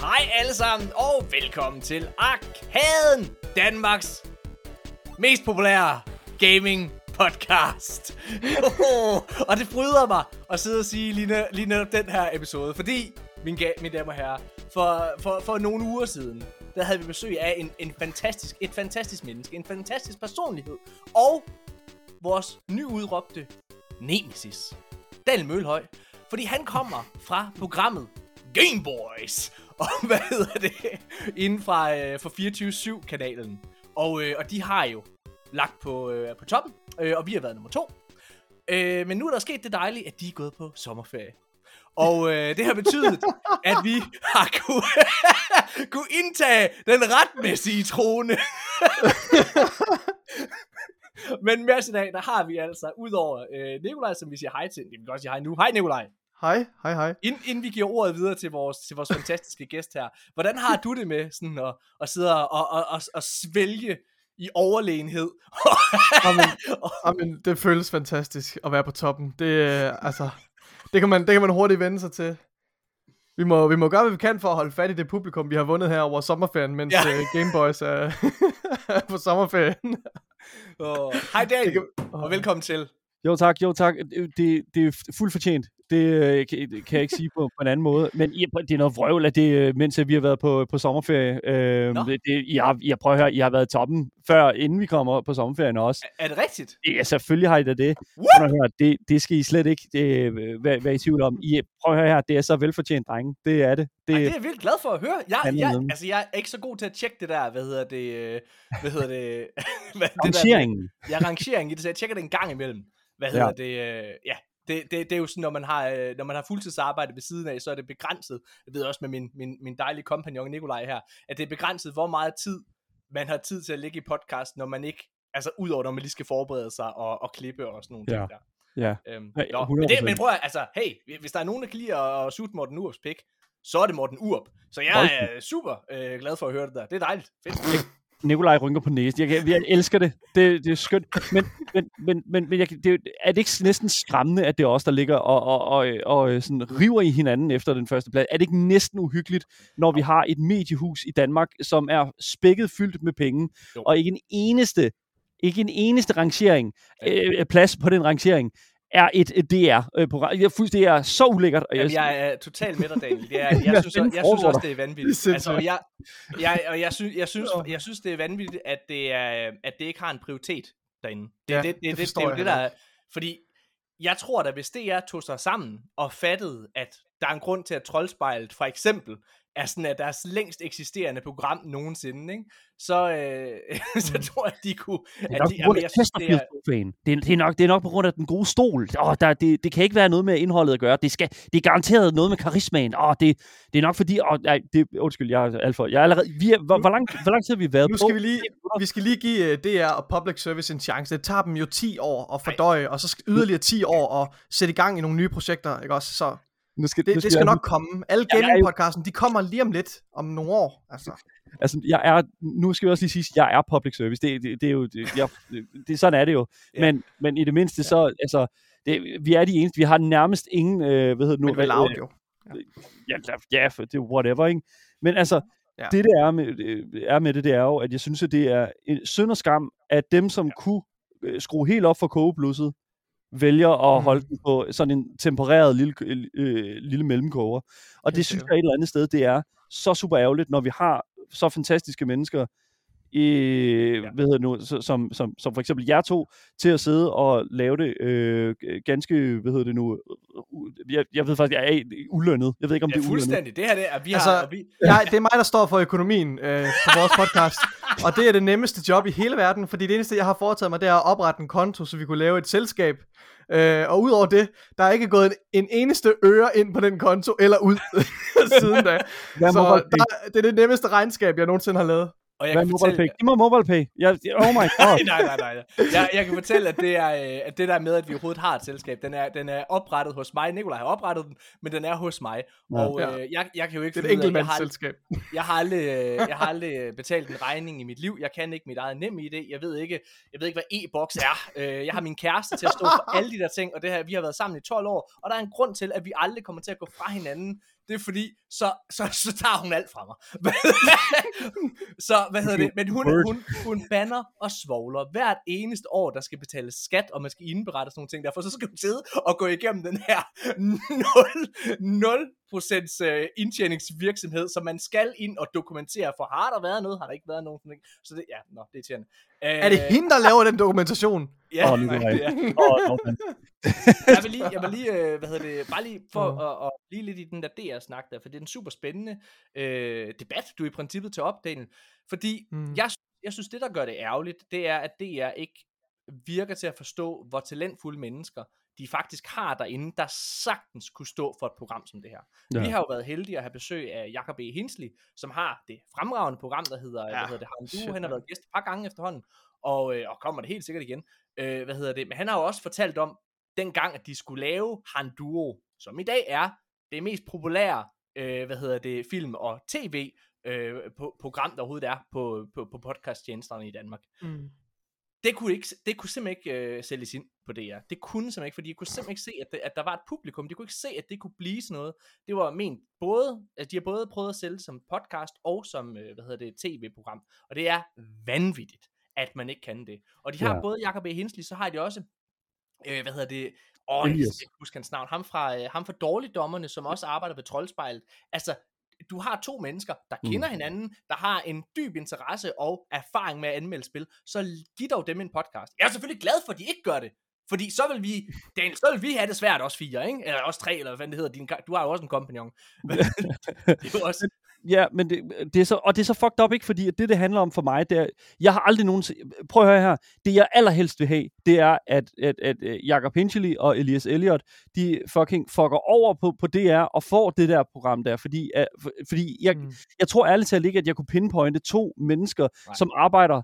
Hej alle sammen, og velkommen til Arkaden, Danmarks mest populære gaming podcast. og det bryder mig at sidde og sige lige, lige netop den her episode, fordi, mine, ga- mine damer og herrer, for, for, for nogle uger siden, der havde vi besøg af en, en fantastisk, et fantastisk menneske, en fantastisk personlighed, og vores nyudråbte Nemesis, Daniel Mølhøj, fordi han kommer fra programmet Game Boys. Og hvad hedder det? Inden fra, øh, fra 24-7-kanalen. Og, øh, og de har jo lagt på, øh, på toppen, øh, og vi har været nummer to. Øh, men nu er der sket det dejlige, at de er gået på sommerferie. Og øh, det har betydet, at vi har kunne, kunne indtage den retmæssige trone. Men med os i dag, der har vi altså, udover øh, Nikolaj, som vi siger hej til. Vi kan godt sige hej nu. Hej Nikolaj. Hej, hej, hej. Inden, inden vi giver ordet videre til vores, til vores fantastiske gæst her, hvordan har du det med sådan at, at sidde og, og, og, og svælge i overlegenhed? Amen, amen, det føles fantastisk at være på toppen. Det, øh, altså, det, kan man, det kan man hurtigt vende sig til. Vi må, vi må gøre, hvad vi kan for at holde fat i det publikum, vi har vundet her over sommerferien, mens ja. uh, Gameboys er, på sommerferien. oh, hej Daniel, kan, oh. og velkommen til. Jo tak, jo tak. Det, det er fuldt fortjent. Det øh, kan, kan jeg ikke sige på, på en anden måde. Men ja, det er noget vrøvl, at det, øh, mens vi har været på, på sommerferie. Øh, det, det, jeg, jeg prøver at høre, I har været i toppen før, inden vi kommer på sommerferien også. Er, er det rigtigt? Ja, selvfølgelig har I da det. Prøv at høre, det, det skal I slet ikke det, være, være i tvivl om. I, prøv at høre her, det er så velfortjent, drenge. Det er det. Det, Ej, det er jeg vildt glad for at høre. Jeg, jeg, altså, jeg er ikke så god til at tjekke det der, hvad hedder det, øh, hvad hedder det, hvad, rangeringen. Det der, ja, rangeringen i det, så jeg tjekker det en gang imellem. Hvad hedder ja. det, ja, det, det, det er jo sådan, når man har, øh, når man har fuldtidsarbejde ved siden af, så er det begrænset. Jeg ved også med min, min, min dejlige kompagnon Nikolaj her, at det er begrænset, hvor meget tid man har tid til at ligge i podcast, når man ikke, altså udover når man lige skal forberede sig og, og klippe og sådan nogle ja. ting der. Ja. Øhm, ja, men, det, men prøv at, altså, hey, hvis der er nogen, der kan lide at, at Morten Urups pik, så er det Morten Urup. Så jeg er super øh, glad for at høre det der. Det er dejligt. Fedt. Nikolaj rynker på næsen. Jeg, jeg, jeg elsker det. det. Det er skønt. Men, men, men, men, men jeg, det, er det ikke næsten skræmmende, at det er os, der ligger og, og, og, og sådan river i hinanden efter den første plads? Er det ikke næsten uhyggeligt, når vi har et mediehus i Danmark, som er spækket fyldt med penge, jo. og ikke en eneste ikke en eneste rangering, øh, plads på den rangering er et, et DR-program. Jeg synes, det er så ulækkert. Og jeg, Jamen, jeg er totalt med dig, Daniel. Det er, jeg, jeg, synes, jeg, jeg synes også, det er vanvittigt. Altså, jeg, jeg, og jeg, synes, jeg, synes, jeg synes, det er vanvittigt, at det, er, at det ikke har en prioritet derinde. Det, ja, det, det, det, det, det, det er jo det, der er, Fordi jeg tror da, hvis DR tog sig sammen og fattede, at der er en grund til, at Troldspejlet for eksempel er sådan at deres længst eksisterende program nogensinde, ikke? Så, øh, så Mm. tror jeg, de kunne... Det er at nok de, på grund af jeg synes, det er. Det, er, det, er nok, det er nok på grund af den gode stol. Åh, der, det, det kan ikke være noget med indholdet at gøre. Det, skal, det er garanteret noget med karismaen. Åh, det, det er nok fordi... Åh, nej, det, undskyld, jeg er alt for... Jeg er allerede, vi er, hvor, hvor, lang, hvor lang tid har vi været Nu på? skal vi lige, vi skal lige give uh, DR og Public Service en chance. Det tager dem jo 10 år at fordøje, og så yderligere 10 år at sætte i gang i nogle nye projekter, ikke også? Så Nu skal, det, nu det skal jeg- nok komme. Alle gaming-podcasten, de kommer lige om lidt, om nogle år. Altså. Altså, jeg er, nu skal vi også lige sige, at jeg er public service. Det, det, det er jo, det, jeg, det, sådan er det jo. Ja. Men, men i det mindste så, altså, det, vi er de eneste, vi har nærmest ingen, øh, hvad hedder det nu? Men vel øh, audio. ja, ja, for det er whatever, ikke? Men altså, Ja. ja. det der er med, er med det, det er jo, at jeg synes, at det er en synd og skam, at dem, som ja. kunne øh, skrue helt op for kogeblusset, vælger at Mhm. holde den på sådan en tempereret lille, øh, lille mellemkoger. Og det synes jeg et eller andet sted, det er så super ærgerligt, når vi har så fantastiske mennesker, i, ja. hvad hedder det nu, som, som, som for eksempel jer to, til at sidde og lave det øh, ganske, hvad hedder det nu, u- jeg, jeg ved faktisk, jeg er ulønnet. Jeg ved ikke, om ja, det er ulønnet. fuldstændig. Det her det er, vi Altså, har... vi, Ja, det er mig, der står for økonomien øh, på vores podcast. og det er det nemmeste job i hele verden, fordi det eneste, jeg har foretaget mig, det er at oprette en konto, så vi kunne lave et selskab. Øh, og udover det, der er ikke gået en, en eneste øre ind på den konto, eller ud siden da. Så der, det er det nemmeste regnskab, jeg nogensinde har lavet. Og jeg Hvad er kan mobile fortælle, pay? Giv mig mobile pay. Jeg, oh my god. nej, nej, nej, nej. Jeg, jeg kan fortælle, at det, er, øh, at det der med, at vi overhovedet har et selskab, den er, den er oprettet hos mig. Nikolaj har oprettet den, men den er hos mig. Ja. Og Ja. øh, jeg, jeg kan jo ikke Det er et af- jeg har, enkeltmandsselskab. jeg har aldrig, øh, jeg har aldrig øh, betalt en regning i mit liv. Jeg kan ikke mit eget nem i det. Jeg ved ikke, jeg ved ikke hvad e-boks er. Jeg har min kæreste til at stå for alle de der ting, og det her, vi har været sammen i 12 år, og der er en grund til, at vi aldrig kommer til at gå fra hinanden. Det er fordi, så, så, så tager hun alt fra mig. så, hvad hedder det? Men hun, hun, hun banner og svogler hvert eneste år, der skal betales skat, og man skal indberette sådan nogle ting. Derfor så skal hun sidde og gå igennem den her 0, 0% øh, indtjeningsvirksomhed, som man skal ind og dokumentere, for har der været noget, har der ikke været nogen. Så det, ja, nå, det er irriterende. Er det hende, der laver den dokumentation? Ja, Åh, Nikolaj. oh, no, jeg vil lige, jeg vil lige øh, hvad hedder det, bare lige for at, at blive lidt i den der DR-snak der, for det er en super spændende øh, debat, du er i princippet til opdelen, fordi Mm. jeg, jeg synes, det der gør det ærgerligt, det er, at DR ikke virker til at forstå, hvor talentfulde mennesker de faktisk har derinde, der sagtens kunne stå for et program som det her. Ja. Ja. Vi har jo været heldige at have besøg af Jacob E. Hinsley, som har det fremragende program, der hedder, ja. Ja, hvad hedder det, Du. Han har været gæst et par gange efterhånden, og, øh, og kommer det helt sikkert igen. Øh, hvad hedder det? Men han har jo også fortalt om, dengang, at de skulle lave Han Duo, som i dag er det mest populære, øh, hvad hedder det, film- og tv øh, på, program, der overhovedet er på, på, på podcasttjenesterne i Danmark. Mm. Det kunne, ikke, det kunne simpelthen ikke øh, sælges ind på DR. Det kunne simpelthen ikke, fordi jeg kunne simpelthen ikke se, at, det, at der var et publikum. De kunne ikke se, at det kunne blive sådan noget. Det var ment både, at de har både prøvet at sælge som podcast og som, øh, hvad hedder det, tv-program. Og det er vanvittigt, at man ikke kan det. Og de har Ja. både Jacob E. Hinsley, så har de også, øh, hvad hedder det, åh, jeg Elias. kan ikke huske hans navn, ham fra, øh, ham fra Dårligdommerne, som også arbejder ved Troldspejlet. Altså, du har to mennesker, der Mm. kender hinanden, der har en dyb interesse og erfaring med at anmelde spil, så giv dog dem en podcast. Jeg er selvfølgelig glad for, at de ikke gør det. Fordi så vil vi, Daniel, så vil vi have det svært, også fire, ikke? Eller også tre, eller hvad det hedder. Din, du har jo også en kompagnon. det er jo også, Ja, men det, det er så, og det er så fucked up, ikke? Fordi det, det handler om for mig, det er, jeg har aldrig nogen... Prøv at høre her. Det, jeg allerhelst vil have, det er, at, at, at øh, Jacob Hinchley og Elias Elliot, de fucking fucker over på, på DR og får det der program der. Fordi, uh, for, fordi jeg, Mm. jeg tror ærligt talt ikke, at jeg kunne pinpointe to mennesker. Nej. som arbejder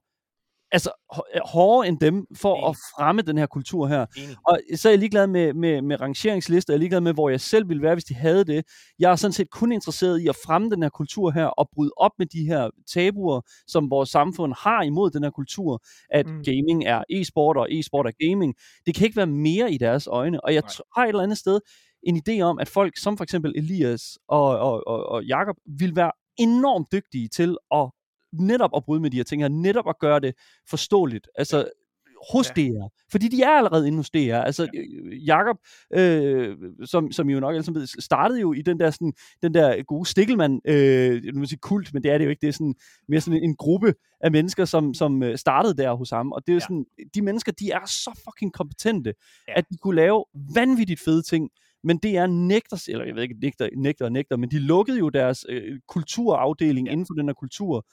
altså hå- hårdere end dem for Enig. at fremme den her kultur her. enig. Og så er jeg ligeglad med, med, med rangeringslister, jeg er ligeglad med, hvor jeg selv ville være, hvis de havde det. Jeg er sådan set kun interesseret i at fremme den her kultur her, og bryde op med de her tabuer, som vores samfund har imod den her kultur, at Mm. gaming er e-sport, og e-sport er gaming. Det kan ikke være mere i deres øjne, og jeg Nej. har et eller andet sted en idé om, at folk som for eksempel Elias og, og, og, og Jakob vil være enormt dygtige til at netop at bryde med de her ting her, netop at gøre det forståeligt. Altså, hos Ja. DR. Fordi de er allerede inde hos DR. Altså, ja. Jakob, øh, som, som I jo nok alle sammen ved, startede jo i den der, sådan, den der gode Stikkelmann, øh, nu vil sige kult, men det er det jo ikke. Det er sådan, mere sådan en, gruppe af mennesker, som, som øh, startede der hos ham. Og det er Ja. sådan, de mennesker, de er så fucking kompetente, Ja. at de kunne lave vanvittigt fede ting. Men DR nægter, eller jeg ved ikke, nægter, nægter og nægter, men de lukkede jo deres øh, kulturafdeling ja. inden for den her kultur,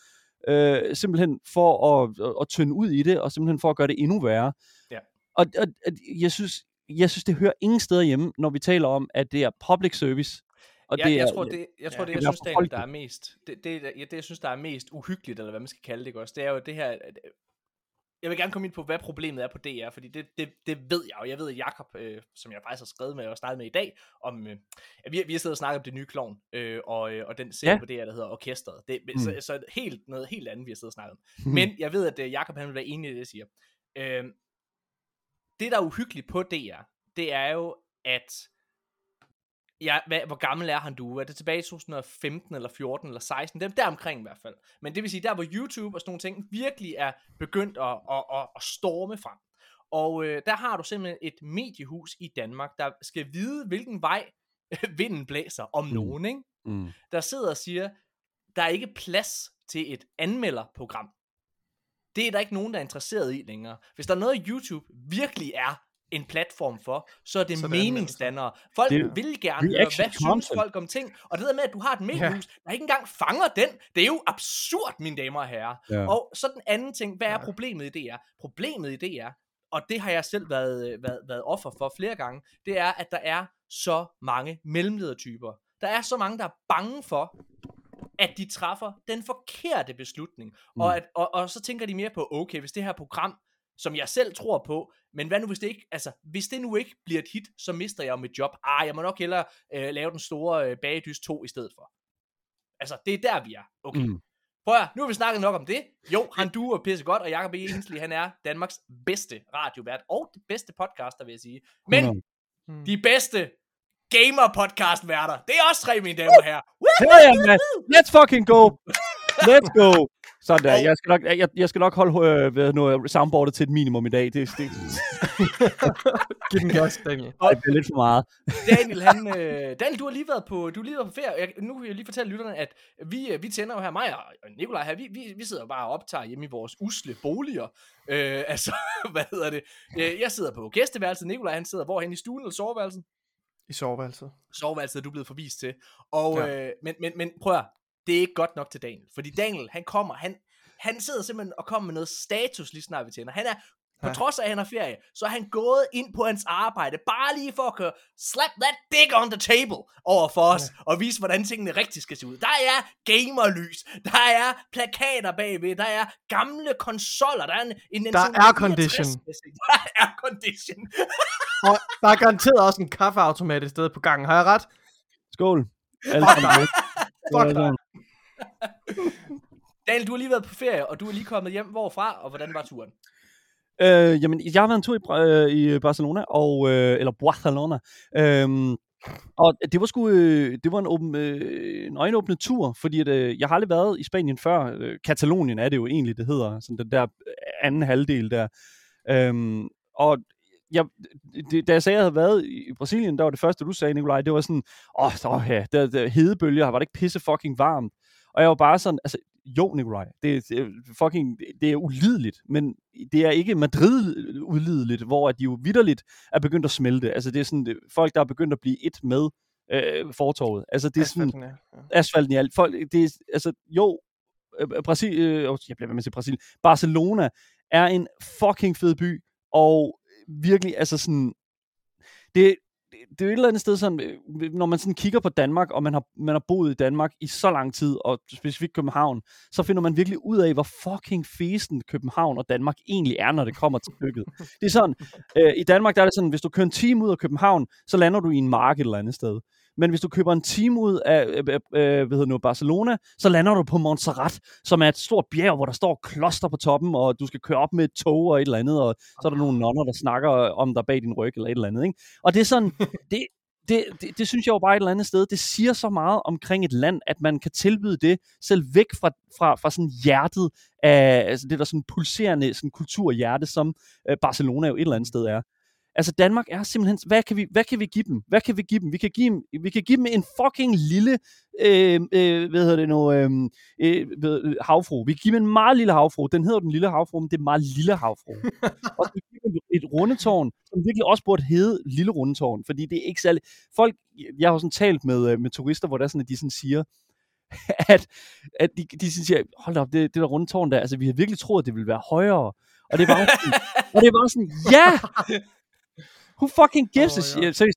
øh, simpelthen for at, at, at tynde ud i det, og simpelthen for at gøre det endnu værre. Ja. Og, og, og jeg, synes, jeg synes, det hører ingen steder hjemme, når vi taler om, at det er public service. Og jeg, det jeg er, tror, det, jeg tror, ja, det, jeg det er synes, folket. der er mest, det, det, ja, det, jeg synes, der er mest uhyggeligt, eller hvad man skal kalde det, ikke også, det er jo det her, jeg vil gerne komme ind på, hvad problemet er på DR, fordi det, det, det ved jeg, og jeg ved, at Jacob, øh, som jeg faktisk har skrevet med og snakket med i dag, om, øh, vi, vi har siddet og snakket om det nye klovn, øh, og, øh, og den serie Ja. på DR, der hedder Orkestret. Det, mm. Mm. så, så helt, noget helt andet, vi har siddet og snakket om. Men jeg ved, at øh, Jacob han vil være enig i det, jeg siger. Øh, det, der er uhyggeligt på DR, det er jo, at Ja, hvad, hvor gammel er han du? Er det tilbage i 2015 eller 14 eller 16? Dem der omkring i hvert fald. Men det vil sige, der hvor YouTube og sådan nogle ting virkelig er begyndt at, at, at, at storme frem. Og øh, der har du simpelthen et mediehus i Danmark, der skal vide, hvilken vej vinden blæser om Mm. nogen, ikke? mm, der sidder og siger, der er ikke plads til et anmelderprogram. Det er der ikke nogen, der er interesseret i længere. Hvis der er noget, YouTube virkelig er en platform for, så er det, er meningsdannere. Folk Det vil gerne høre, hvad synes content. folk om ting. Og det der med, at du har et mediehus, ja. der ikke engang fanger den, det er jo absurd, mine damer og herrer. ja. Og så den anden ting, hvad er problemet i det er? Problemet i det er, og det har jeg selv været, været, været offer for flere gange, det er, at der er så mange mellemledertyper. Der er så mange, der er bange for at de træffer den forkerte beslutning. Mm. Og, at, og, og så tænker de mere på, okay, hvis det her program, som jeg selv tror på, men hvad nu hvis det ikke, altså, hvis det nu ikke bliver et hit, så mister jeg jo mit job. Ah, jeg må nok hellere øh, lave den store øh, bagedys 2 i stedet for. Altså, det er der, vi er. Okay. Mm. Prøv at, nu har vi snakket nok om det. Jo, han du er pisse godt, og Jacob E. Hensley, han er Danmarks bedste radiovært, og det bedste podcaster, vil jeg sige. Men mm. de bedste gamer podcast værter, det er også tre, mine damer og herrer. Hell yeah, man. Let's fucking go. Let's go. Sådan der. Jeg skal nok, jeg, jeg skal nok holde øh, ved noget soundboardet til et minimum i dag. Det, det... Giv den gas, Daniel. Og, det er lidt for meget. Daniel, han, øh, Daniel, du har lige været på, du har lige været på ferie. Jeg, nu vil jeg lige fortælle lytterne, at vi, øh, vi tænder jo her, mig og Nikolaj her, vi, vi, vi sidder jo bare og optager hjemme i vores usle boliger. Øh, altså, hvad hedder det? Øh, jeg sidder på gæsteværelset, Nikolaj han sidder hvorhen i stuen eller soveværelset? I soveværelset. Soveværelset er du blevet forvist til. Og, ja. øh, men, men, men prøv at det er ikke godt nok til Daniel. Fordi Daniel, han kommer, han, han sidder simpelthen og kommer med noget status lige snart vi tænder. Han er, på ja. trods af, at han har ferie, så er han gået ind på hans arbejde, bare lige for at køre, slap that dick on the table over for os, ja. og vise, hvordan tingene rigtig skal se ud. Der er gamerlys, der er plakater bagved, der er gamle konsoller, der er en, en Der er condition. Der er condition. og der er garanteret også en kaffeautomat i stedet på gangen. Har jeg ret? Skål. Alle Fuck dig. Daniel, du har lige været på ferie, og du er lige kommet hjem. Hvorfra, og hvordan var turen? Øh, jamen, jeg har været en tur i, øh, i Barcelona, og, øh, eller Barcelona. Øh, og det var sgu, øh, det var en, åben, øh, en øjenåbende tur, fordi at, øh, jeg har aldrig været i Spanien før. Øh, Katalonien er det jo egentlig, det hedder, sådan den der øh, anden halvdel der. Øh, og jeg, det, da jeg sagde, at jeg havde været i Brasilien, der var det første, du sagde, Nikolaj, det var sådan, åh, oh, så, ja, der, der, hedebølger, var det ikke pisse fucking varmt? Og jeg var bare sådan, altså, jo, Nikolaj, det, det, fucking, det er ulideligt, men det er ikke Madrid-ulideligt, hvor de jo vidderligt er begyndt at smelte. Altså, det er sådan, det, folk, der er begyndt at blive et med øh, fortorvet. Altså, det er sådan, asfalten, ja. asfalten i alt. Folk, det er, altså, jo, øh, Brasil, øh, jeg bliver med at sige Brasil, Barcelona er en fucking fed by, og virkelig, altså sådan, det, det er jo et eller andet sted sådan, øh, når man sådan kigger på Danmark, og man har, man har boet i Danmark i så lang tid, og specifikt København, så finder man virkelig ud af, hvor fucking fesen København og Danmark egentlig er, når det kommer til bygget. Det er sådan, øh, i Danmark der er det sådan, hvis du kører en time ud af København, så lander du i en mark et eller andet sted. Men hvis du køber en time ud af øh, øh, hvad hedder nu, Barcelona, så lander du på Montserrat, som er et stort bjerg, hvor der står kloster på toppen, og du skal køre op med et tog og et eller andet, og så er der nogle nonner, der snakker om dig bag din ryg eller et eller andet. Ikke? Og det er sådan, det, det, det, det synes jeg jo bare et eller andet sted, det siger så meget omkring et land, at man kan tilbyde det selv væk fra, fra, fra sådan hjertet af altså det der sådan pulserende sådan kulturhjerte, som øh, Barcelona jo et eller andet sted er. Altså Danmark er simpelthen, hvad kan vi, hvad kan vi give dem? Hvad kan vi give dem? Vi kan give dem, vi kan give dem en fucking lille, øh, øh, hvad hedder det nu, øh, øh, øh havfru. Vi kan give dem en meget lille havfru. Den hedder den lille havfru, men det er meget lille havfru. og så give dem et rundetårn, som virkelig også burde hedde lille rundetårn, fordi det er ikke særlig... Folk, jeg har jo sådan talt med, øh, med turister, hvor der sådan, at de sådan siger, at, at de, de siger, hold op, det, det der rundetårn der, altså vi har virkelig troet, at det ville være højere. Og det var sådan, og det var sådan, ja! Who fucking gives oh, a ja. shit?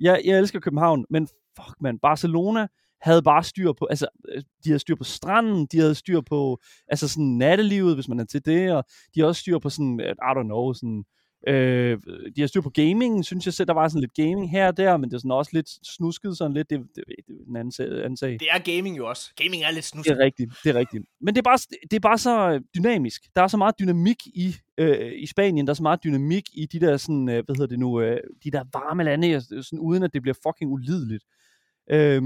jeg, jeg elsker København, men fuck man, Barcelona havde bare styr på, altså, øh, de havde styr på stranden, de havde styr på, altså sådan nattelivet, hvis man er til det, og de har også styr på sådan, I don't know, sådan, Øh, de har styr på gaming, synes jeg selv, der var sådan lidt gaming her og der, men det er sådan også lidt snusket sådan lidt, det, det, det er en anden sag, anden sag. Det er gaming jo også. Gaming er lidt snusket. Det er rigtigt, det er rigtigt. Men det er bare, det er bare så dynamisk. Der er så meget dynamik i, øh, i Spanien, der er så meget dynamik i de der sådan, øh, hvad hedder det nu, øh, de der varme lande, sådan, uden at det bliver fucking ulideligt. Øh,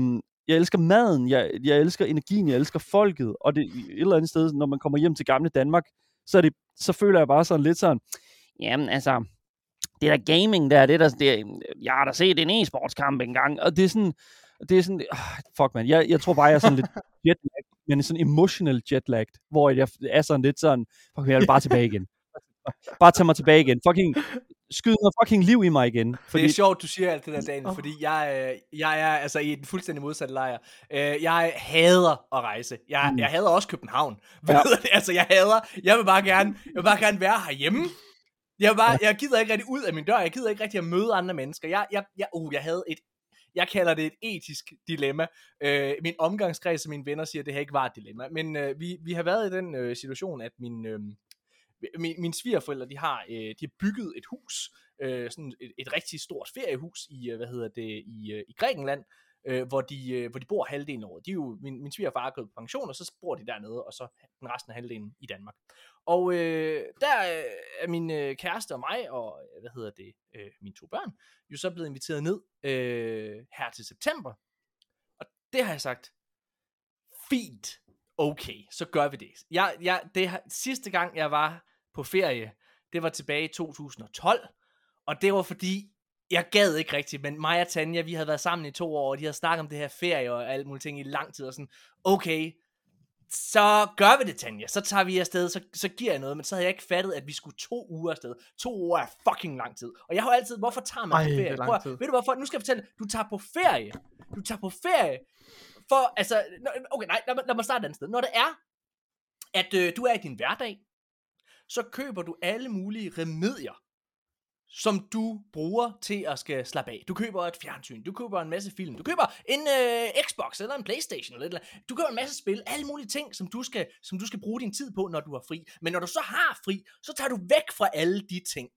jeg elsker maden, jeg, jeg elsker energien, jeg elsker folket, og det et eller andet sted, når man kommer hjem til gamle Danmark, så, er det, så føler jeg bare sådan lidt sådan, jamen altså, det der gaming der, det der, det, jeg har da set en e-sportskamp engang, og det er sådan, det er sådan, oh, fuck man, jeg, jeg tror bare, jeg er sådan lidt jetlag, men sådan emotional jetlag, hvor jeg er sådan lidt sådan, fuck, jeg vil bare tilbage igen. Bare tage mig tilbage igen. Fucking, skyd noget fucking liv i mig igen. Fordi... Det er sjovt, du siger alt det der, Daniel, oh. fordi jeg, øh, jeg er altså i den fuldstændig modsatte lejr. Øh, jeg hader at rejse. Jeg, mm. jeg hader også København. Ja. altså, jeg hader, jeg vil bare gerne, jeg vil bare gerne være herhjemme. Jeg, bare, jeg gider ikke rigtig ud af min dør, jeg gider ikke rigtig at møde andre mennesker. Jeg, jeg, jeg, uh, jeg havde et Jeg kalder det et etisk dilemma. Øh, min omgangskreds og mine venner siger, at det her ikke var et dilemma. Men øh, vi, vi har været i den øh, situation, at min, øh, min, mine svigerforældre, de har, øh, de har bygget et hus, øh, sådan et, et rigtig stort feriehus i, øh, hvad hedder det, i, øh, i Grækenland, øh, hvor, de, øh, hvor de bor halvdelen af året. De er jo, min, min svigerfar er gået på pension, og så bor de dernede, og så den resten af halvdelen i Danmark. Og øh, der øh, er min øh, kæreste og mig, og øh, hvad hedder det, øh, mine to børn, jo så blevet inviteret ned øh, her til september. Og det har jeg sagt, fint, okay, så gør vi det. Jeg, jeg, det sidste gang, jeg var på ferie, det var tilbage i 2012, og det var fordi, jeg gad ikke rigtigt, men mig og Tanja, vi havde været sammen i to år, og de havde snakket om det her ferie og alt muligt ting i lang tid, og sådan, okay, så gør vi det, Tanja. Så tager vi afsted, så, så giver jeg noget, men så havde jeg ikke fattet, at vi skulle to uger afsted. To uger er fucking lang tid. Og jeg har altid, hvorfor tager man Ej, på det er ferie? Prøv, ved du hvorfor? Nu skal jeg fortælle, du tager på ferie. Du tager på ferie, for, altså, okay, nej, lad, mig- lad mig starte et andet sted. Når det er, at øh, du er i din hverdag, så køber du alle mulige remedier, som du bruger til at skal slappe af. Du køber et fjernsyn, du køber en masse film, du køber en øh, Xbox eller en Playstation eller, et eller andet. Du køber en masse spil, alle mulige ting, som du, skal, som du skal bruge din tid på, når du har fri. Men når du så har fri, så tager du væk fra alle de ting.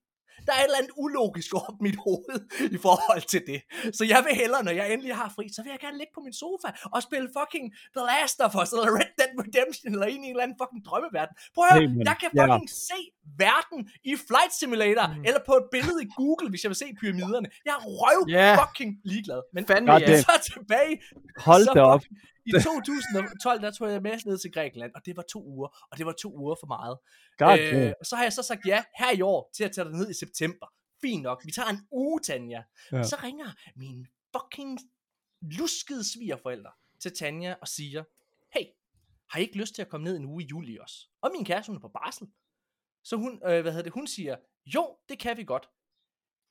Der er et eller andet ulogisk op mit hoved i forhold til det. Så jeg vil hellere, når jeg endelig har fri, så vil jeg gerne ligge på min sofa og spille fucking The Last of Us, eller Red Dead Redemption, eller ind i en eller anden fucking drømmeverden. Prøv at høre, jeg kan Ja. fucking se verden i Flight Simulator, Mm. eller på et billede i Google, hvis jeg vil se pyramiderne. Jeg er røv Ja. fucking ligeglad. Men Fandme ja. damn. så tilbage Hold så da op. I 2012, der tog jeg med ned til Grækenland, og det var to uger, og det var to uger for meget. God Øh, og så har jeg så sagt ja her i år til at tage dig ned i september. Fint nok, vi tager en uge, Tanja. Ja. Ja. Så ringer min fucking luskede svigerforældre til Tanja og siger, hey, har I ikke lyst til at komme ned en uge i juli også? Og min kæreste, hun er på barsel. Så hun, øh, hvad hedder det, hun siger, jo, det kan vi godt.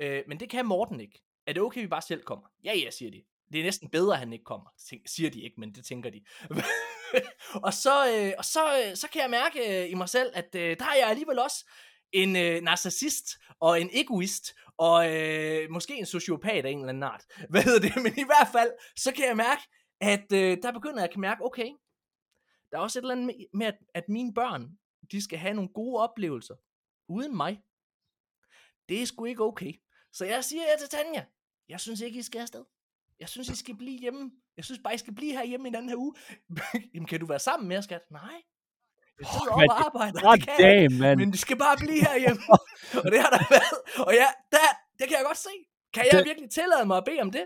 Øh, men det kan Morten ikke. Er det okay, vi bare selv kommer? Ja, ja, siger de. Det er næsten bedre, at han ikke kommer. Det siger de ikke, men det tænker de. og så, øh, og så, øh, så kan jeg mærke øh, i mig selv, at øh, der er jeg alligevel også en øh, narcissist og en egoist og øh, måske en sociopat af en eller anden art. Hvad hedder det? Men i hvert fald, så kan jeg mærke, at øh, der begynder jeg at kan mærke, okay, der er også et eller andet med, med at, at mine børn, de skal have nogle gode oplevelser uden mig. Det er sgu ikke okay. Så jeg siger jeg til Tanja, jeg synes ikke, I skal afsted. Jeg synes, I skal blive hjemme. Jeg synes bare, I skal blive her hjemme i den her uge. Jamen, kan du være sammen med os, skat? Nej. Jeg sidder oh, men og arbejder. God det kan jeg damn, man. Men de skal bare blive herhjemme. og det har der været. Og ja, der, det kan jeg godt se. Kan jeg Det- virkelig tillade mig at bede om det?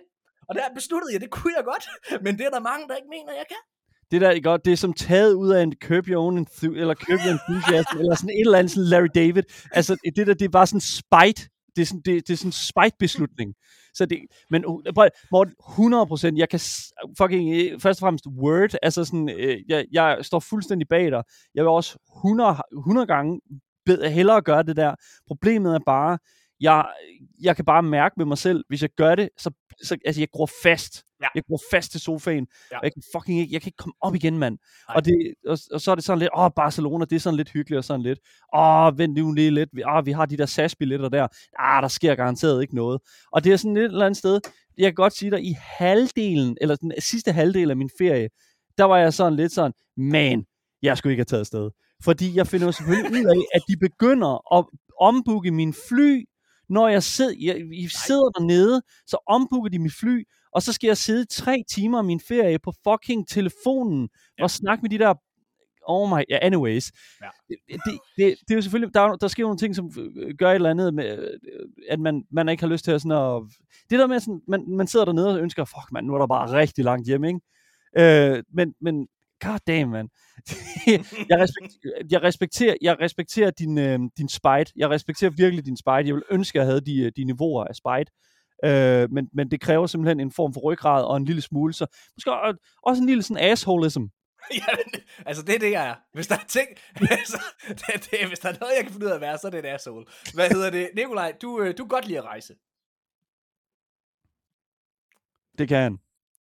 Og der besluttede jeg, det kunne jeg godt. Men det er der mange, der ikke mener, jeg kan. Det der, ikke godt, det er som taget ud af en Curb Your Own Enthu- eller Curb Your Enthusiasm, eller sådan et eller andet sådan Larry David. Altså, det der, det er bare sådan spite. Det er sådan, det, det er sådan en spite-beslutning. Så det, men uh, prøv, Morten, 100%, jeg kan fucking, øh, først og fremmest word, altså sådan, øh, jeg, jeg står fuldstændig bag dig. Jeg vil også 100, 100 gange bed, hellere gøre det der. Problemet er bare, jeg, jeg kan bare mærke med mig selv, hvis jeg gør det, så, så altså, jeg gror fast. Ja. Jeg går fast til sofaen, Ja. og jeg kan fucking ikke, jeg kan ikke komme op igen, mand. Og, det, og, og, så er det sådan lidt, åh, Barcelona, det er sådan lidt hyggeligt og sådan lidt, åh, vent nu lige lidt, vi, åh, vi har de der SAS-billetter der, ah, der sker garanteret ikke noget. Og det er sådan et eller andet sted, jeg kan godt sige dig, i halvdelen, eller den sidste halvdel af min ferie, der var jeg sådan lidt sådan, man, jeg skulle ikke have taget afsted. Fordi jeg finder selvfølgelig ud af, at de begynder at ombooke min fly, når jeg sidder, jeg, jeg sidder dernede, så ombooker de mit fly, og så skal jeg sidde tre timer af min ferie på fucking telefonen, ja. og snakke med de der Oh my, ja, anyways. Ja. Det, det, det, det er jo selvfølgelig, der, er- der sker nogle ting, som øh, gør et eller andet med, øh, at man, man ikke har lyst til at sådan at, det der med sådan, man, man sidder dernede og ønsker, fuck man, nu er der bare rigtig langt hjem, ikke? Øh, men, men, god damn, man. jeg, respekterer, jeg, respekterer, jeg respekterer din, øh, din spite. Jeg respekterer virkelig din spite. Jeg vil ønske, at jeg havde de, øh, de niveauer af spite. Øh, men, men det kræver simpelthen en form for ryggrad og en lille smule, så måske også en lille sådan assholism. Jamen, altså, det er det, jeg er. Hvis der er ting... altså, det, det, hvis der er noget, jeg kan finde ud af at være, så er det et asshole. Hvad hedder det? Nikolaj, du, øh, du kan godt lide at rejse. Det kan han.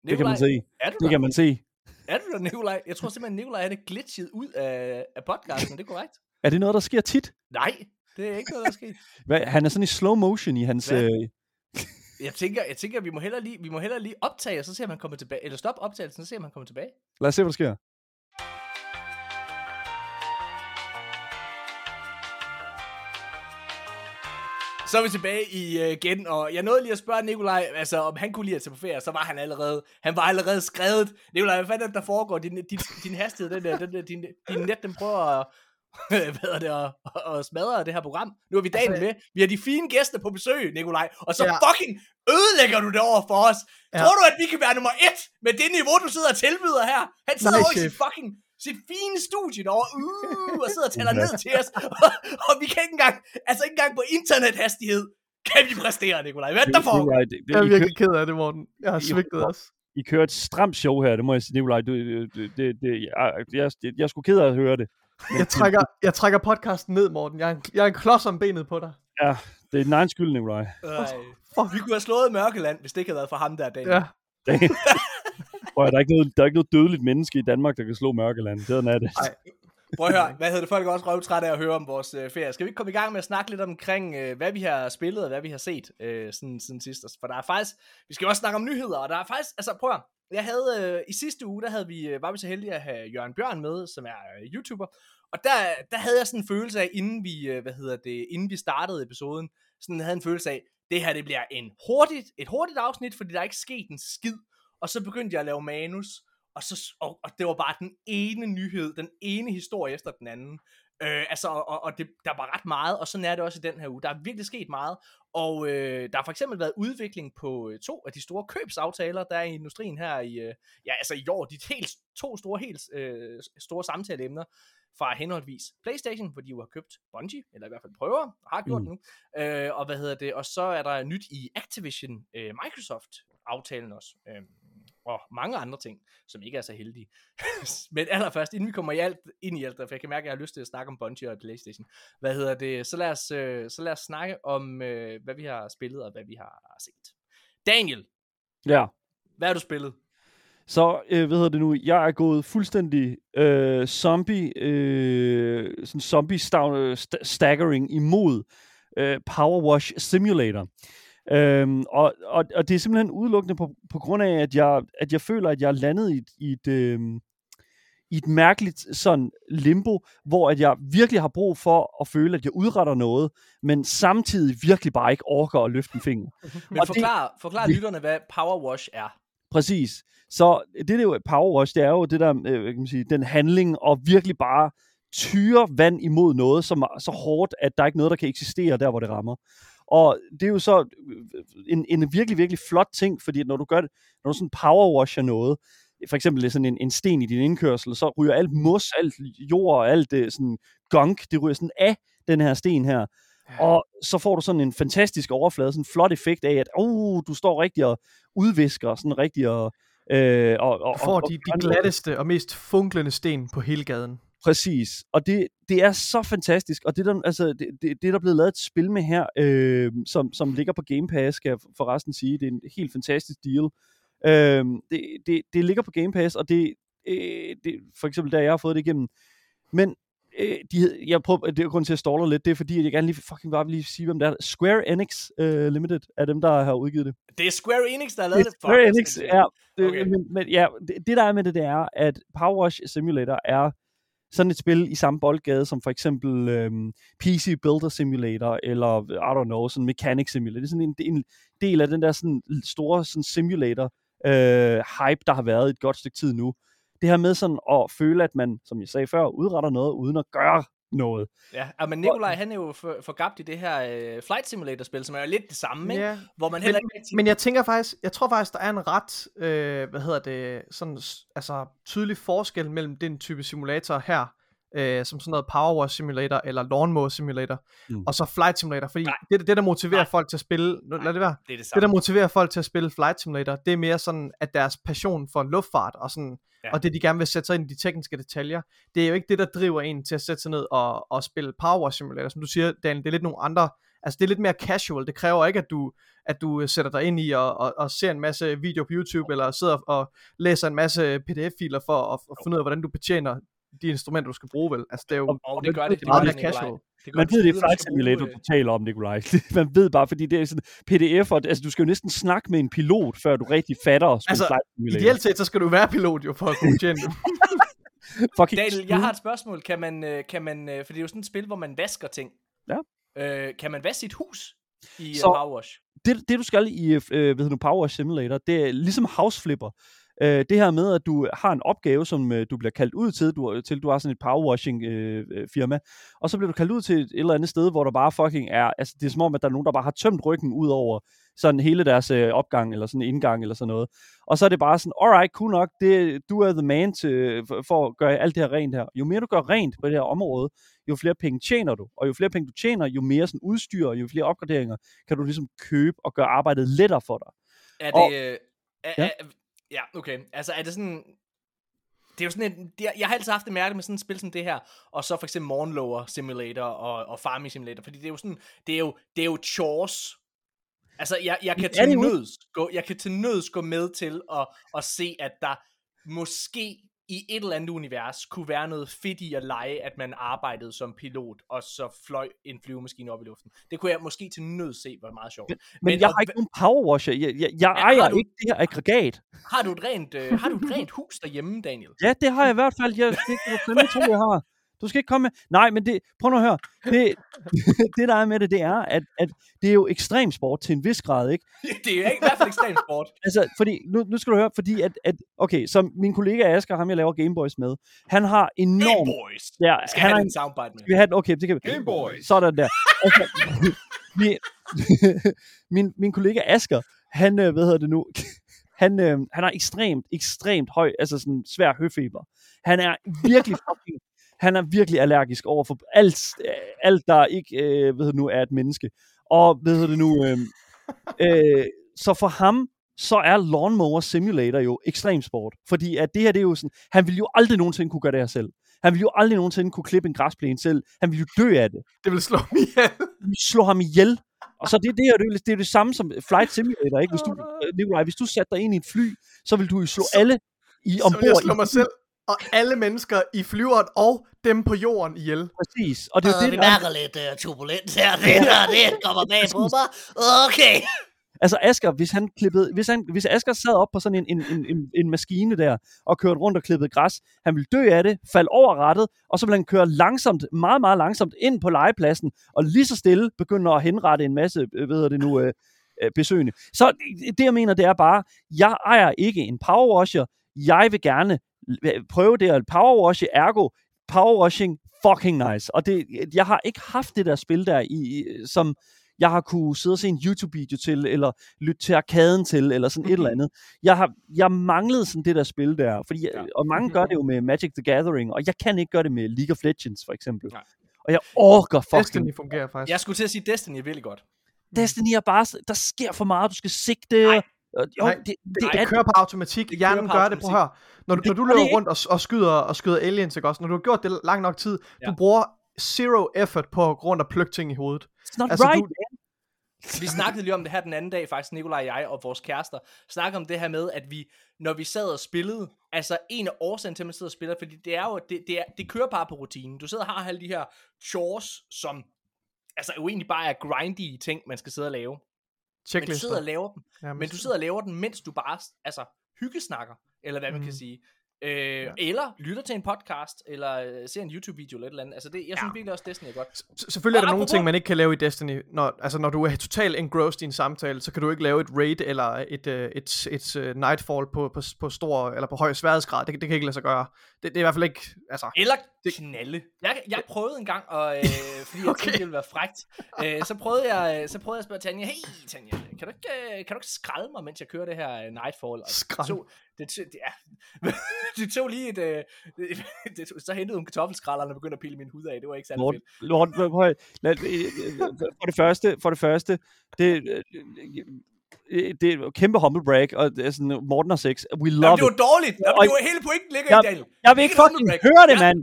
Det kan man se. Er du Det kan man se. Er du der, Nikolaj? Jeg tror simpelthen, Nikolaj han er glitchet ud af, af podcasten. Er det korrekt? Er det noget, der sker tit? Nej, det er ikke noget, der er sket. Hvad, han er sådan i slow motion i hans... Hvad? Øh, Jeg tænker, jeg tænker, vi må hellere lige, vi må hellere lige optage, og så se, om han kommer tilbage. Eller stop optagelsen, og se, om han kommer tilbage. Lad os se, hvad der sker. Så er vi tilbage i, uh, igen, og jeg nåede lige at spørge Nikolaj, altså om han kunne lide at tage på ferie, så var han allerede, han var allerede skrevet. Nikolaj, hvad fanden er det, der foregår? Din, din, din hastighed, den der, den der, din, din net, den prøver at, hvad er det, at, at, at smadre det her program. Nu er vi dagen Altså- med. Vi har de fine gæster på besøg, Nikolaj, og så Ja. fucking ødelægger du det over for os. Ja. Tror du, at vi kan være nummer et med det niveau, du sidder og tilbyder her? Han sidder Nej, over i sit chef. fucking sit fine studie derovre, uh, og sidder og tæller ned til os, og, og vi kan ikke engang, altså ikke engang på internethastighed, kan vi præstere, Nikolaj. Hvad er der for? Det, det, Jeg er virkelig ked af det, Morten. Jeg har svigtet os. I kører et stramt show her, det må jeg sige, Nikolaj. Du, det, det, det, jeg, jeg, jeg, jeg er sgu ked af at høre det. Jeg trækker, jeg trækker podcasten ned, Morten. Jeg er en, jeg er en klods om benet på dig. Ja, det er din egen skyld, Nikolaj. Fuck. Vi kunne have slået Mørkeland, hvis det ikke havde været for ham der, Daniel. Ja. Prøv, der, er ikke noget, der er ikke noget dødeligt menneske i Danmark, der kan slå Mørkeland. Det er det. Ej. Prøv at høre, hvad hedder det? Folk er også røvtræt af at høre om vores øh, ferie. Skal vi ikke komme i gang med at snakke lidt omkring, øh, hvad vi har spillet og hvad vi har set øh, siden, siden sidst? For der er faktisk, vi skal også snakke om nyheder, og der er faktisk, altså prøv at høre, jeg havde, øh, i sidste uge, der havde vi, øh, var vi så heldige at have Jørgen Bjørn med, som er øh, YouTuber, og der, der havde jeg sådan en følelse af, inden vi, øh, hvad hedder det, inden vi startede episoden, sådan havde en følelse af, det her det bliver en hurtigt, et hurtigt afsnit, fordi der er ikke sket en skid, og så begyndte jeg at lave manus, og, så, og, og det var bare den ene nyhed, den ene historie efter den anden. Øh, altså, og, og det, der var ret meget, og sådan er det også i den her uge. Der er virkelig sket meget, og øh, der har for eksempel været udvikling på øh, to af de store købsaftaler, der er i industrien her i, øh, ja, altså i år, de helt, to store, helt øh, store samtaleemner fra henholdsvis Playstation, hvor de jo har købt Bungie, eller i hvert fald prøver, og har gjort Mm. nu, øh, og hvad hedder det, og så er der nyt i Activision, øh, Microsoft aftalen også, øh, og mange andre ting, som ikke er så heldige. Men allerførst, inden vi kommer i alt, ind i alt, for jeg kan mærke, at jeg har lyst til at snakke om Bungie og Playstation, hvad hedder det, så lad os, øh, så lad os snakke om, øh, hvad vi har spillet og hvad vi har set. Daniel, Ja. hvad har du spillet? Så, øh, hvad hedder det nu, jeg er gået fuldstændig øh, zombie, øh, sådan zombie sta- sta- staggering imod øh, Power Wash Simulator. Øhm, og, og, og det er simpelthen udelukkende på, på grund af, at jeg, at jeg føler, at jeg er landet i, et- i et, øh, i et mærkeligt sådan limbo, hvor at jeg virkelig har brug for at føle, at jeg udretter noget, men samtidig virkelig bare ikke orker at løfte en finger. Men Og det- forklar, forklar lytterne, hvad Power Wash er. Præcis. Så det, det er jo Power Wash, det er jo det der, øh, kan man sige, den handling, og virkelig bare tyre vand imod noget, som er så hårdt, at der er ikke noget, der kan eksistere der, hvor det rammer. Og det er jo så øh, en, en virkelig, virkelig flot ting, fordi når du gør det, når du sådan powerwasher noget, for eksempel sådan en, en sten i din indkørsel, så ryger alt mos, alt jord og alt det sådan gunk, det ryger sådan af den her sten her. Og så får du sådan en fantastisk overflade, sådan en flot effekt af, at uh, du står rigtig og udvisker, sådan rigtig og... Øh, og, og, Du får og, de, og de glatteste og mest funklende sten på hele gaden. Præcis. Og det, det er så fantastisk. Og det, der, altså, det, det, det er der blevet lavet et spil med her, øh, som, som ligger på Game Pass, skal jeg forresten sige. Det er en helt fantastisk deal. Øh, det, det, det ligger på Game Pass, og det, øh, det for eksempel der jeg har fået det igennem. Men øh, de, jeg prøver, det er grund til at ståle lidt, det er fordi, at jeg gerne lige fucking bare vil lige sige, hvem det er. Square Enix øh, Limited er dem, der har udgivet det. Det er Square Enix, der har lavet det. Fuck, Square Enix, ja. Det, okay. men, men, ja det, det, der er med det, det er, at Power Wash Simulator er sådan et spil i samme boldgade som for eksempel øhm, PC Builder Simulator, eller I don't know, sådan Mechanic Simulator. Det er sådan en, en del af den der sådan store sådan simulator øh, hype, der har været et godt stykke tid nu. Det her med sådan at føle, at man, som jeg sagde før, udretter noget uden at gøre noget. Ja, ja, men Nikolaj, han er jo for, forgabt i det her øh, Flight Simulator-spil, som er jo lidt det samme, ikke? Ja. Hvor man heller Men, ikke rigtig... men jeg tænker faktisk, jeg tror faktisk, der er en ret, øh, hvad hedder det, sådan, altså tydelig forskel mellem den type simulator her, øh, som sådan noget Power Wash Simulator eller Lawnmower Simulator, Mm. og så Flight Simulator, fordi Nej. det, det, der motiverer Nej. folk til at spille, nu, lad det være, det er det det samme. der motiverer folk til at spille Flight Simulator, det er mere sådan, at deres passion for luftfart og sådan, Ja. ja. og det de gerne vil sætte sig ind i de tekniske detaljer, det er jo ikke det, der driver en til at sætte sig ned og, og spille Power Wash Simulator, som du siger, Daniel, det er lidt nogle andre, altså det er lidt mere casual, det kræver ikke, at du, at du øh, sætter dig ind i og, og, og ser en masse video på YouTube, eller sidder og læser en masse pdf-filer for at, at finde ud af, hvordan du betjener de instrumenter, du skal bruge, vel? Altså, det er jo Og- Og det gør det. det mere det, casual. Nikolaj. Det gør Man ved, det er Flight Simulator, øh, du taler om, Nikolaj. Man ved bare, fordi det er sådan PDF'er, altså du skal jo næsten snakke med en pilot, før du rigtig fatter at spille Altså, Flight Simulator. Ideelt set, så skal du være pilot jo, for at kunne tjene det. Fucking Daniel, jeg har et spørgsmål. Kan man, øh, kan man øh, for det er jo sådan et spil, hvor man vasker ting. Ja. Øh, kan man vaske sit hus i Så- Så... Power Wash? det, det du skal i øh, hvad hedder nu, Power Wash Simulator, det er ligesom House Flipper. Øh, det her med, at du har en opgave, som øh, du bliver kaldt ud til, du, til du har sådan et powerwashing øh, øh, firma, og så bliver du kaldt ud til et eller andet sted, hvor der bare fucking er, altså det er som om, at der er nogen, der bare har tømt ryggen ud over sådan hele deres øh, opgang, eller sådan en indgang, eller sådan noget. Og så er det bare sådan, alright, cool nok, det, du er the man til, for, for at gøre alt det her rent her. Jo mere du gør rent på det her område, jo flere penge tjener du. Og jo flere penge du tjener, jo mere sådan udstyr, og jo flere opgraderinger kan du ligesom købe og gøre arbejdet lettere for dig. Er Og- det... Øh, er, Ja. ja. Er, ja, okay. Altså, er det sådan... Det er jo sådan et, det, jeg har altid haft det mærke med sådan et spil som det her, og så for eksempel Morgenlover Simulator og, og Farming Simulator, fordi det er jo sådan, det er jo, det er jo chores. Altså, jeg, jeg kan til nøds gå, jeg kan til nøds gå med til at, at se, at der måske i et eller andet univers kunne være noget fedt i at lege, at man arbejdede som pilot, og så fløj en flyvemaskine op i luften. Det kunne jeg måske til nøds se, var meget sjovt. Men, men jeg og har ikke nogen powerwasher. Jeg, jeg, jeg har ejer du- ikke det her aggregat. Har du et rent, øh, har du et rent hus derhjemme, Daniel? Ja, det har jeg i hvert fald. Jeg, det kan du tro, jeg har. Du skal ikke komme med... Nej, men det, prøv nu at høre. Det, det, der er med det, det er, at, at det er jo ekstrem sport til en vis grad, ikke? det er ikke, i hvert fald ekstremt sport. Altså, fordi, nu, nu skal du høre, fordi at, at okay, som min kollega Asger, ham jeg laver Gameboys med, han har enormt... Gameboys. Ja, Skal han have en, soundbite med. skal vi have den? Okay, det kan vi. Gameboys. Sådan der. Altså, min, min, min kollega Asger, han, øh, hvad hedder det nu, han, øh, han har ekstremt, ekstremt høj, altså sådan svær høfeber. Han er virkelig fucking, han er virkelig allergisk over for alt, øh, alt der ikke, øh, det nu, er et menneske. Og, hedder det nu, øh, øh, så for ham, så er Lawnmower Simulator jo ekstrem sport. Fordi at det her, det er jo sådan, han vil jo aldrig nogensinde kunne gøre det her selv. Han vil jo aldrig nogensinde kunne klippe en græsplæne selv. Han vil jo dø af det Det vil slå mig ihjel. slå ham ihjel. Og så det, det, er, det, er det er det samme som Flight Simulator, ikke? Hvis du, øh, Nikolaj, hvis du satte dig ind i et fly, så vil du jo slå Så- alle i, Så vil jeg ombord slå mig selv og alle mennesker i flyveren og dem på jorden ihjel. Præcis. Og det er Øh, det, vi der er, mærker lidt uh, turbulens her. Det, der, det kommer bag på mig. Okay. altså Asger, hvis han klippede, hvis, han, hvis Asger sad op på sådan en, en, en, en, en maskine der, og kørte rundt og klippede græs, han ville dø af det, falde over rettet, og så ville han køre langsomt, meget, meget langsomt ind på legepladsen, og lige så stille begynde at henrette en masse, øh, hvad hedder det nu, øh, øh, besøgende. Så det jeg mener, det er bare, jeg ejer ikke en powerwasher, jeg vil gerne øh, prøve det at powerwashe, ergo powerwashing fucking nice. Og det, jeg har ikke haft det der spil der, i, som jeg har kunne sidde og se en YouTube-video til, eller lytte til arkaden til, eller sådan et eller andet. Jeg har jeg manglede sådan det der spil der, fordi, ja. og mange gør det jo med Magic the Gathering, og jeg kan ikke gøre det med League of Legends, for eksempel. Nej. Og jeg orker fucking Destiny fungerer faktisk. Jeg skulle til at sige, Destiny er virkelig godt. Destiny er bare, der sker for meget, du skal sigte. Nej. Og, jo, Nej, det, det, Det, det, det er, kører på automatik. Hjernen på gør det. Prøv at høre. Når du, Det når du det løber rundt og, og, skyder, og skyder aliens, ikke også? Når du har gjort det lang nok tid, Ja. du bruger zero effort på at gå rundt og plukke ting i hovedet. it's not altså, right. du- Vi snakkede lige om det her den anden dag, faktisk Nikolaj og jeg og vores kærester, snakkede om det her med, at vi, når vi sad og spillede, altså en af årsagen til, at man sidder og spiller, fordi det er jo, det, det, er, det kører bare på rutinen. Du sidder og har alle de her chores, som altså jo egentlig bare er grindy ting, man skal sidde og lave. Men du Checklister. sidder og laver dem, Jamen, men du sidder og laver den, mens du bare, altså, hyggesnakker, eller hvad man kan Mhm. sige. Øh, ja. Eller lytter til en podcast, eller øh, ser en YouTube-video eller et eller andet. Altså det, jeg synes Ja. virkelig også, Destiny er godt. S- Selvfølgelig er der Og nogle ting, man ikke kan lave i Destiny. Når, altså, når du er totalt engrossed i en samtale, så kan du ikke lave et raid eller et, uh, et, et, et uh, nightfall på, på, på stor eller på høj sværhedsgrad. Det, det kan ikke lade sig gøre. Det, det er i hvert fald ikke... Altså, Eller knalle. Jeg, jeg prøvede en gang, og, øh, fordi jeg Okay. tænkte, det ville være frægt. Øh, så, prøvede jeg, øh, så prøvede jeg at spørge Tanja, hey Tanja, kan du ikke, øh, kan du ikke skralde mig, mens jeg kører det her øh, Nightfall? Og Skrald? Det tog, det, det, ja. det tog lige et... Øh, det, det så hentede hun kartoffelskralderen og begyndte at pille min hud af. Det var ikke særlig Lord, fedt. Lord, prøv, lad, for det første, for det første, det, det er kæmpe humble brag, og det er sådan, Morten har sex, we Jamen, love det var dårligt. Jamen, det var hele pointen ligger Jeg- i, Daniel. Jeg vil ikke et fucking høre det, mand!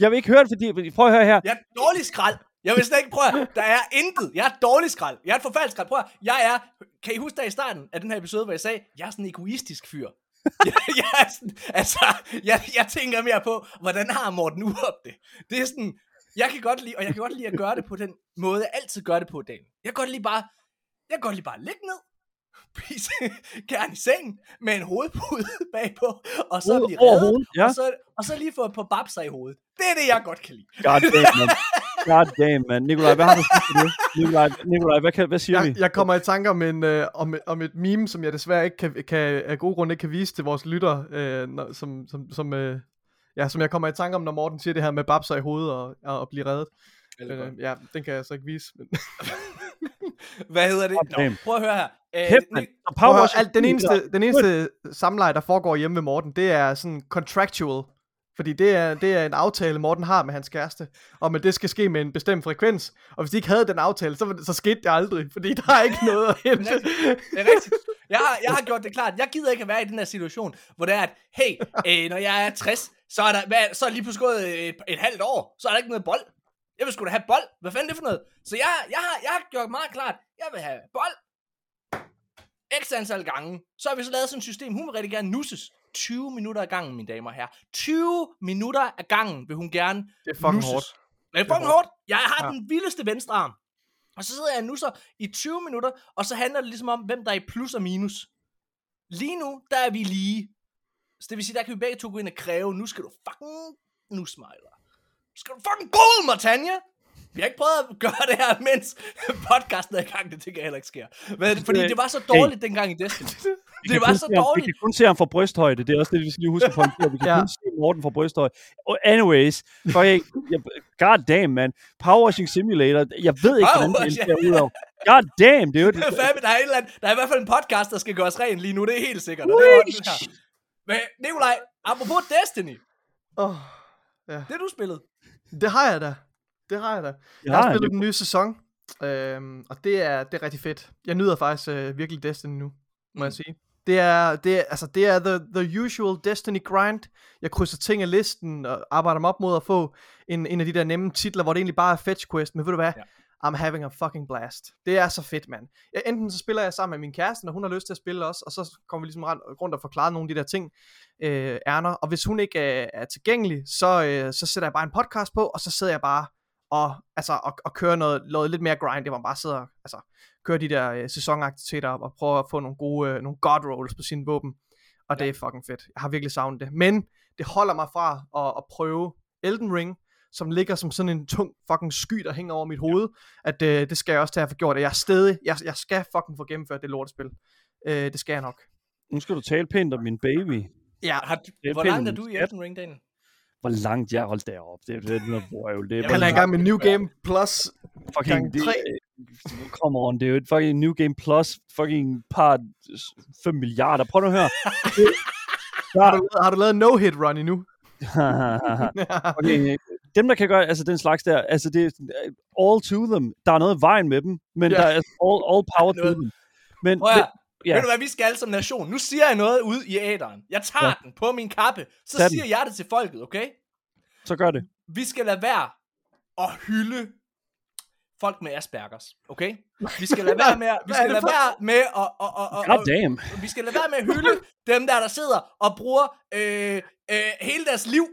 Jeg vil ikke høre det, fordi, prøv at høre her. Jeg er dårlig skrald. Jeg vil slet ikke prøve Der er intet. Jeg er dårlig skrald. Jeg er et forfærdeligt skrald. Prøv at, jeg er... Kan I huske der i starten af den her episode, hvor jeg sagde, jeg er sådan en egoistisk fyr. jeg, jeg, er sådan, altså, jeg, jeg tænker mere på, hvordan har Morten Urup det? Det er sådan, jeg kan godt lide, og jeg kan godt lide at gøre det på den måde, jeg altid gør det på, Dan. Jeg kan godt lide bare, jeg kan godt lide bare at ligge ned, spise gerne i sengen, med en hovedpude bagpå, og så Hoved blive reddet, ja. og, så, og så lige få et par babser i hovedet. Det er det, jeg godt kan lide. God damn, man. God damn, man. Nikolaj, hvad har du sagt? Nikolaj, Nikolaj hvad, kan, hvad siger vi? Jeg, jeg kommer i tanke om, en, øh, om, om et meme, som jeg desværre ikke kan, kan, af gode grunde ikke kan vise til vores lytter, øh, når, som, som, som, øh, ja, som jeg kommer i tanke om, når Morten siger det her med babser i hovedet og, og, og blive reddet. Øh, ja, den kan jeg så ikke vise. Men... Hvad hedder det? Nå, prøv at høre her. Øh, Kæft, man. Og Prøv at høre, powerwash- alt, den eneste, den eneste samleje, der foregår hjemme med Morten, det er sådan contractual. Fordi det er, det er en aftale, Morten har med hans kæreste, om at det skal ske med en bestemt frekvens. Og hvis de ikke havde den aftale, så, så skete det aldrig, fordi der er ikke noget at hente. Det er rigtigt. Jeg har, jeg har gjort det klart. Jeg gider ikke at være i den her situation, hvor det er, at hey, øh, når jeg er 60, så er der hvad, så er lige pludselig gået et, et halvt år, så er der ikke noget bold. Jeg vil sgu da have bold. Hvad fanden er det for noget? Så jeg, jeg, har, jeg har gjort meget klart, jeg vil have bold. X antal gange. Så har vi så lavet sådan et system. Hun vil rigtig gerne nusses. 20 minutter ad gangen, mine damer og herrer. 20 minutter ad gangen vil hun gerne Det er fucking nusses. hårdt. Det er fucking hårdt. Jeg har Ja. den vildeste venstre arm. Og så sidder jeg nu så i 20 minutter, og så handler det ligesom om, hvem der er i plus og minus. Lige nu, der er vi lige. Så det vil sige, der kan vi begge to gå ind og kræve, nu skal du fucking nus mig, eller? Skal du fucking gå ud, Martanja! Vi har ikke prøvet at gøre det her, mens podcasten er i gang. Det tænker jeg heller ikke sker. Men, fordi det var så dårligt dengang i Destiny. Det var så ham- Vi dårligt. kan kun se ham fra brysthøjde. Det er også det, vi skal lige huske på. Vi kan Ja. kun se Morten fra brysthøjde. Og anyways, for jeg, jeg, god damn, man. Powerwashing Simulator. Jeg ved ikke, hvordan det ser ud af. God damn, det er jo Det er fandme, der er, et eller andet, der er i hvert fald en podcast, der skal gøres ren lige nu. Det er helt sikkert. Og det er også her. Men Nikolaj, apropos Destiny. Oh, Det du spillet. Det har jeg da. Det har jeg da. Jeg Ja, har spillet det- den nye sæson, øhm, og det er, det er rigtig fedt. Jeg nyder faktisk øh, virkelig Destiny nu, må Mm. jeg sige. Det er, det er, altså, det er the, the usual Destiny grind. Jeg krydser ting af listen og arbejder mig op mod at få en, en af de der nemme titler, hvor det egentlig bare er fetch quest. Men ved du hvad? Ja. I'm having a fucking blast. Det er så fedt, mand. Enten så spiller jeg sammen med min kæreste, når hun har lyst til at spille også, og så kommer vi ligesom rundt og forklarer nogle af de der ting, øh, Erner. Og hvis hun ikke øh, er tilgængelig, så, øh, så sætter jeg bare en podcast på, og så sidder jeg bare og, altså, og, og kører noget, noget lidt mere grind, det var bare sidder altså, kører de der øh, sæsonaktiviteter op, og prøver at få nogle gode, øh, nogle god rolls på sine våben, og det er fucking fedt. Jeg har virkelig savnet det. Men det holder mig fra at, at prøve Elden Ring, som ligger som sådan en tung fucking sky, der hænger over mit hoved, at øh, det skal jeg også til at få gjort. Jeg er stadig, jeg, jeg skal fucking få gennemført det lortespil. Øh, det skal jeg nok. Nu skal du tale pænt om min baby. Ja, Har, er hvor langt er du i. Elden Ring, Daniel? Hvor langt jeg holdt derop. Det, det, det er noget vrøvl. Det er Jamen, han er i gang med New Game Plus. fucking... gang Det, tre. come on, det er jo et fucking New Game Plus. Fucking par 5 milliarder. Prøv nu at høre. Har du, har du lavet en no-hit run endnu? okay, dem, der kan gøre altså den slags der, altså det er øh, all to them. Der er noget i vejen med dem, men Ja. der er all, all power to them. Men, Prøv men ja. Ved du hvad vi skal som nation? Nu siger jeg noget ud i æderen. Jeg tager Ja. den på min kappe. Så Tag den. siger jeg det til folket, okay? så gør det. Vi skal lade være at hylde folk med Aspergers, okay? Vi skal lade være med, at- vi skal lade være med at, at, at, at, God damn. vi skal lade være med at hylde dem der, der sidder og bruger øh, øh, hele deres liv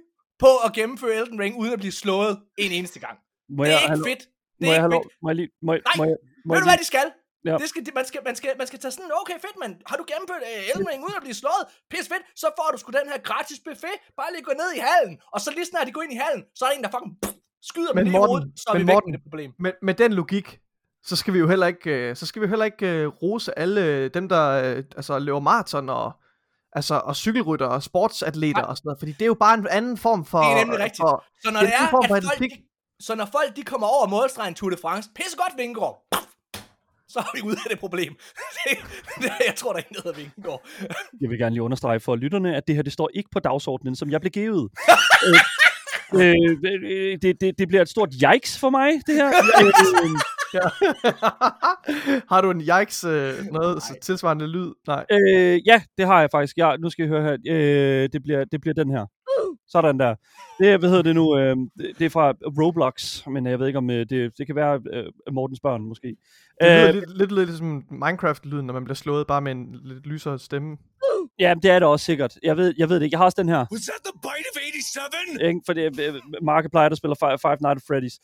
på at gennemføre Elden Ring, uden at blive slået en eneste gang. Må Det er ikke lov- fedt. Det Må er jeg ikke lov? fedt. Må jeg lige... Må, jeg- Nej. må jeg, må Ved jeg du hvad de skal? Ja. Det skal, man, skal, man, skal, man skal tage sådan, okay fedt mand, har du gennemført uh, Elden Ring uden at blive slået? Pis fedt, så får du sgu den her gratis buffet. Bare lige gå ned i hallen, og så lige snart de går ind i hallen, så er der en, der fucking pff, skyder Men med Morten, hovedet, så er men vi væk Morten, med det problem. med, med den logik, så skal vi jo heller ikke, øh, så skal vi jo heller ikke øh, rose alle dem, der altså, løber maraton og, altså, og cykelrytter og sportsatleter Nej. og sådan noget, fordi det er jo bare en anden form for... Det er nemlig rigtigt. For, Så når det det er form for at folk, atletik. de, så når folk de kommer over målstregen Tour de France, pisse godt Vingegaard, så er vi ude af det problem. jeg tror, der er ikke noget af Vingegaard. jeg vil gerne lige understrege for lytterne, at det her, det står ikke på dagsordenen, som jeg blev givet. øh, øh, øh, det, det, det bliver et stort yikes for mig, det her. øh, har du en yikes, øh, noget Nej. tilsvarende lyd? Nej. Øh, ja, det har jeg faktisk. Ja, nu skal I høre her. Øh, det, bliver, det bliver den her. Sådan der. Det hvad hedder det nu? Øh, det, er fra Roblox, men jeg ved ikke om øh, det, det kan være øh, Mortens børn måske. Det lyder Øh, lidt, lidt, lidt ligesom Minecraft-lyden, når man bliver slået bare med en lidt lysere stemme. Ja, det er det også sikkert. Jeg ved, jeg ved det ikke. Jeg har også den her. Was that the bite of 87? Ikke? For det er Markiplier, der spiller Five, Five Nights at Freddy's.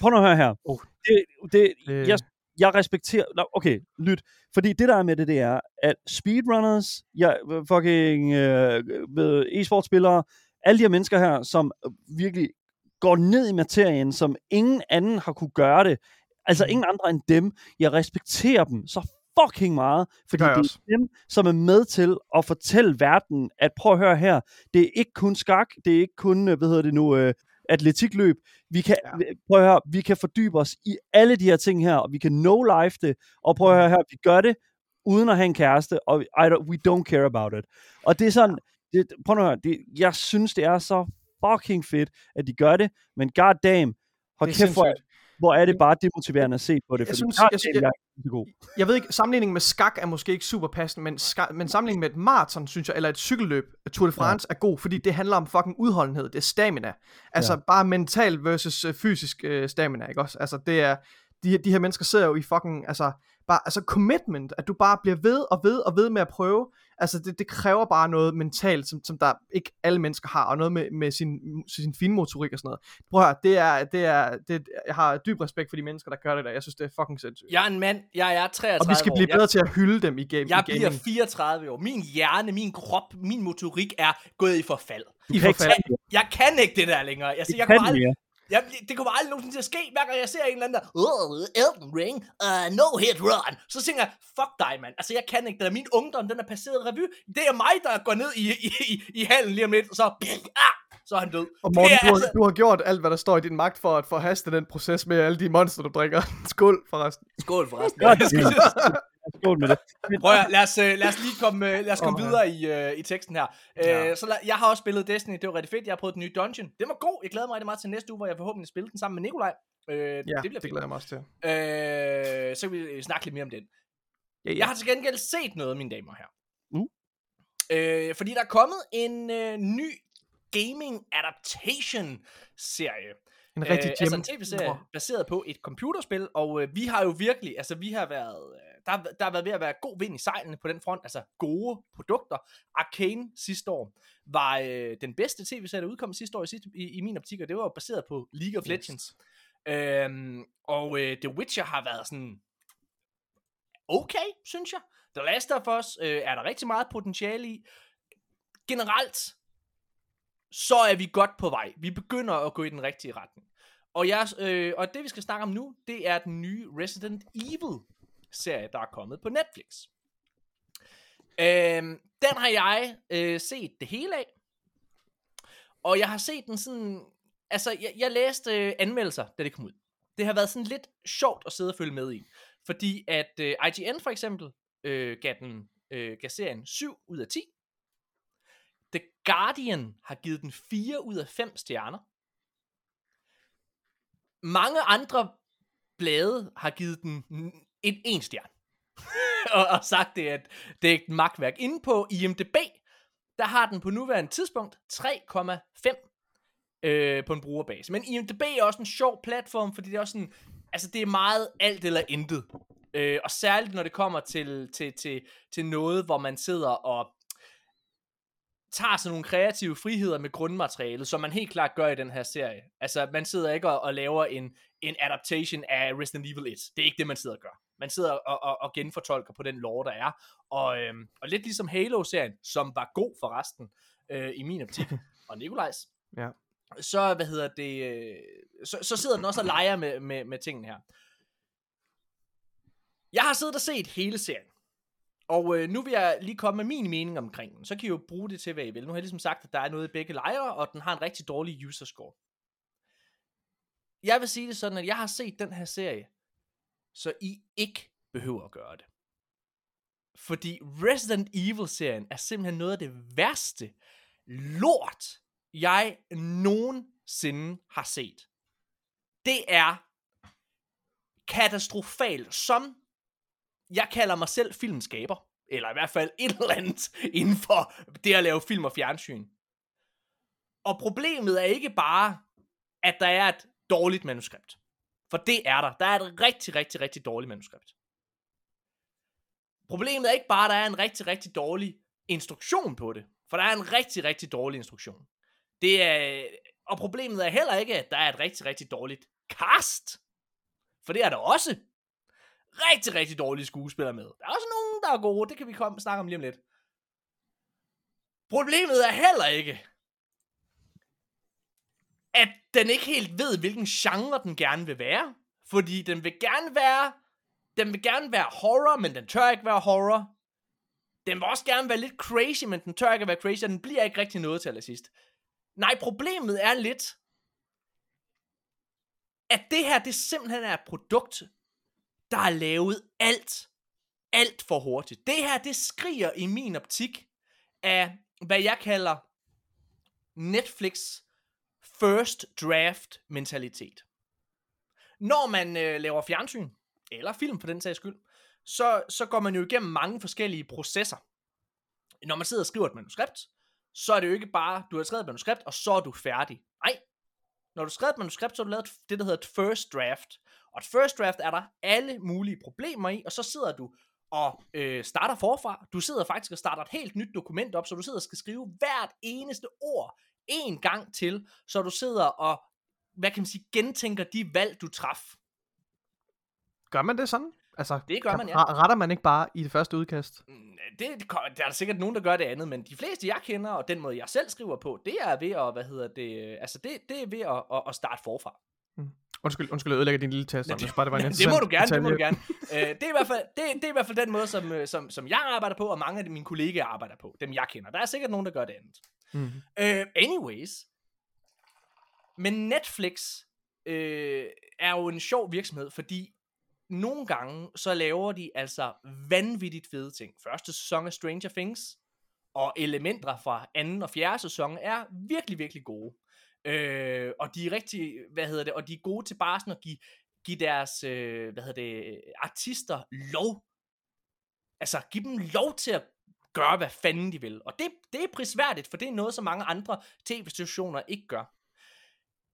Prøv nu at høre her. Oh. Det, det, Det- jeg, jeg respekterer... Okay, lyt. Fordi det der er med det, det er, at speedrunners, ja, fucking øh, e-sportspillere, alle de her mennesker her, som virkelig går ned i materien, som ingen anden har kunne gøre det, altså Mhm. ingen andre end dem, jeg respekterer dem så fucking meget, fordi det også. er dem, som er med til at fortælle verden, at prøv at høre her, det er ikke kun skak, det er ikke kun, øh, hvad hedder det nu, øh, atletikløb. Vi kan, Ja. ja. prøv at høre, vi kan fordybe os i alle de her ting her, og vi kan no-life det, og prøv at høre her, vi gør det uden at have en kæreste, og I don't, we don't care about it. Og det er sådan, det, prøv at høre, det, jeg synes, det er så fucking fedt, at de gør det, men god damn, hold Det kæft, sindssygt. Hvor er det bare demotiverende at se på det, Jeg synes- jeg jeg så god. Jeg ved ikke, sammenligningen med skak er måske ikke super passende, men, ska- men sammenligningen med et maraton, synes jeg, eller et cykelløb, Tour de France, ja. er god, fordi det handler om fucking udholdenhed, det er stamina. Altså ja. bare mental versus øh, fysisk øh, stamina, ikke også? Altså det er, de, de her mennesker sidder jo i fucking, altså, bare, altså commitment, at du bare bliver ved og ved og ved med at prøve, altså det, det kræver bare noget mentalt, som, som der ikke alle mennesker har, og noget med, med sin, sin finmotorik og sådan noget. Prøv at høre, det er, det er, det, jeg har dyb respekt for de mennesker, der gør det der, jeg synes det er fucking sindssygt. Jeg er en mand, jeg er 33 Og vi skal år. blive Jeg- bedre til at hylde dem i, game, Jeg i bliver gaming. 34 år. Min hjerne, min krop, min motorik er gået i forfald. I kan ikke forfald. det. Jeg kan ikke det der længere. Altså, jeg kan kommer aldrig, mere. Jeg, det kommer aldrig nogensinde til at ske, hver gang jeg ser en eller anden der, Oh, Elden Ring. Uh, no hit run. så tænker jeg, fuck dig, mand. Altså, jeg kan ikke det der. Min ungdom, den er passeret revy. Det er mig, der går ned i, i, i, i hallen lige om lidt, og så, ah, så er han død. Og Morten, det er du, har, altså, du har gjort alt, hvad der står i din magt for at forhaste den proces med alle de monster, du drikker. Skål forresten. skål forresten. Godt, Skål med det. Prøv at, lad, os, øh, lad os lige komme, øh, lad os komme ja. videre i, øh, i teksten her. Ja. Øh, så lad, jeg har også spillet Destiny, det var rigtig fedt. Jeg har prøvet den nye dungeon. Det var god. Jeg glæder mig rigtig meget til næste uge, hvor jeg forhåbentlig spiller den sammen med Nikolaj. Øh, Ja, det bliver det glæder jeg mig også til. Øh, så kan vi snakke lidt mere om den. Ja, ja. Jeg har til gengæld set noget, mine damer her. Uh. Øh, fordi der er kommet en øh, ny gaming adaptation serie. En rigtig øh, altså en tv-serie baseret på et computerspil, og øh, vi har jo virkelig, altså vi har været, der, der har været ved at være god vind i sejlene på den front, altså gode produkter. Arcane sidste år var øh, den bedste tv-serie, der udkom sidste år i, i, i min optik, og det var baseret på League of Yes. Legends. Øhm, og øh, The Witcher har været sådan okay, synes jeg. The Last of Us øh, er der rigtig meget potentiale i. Generelt, så er vi godt på vej. Vi begynder at gå i den rigtige retning. Og, jeg, øh, og det vi skal snakke om nu, det er den nye Resident Evil serie, der er kommet på Netflix. Øhm, den har jeg øh, set det hele af. Og jeg har set den sådan... Altså, jeg, jeg læste øh, anmeldelser, da det kom ud. Det har været sådan lidt sjovt at sidde og følge med i. Fordi at øh, IGN for eksempel øh, gav, den, øh, gav serien 7 ud af 10. The Guardian har givet den 4 ud af 5 stjerner. Mange andre blade har givet den en, en stjerne. og, og sagt det, at det er et magtværk. Inde på IMDB, der har den på nuværende tidspunkt 3,5 øh, på en brugerbase. Men IMDB er også en sjov platform, fordi det er også sådan, altså det er meget alt eller intet. Øh, og særligt når det kommer til, til, til, til noget, hvor man sidder og tager sådan nogle kreative friheder med grundmaterialet, som man helt klart gør i den her serie. Altså, man sidder ikke og, og laver en, en adaptation af Resident Evil 1. Det er ikke det, man sidder og gør. Man sidder og, og, og genfortolker på den lore, der er. Og, øhm, og lidt ligesom Halo-serien, som var god for resten, øh, i min optik, og Nikolajs, Ja. så, hvad hedder det, øh, så, så sidder den også og leger med, med, med tingene her. Jeg har siddet og set hele serien. Og øh, nu vil jeg lige komme med min mening omkring den. Så kan I jo bruge det til, hvad I vil. Nu har jeg ligesom sagt, at der er noget i begge lejre, og den har en rigtig dårlig user score. Jeg vil sige det sådan, at jeg har set den her serie, så I ikke behøver at gøre det. Fordi Resident Evil-serien er simpelthen noget af det værste lort, jeg nogensinde har set. Det er katastrofalt, som jeg kalder mig selv filmskaber. Eller i hvert fald et eller andet inden for det at lave film og fjernsyn. Og problemet er ikke bare, at der er et dårligt manuskript. For det er der. Der er et rigtig, rigtig, rigtig dårligt manuskript. Problemet er ikke bare, at der er en rigtig, rigtig dårlig instruktion på det. For der er en rigtig, rigtig dårlig instruktion. Det er, og problemet er heller ikke, at der er et rigtig, rigtig dårligt cast. For det er der også. Rigtig, rigtig dårlige skuespillere med. Der er også nogen, der er gode. Det kan vi komme snakke om lige om lidt. Problemet er heller ikke, at den ikke helt ved, hvilken genre den gerne vil være. Fordi den vil gerne være, den vil gerne være horror, men den tør ikke være horror. Den vil også gerne være lidt crazy, men den tør ikke være crazy, og den bliver ikke rigtig noget til allersidst. Nej, problemet er lidt, at det her, det simpelthen er et produkt, der er lavet alt, alt for hurtigt. Det her, det skriger i min optik af, hvad jeg kalder Netflix first draft mentalitet. Når man øh, laver fjernsyn, eller film for den sags skyld, så, så går man jo igennem mange forskellige processer. Når man sidder og skriver et manuskript, så er det jo ikke bare, du har skrevet et manuskript, og så er du færdig. Nej. Når du har skrevet et manuskript, så har du lavet det, der hedder et first draft. Og et first draft er der alle mulige problemer i, og så sidder du og øh, starter forfra. Du sidder faktisk og starter et helt nyt dokument op, så du sidder og skal skrive hvert eneste ord en gang til, så du sidder og, hvad kan man sige, gentænker de valg, du traf. Gør man det sådan? Altså, Det gør man, ja. re- Retter man ikke bare i det første udkast? Mm, Det, det, der er sikkert nogen, der gør det andet, men de fleste, jeg kender, og den måde, jeg selv skriver på, det er ved at, hvad hedder det, altså det, det er ved at, at, at starte forfra. Undskyld, undskyld, jeg ødelægger din lille test. det, bare, det, var en det må du gerne, det må du detalje. gerne. Øh, det, er i hvert fald, det, det er i hvert fald den måde, som, øh, som, som jeg arbejder på, og mange af mine kollegaer arbejder på, dem jeg kender. Der er sikkert nogen, der gør det andet. Mm. Uh, anyways. Men Netflix øh, er jo en sjov virksomhed, fordi nogle gange, så laver de altså vanvittigt fede ting. Første sæson af Stranger Things, og elementer fra anden og fjerde sæson er virkelig, virkelig gode. Øh, og de er rigtig, hvad hedder det, og de er gode til bare sådan at give, give deres, øh, hvad hedder det, øh, artister lov. Altså, give dem lov til at gøre, hvad fanden de vil. Og det, det er prisværdigt, for det er noget, som mange andre tv-stationer ikke gør.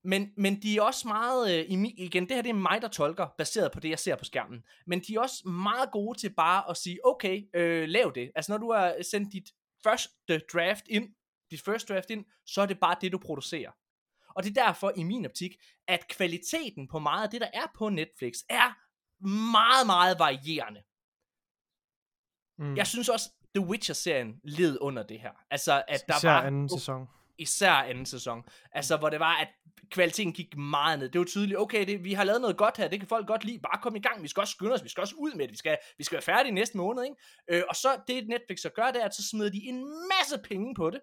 Men, men de er også meget, øh, igen, det her det er mig, der tolker, baseret på det, jeg ser på skærmen. Men de er også meget gode til bare at sige, okay, øh, lav det. Altså når du har sendt dit første draft ind, dit first draft ind, så er det bare det, du producerer. Og det er derfor, i min optik, at kvaliteten på meget af det, der er på Netflix, er meget, meget varierende. Mm. Jeg synes også, The Witcher-serien led under det her. Altså, at der Især var anden sæson. især anden sæson. Altså, hvor det var, at kvaliteten gik meget ned. Det var tydeligt, okay, det, vi har lavet noget godt her, det kan folk godt lide, bare kom i gang, vi skal også skynde os, vi skal også ud med det, vi skal, vi skal være færdige næste måned, ikke? Øh, og så det Netflix så gør, det er, at så smider de en masse penge på det,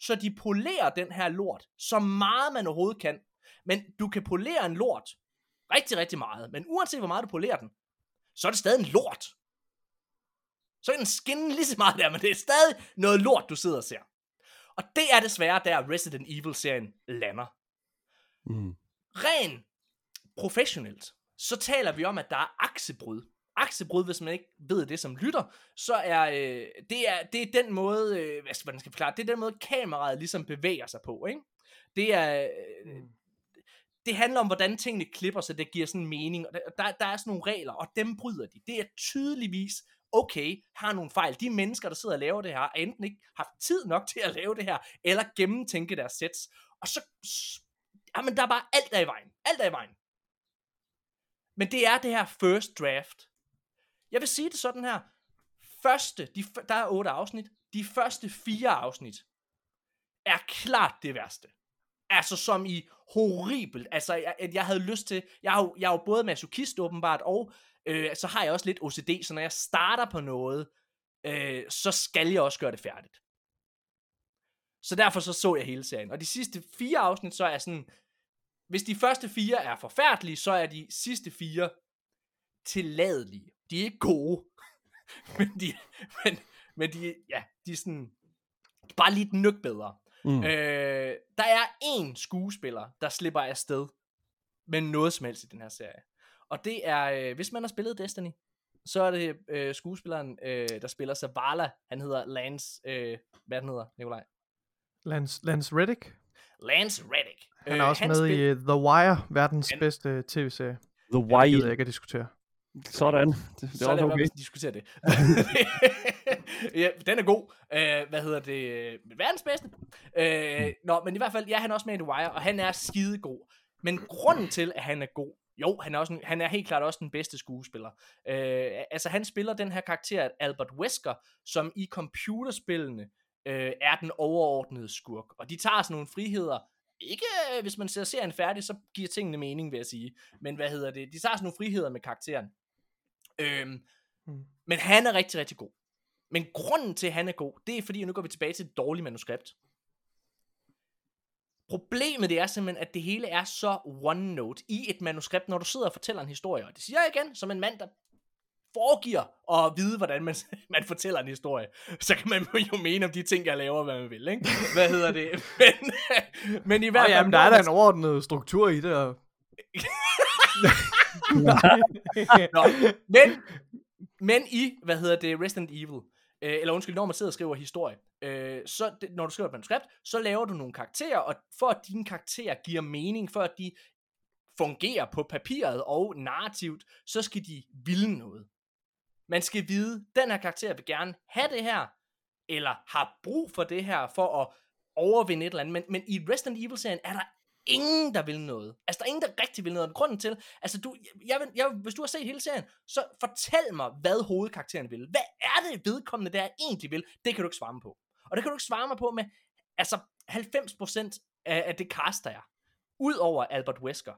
så de polerer den her lort, så meget man overhovedet kan. Men du kan polere en lort rigtig, rigtig meget, men uanset hvor meget du polerer den, så er det stadig en lort. Så kan den skinne lige så meget der, men det er stadig noget lort, du sidder og ser. Og det er desværre der Resident Evil-serien lander. Mm. Ren professionelt, så taler vi om, at der er aksebrud. Aksebrud, hvis man ikke ved det som lytter, så er øh, det, er, det er den måde, øh, hvad skal man skal forklare, det er den måde, kameraet ligesom bevæger sig på, ikke? Det er, øh, det handler om, hvordan tingene klipper, så det giver sådan mening. Og der, der, der er sådan nogle regler, og dem bryder de. Det er tydeligvis, okay, har nogle fejl. De mennesker, der sidder og laver det her, har enten ikke haft tid nok til at lave det her, eller gennemtænke deres sets. Og så, jamen der er bare alt der i vejen. Alt er i vejen. Men det er det her first draft. Jeg vil sige det sådan her. Første, de, der er otte afsnit. De første fire afsnit er klart det værste. Altså som i horribelt. Altså, jeg, at jeg havde lyst til... Jeg er jo, jeg er jo både masochist åbenbart, og øh, så har jeg også lidt OCD, så når jeg starter på noget, øh, så skal jeg også gøre det færdigt. Så derfor så så jeg hele serien. Og de sidste fire afsnit, så er sådan... Hvis de første fire er forfærdelige, så er de sidste fire tilladelige. De er ikke gode. men de, men, men de, ja, de er sådan... Bare lige et nyk bedre. Mm. Øh, der er én skuespiller, der slipper afsted med noget som helst i den her serie. Og det er, øh, hvis man har spillet Destiny, så er det øh, skuespilleren, øh, der spiller Zavala. Han hedder Lance, øh, hvad han hedder, Nikolaj? Lance, Lance Reddick. Lance Reddick. Han er også han med spil- i uh, The Wire, verdens Han- bedste tv-serie. The Det gider jeg Wire. ikke at diskutere. Sådan. Det, det så er lad også være okay. at diskutere det. ja, den er god. Uh, hvad hedder det? Verdens bedste. Uh, nå, men i hvert fald, ja, han er også med i The Wire, og han er skidegod. Men grunden til, at han er god, jo, han er, også en, han er helt klart også den bedste skuespiller. Uh, altså, han spiller den her karakter, Albert Wesker, som i computerspillene uh, er den overordnede skurk. Og de tager sådan nogle friheder, ikke øh, hvis man ser serien færdig, så giver tingene mening, vil jeg sige. Men hvad hedder det? De tager sådan nogle friheder med karakteren. Øhm, Mm. men han er rigtig, rigtig god. Men grunden til, at han er god, det er fordi, og nu går vi tilbage til et dårligt manuskript. Problemet det er simpelthen, at det hele er så one note i et manuskript, når du sidder og fortæller en historie. Og det siger jeg igen, som en mand, der foregiver at vide, hvordan man, man fortæller en historie. Så kan man jo mene om de ting, jeg laver, hvad man vil, ikke? Hvad hedder det? Men, men i hvert fald... jamen, der er da en overordnet struktur i det, og... Nå, men, men i, hvad hedder det, Resident Evil, øh, eller undskyld, når man sidder og skriver historie, øh, så det, når du skriver et manuskript, så laver du nogle karakterer, og for at dine karakterer giver mening, for at de fungerer på papiret og narrativt, så skal de ville noget. Man skal vide, den her karakter vil gerne have det her, eller har brug for det her, for at overvinde et eller andet. Men, men i Resident Evil-serien er der ingen, der vil noget. Altså, der er ingen, der rigtig vil noget. Grunden til, altså, du, jeg, vil, jeg, hvis du har set hele serien, så fortæl mig, hvad hovedkarakteren vil. Hvad er det vedkommende, der egentlig vil? Det kan du ikke svare på. Og det kan du ikke svare mig på med, altså, 90% af, af det cast, der er. Udover Albert Wesker,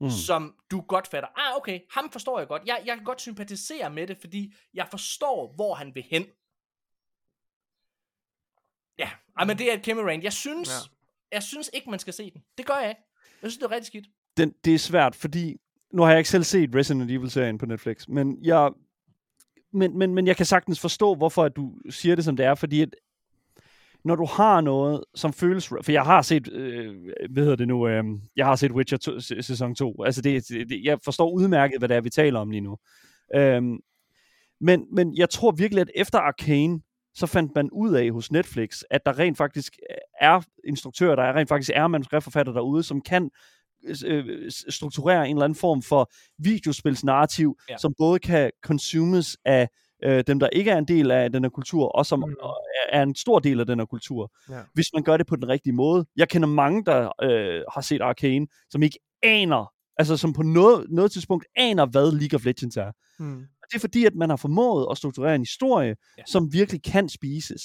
Mm. som du godt fatter. Ah, okay, ham forstår jeg godt. Jeg, jeg kan godt sympatisere med det, fordi jeg forstår, hvor han vil hen. Ja, ej, men det er et kæmpe rant. Jeg synes, ja. jeg synes ikke, man skal se den. Det gør jeg ikke. Jeg synes, det er rigtig skidt. Den, det er svært, fordi nu har jeg ikke selv set Resident Evil-serien på Netflix, men jeg, men, men, men jeg kan sagtens forstå, hvorfor at du siger det, som det er, fordi at, når du har noget, som føles... For jeg har set, øh, hvad hedder det nu, øh, jeg har set Witcher 2, sæ- sæson 2. Altså, det, det, jeg forstår udmærket, hvad det er, vi taler om lige nu. Øhm, men, men jeg tror virkelig, at efter Arcane, så fandt man ud af hos Netflix, at der rent faktisk er instruktører, der er rent faktisk er manuskriptforfatter derude, som kan øh, strukturere en eller anden form for videospilsnarrativ. Ja. som både kan consumes af øh, dem, der ikke er en del af den her kultur, og som Mm. er en stor del af den her kultur, Ja. hvis man gør det på den rigtige måde. Jeg kender mange, der øh, har set Arcane, som ikke aner, altså som på noget, noget tidspunkt aner, hvad League of Legends er. Mm. Og det er fordi, at man har formået at strukturere en historie. Ja. som virkelig kan spises.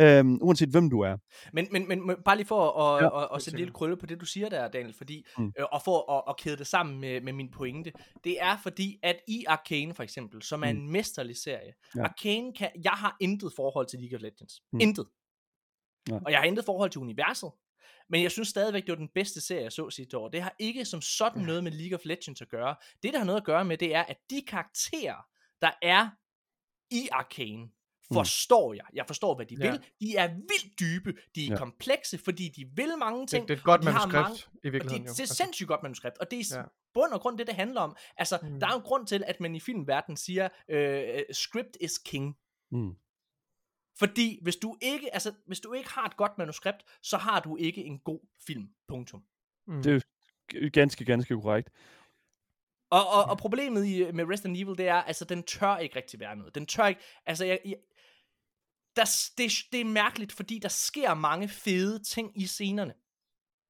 Øhm, uanset hvem du er. Men, men, men, men bare lige for at, Ja, ja, at, at, at sætte lille krølle på det, du siger der, Daniel, fordi, Mm. øh, og for at, at kæde det sammen med, med min pointe, det er fordi, at i Arcane for eksempel, som er Mm. en mesterlig serie, Ja. ja. Arcane kan, jeg har intet forhold til League of Legends. Mm. Intet. Nej. Og jeg har intet forhold til universet. Men jeg synes stadigvæk, det var den bedste serie, jeg så sidste år. Det har ikke som sådan noget med League of Legends at gøre. Det, der har noget at gøre med, det er, at de karakterer, der er i Arcane, forstår jeg. Jeg forstår, hvad de Ja. vil. De er vildt dybe. De er Ja. komplekse, fordi de vil mange ting. Det, det er et godt manuskript, mange- i virkeligheden. det, er Altså, sindssygt godt manuskript, og det er Ja. bund og grund det, det handler om. Altså, Mm. mm. der er jo en grund til, at man i filmverdenen siger, øh, script is king. Mm. Fordi hvis du ikke, altså, hvis du ikke har et godt manuskript, så har du ikke en god film. Punktum. mm. Det er ganske, ganske korrekt. Og, og, og problemet i, med Resident Evil, det er, altså, den tør ikke rigtig være noget. Den tør ikke, altså, jeg, jeg, der, det, det er mærkeligt, fordi der sker mange fede ting i scenerne.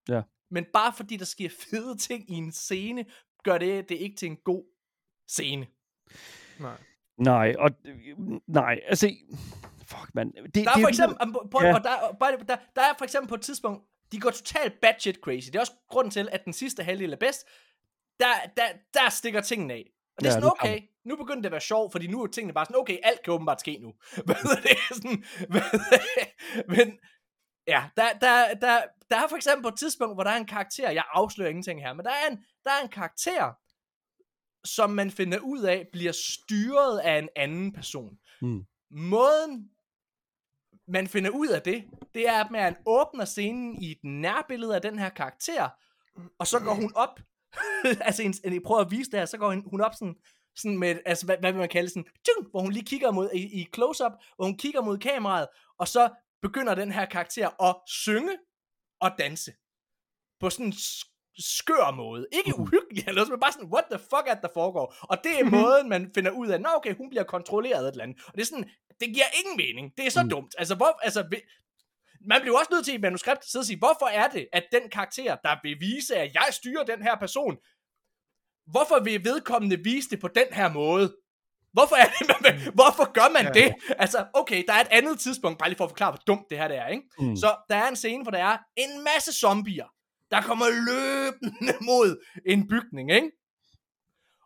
Ja. Men bare fordi der sker fede ting i en scene, gør det det ikke til en god scene. Nej. Nej, og nej, altså, fuck man. Det, Der er det, for eksempel, prøv, Ja. og der, og bare- der, der er for eksempel på et tidspunkt, de går totalt batshit crazy. Det er også grunden til, at den sidste halvdel er bedst. Der, der, der stikker tingene af. Og det er Ja, sådan, det okay, nu begynder det at være sjovt, fordi nu er tingene bare sådan, okay, alt kan åbenbart ske nu. Hvad er det sådan, hvad det? Men, ja, der, der, der, der er for eksempel på et tidspunkt, hvor der er en karakter, jeg afslører ingenting her, men der er en, der er en karakter, som man finder ud af, bliver styret af en anden person. Mm. Måden, man finder ud af det, det er, at man åbner scenen i et nærbillede af den her karakter, og så går hun op, altså en, en, jeg prøver at vise det her, så går hun, hun op sådan, sådan med, altså hvad, hvad vil man kalde sådan, tjung, hvor hun lige kigger mod, i, i close-up, hvor hun kigger mod kameraet, og så begynder den her karakter at synge og danse. På sådan en skør måde. Ikke uhyggelig eller noget, men bare sådan, what the fuck er det, der foregår? Og det er måden, man finder ud af, nå okay, hun bliver kontrolleret af et eller andet. Og det er sådan, det giver ingen mening. Det er så dumt. Altså, hvor, altså, man bliver også nødt til i manuskript at sidde og sige, hvorfor er det, at den karakter, der vil vise, at jeg styrer den her person, hvorfor vil vedkommende vise det på den her måde? Hvorfor, er det, man, hvorfor gør man Ja. det? Altså, okay, der er et andet tidspunkt, bare lige for at forklare, hvor dumt det her det er, ikke? Mm. Så der er en scene, hvor der er en masse zombier, der kommer løbende mod en bygning, ikke?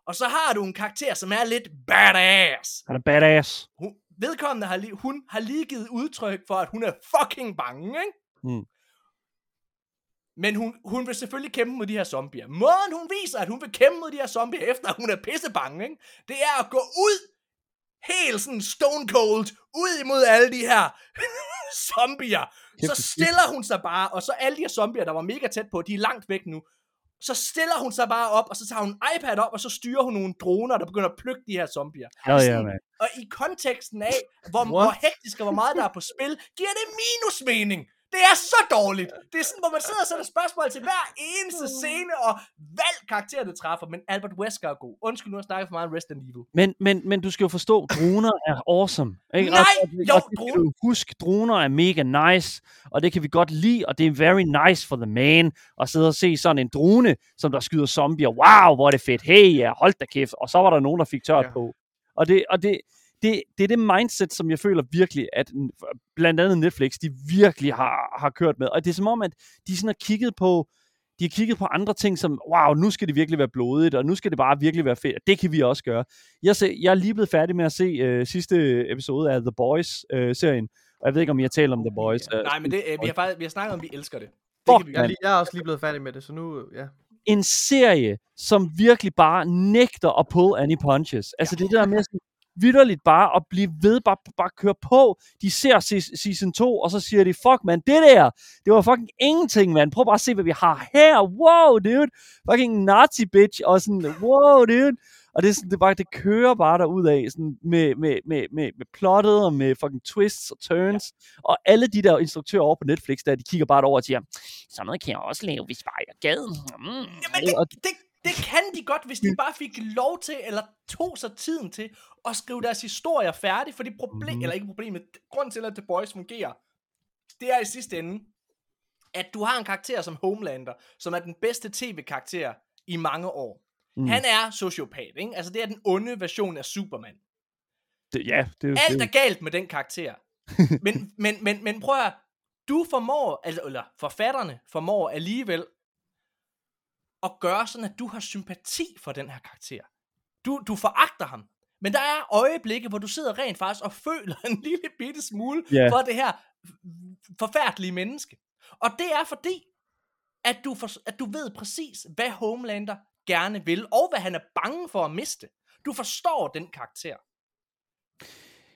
Og så har du en karakter, som er lidt badass. Han er badass. Hun, vedkommende har lige, hun har lige givet udtryk for, at hun er fucking bange, ikke? Mm. Men hun, hun vil selvfølgelig kæmpe mod de her zombier. Måden hun viser, at hun vil kæmpe mod de her zombier, efter hun er pisse bange, ikke? det er at gå ud, helt sådan stone cold, ud imod alle de her zombier. Så stiller hun sig bare, og så alle de her zombier, der var mega tæt på, de er langt væk nu. Så stiller hun sig bare op, og så tager hun en iPad op, og så styrer hun nogle droner, der begynder at plukke de her zombier. Hell yeah, man. og i konteksten af, hvor, What? hvor hektisk og hvor meget der er på spil, giver det minus mening. Det er så dårligt. Det er sådan, hvor man sidder og sætter spørgsmål til hver eneste scene og valg karakter, det træffer. Men Albert Wesker er god. Undskyld, nu har jeg snakket for meget om Resident Evil. Men, men, men du skal jo forstå, droner er awesome. Ikke? Nej, og, og, jo, og det skal du huske, droner er mega nice, og det kan vi godt lide, og det er very nice for the man at sidde og se sådan en drone, som der skyder zombier. Wow, hvor er det fedt. Hey, ja, hold da kæft. Og så var der nogen, der fik tørt Ja. på. Og det, og det, det, det er det mindset, som jeg føler virkelig, at blandt andet Netflix, de virkelig har, har kørt med. Og det er som om, at de sådan har kigget på, de har kigget på andre ting som, wow, nu skal det virkelig være blodigt, og nu skal det bare virkelig være fedt, og det kan vi også gøre. Jeg, se, jeg er lige blevet færdig med at se øh, sidste episode af The Boys-serien, og jeg ved ikke, om jeg taler om The Boys. Øh, Nej, men det, øh, vi, har faktisk, vi har snakket om, at vi elsker det. Det Fuck, kan vi Jeg er, jeg er også lige blevet færdig med det, så nu, ja. en serie, som virkelig bare nægter at pull any punches. Altså det er det der med sådan, vidderligt bare at blive ved, bare, bare køre på. De ser se- season 2, og så siger de, fuck man, det der, det var fucking ingenting, man. Prøv bare at se, hvad vi har her. Wow, dude. Fucking nazi bitch, og sådan, wow, dude. Og det er, sådan, det, bare, det kører bare derud af sådan med, med, med, med, med plottet og med fucking twists og turns. Ja. Og alle de der instruktører over på Netflix, der, de kigger bare over og siger, sådan noget kan jeg også lave, hvis bare jeg gad. Mm. Jamen, Og- det, det, det kan de godt, hvis de bare fik lov til, eller tog sig tiden til, at skrive deres historier færdig, fordi problem, Mhm. eller ikke problemet, grund til, at The Boys fungerer, det er i sidste ende, at du har en karakter som Homelander, som er den bedste tv-karakter i mange år. Mm. Han er sociopat, ikke? Altså, det er den onde version af Superman. Det, ja, det er Alt det. er galt med den karakter. men, men, men, men prøv at du formår, altså, eller forfatterne formår alligevel at gøre sådan, at du har sympati for den her karakter. Du, du foragter ham. Men der er øjeblikke, hvor du sidder rent faktisk og føler en lille bitte smule Ja. for det her forfærdelige menneske. Og det er fordi, at du, for, at du ved præcis, hvad Homelander gerne vil, og hvad han er bange for at miste. Du forstår den karakter.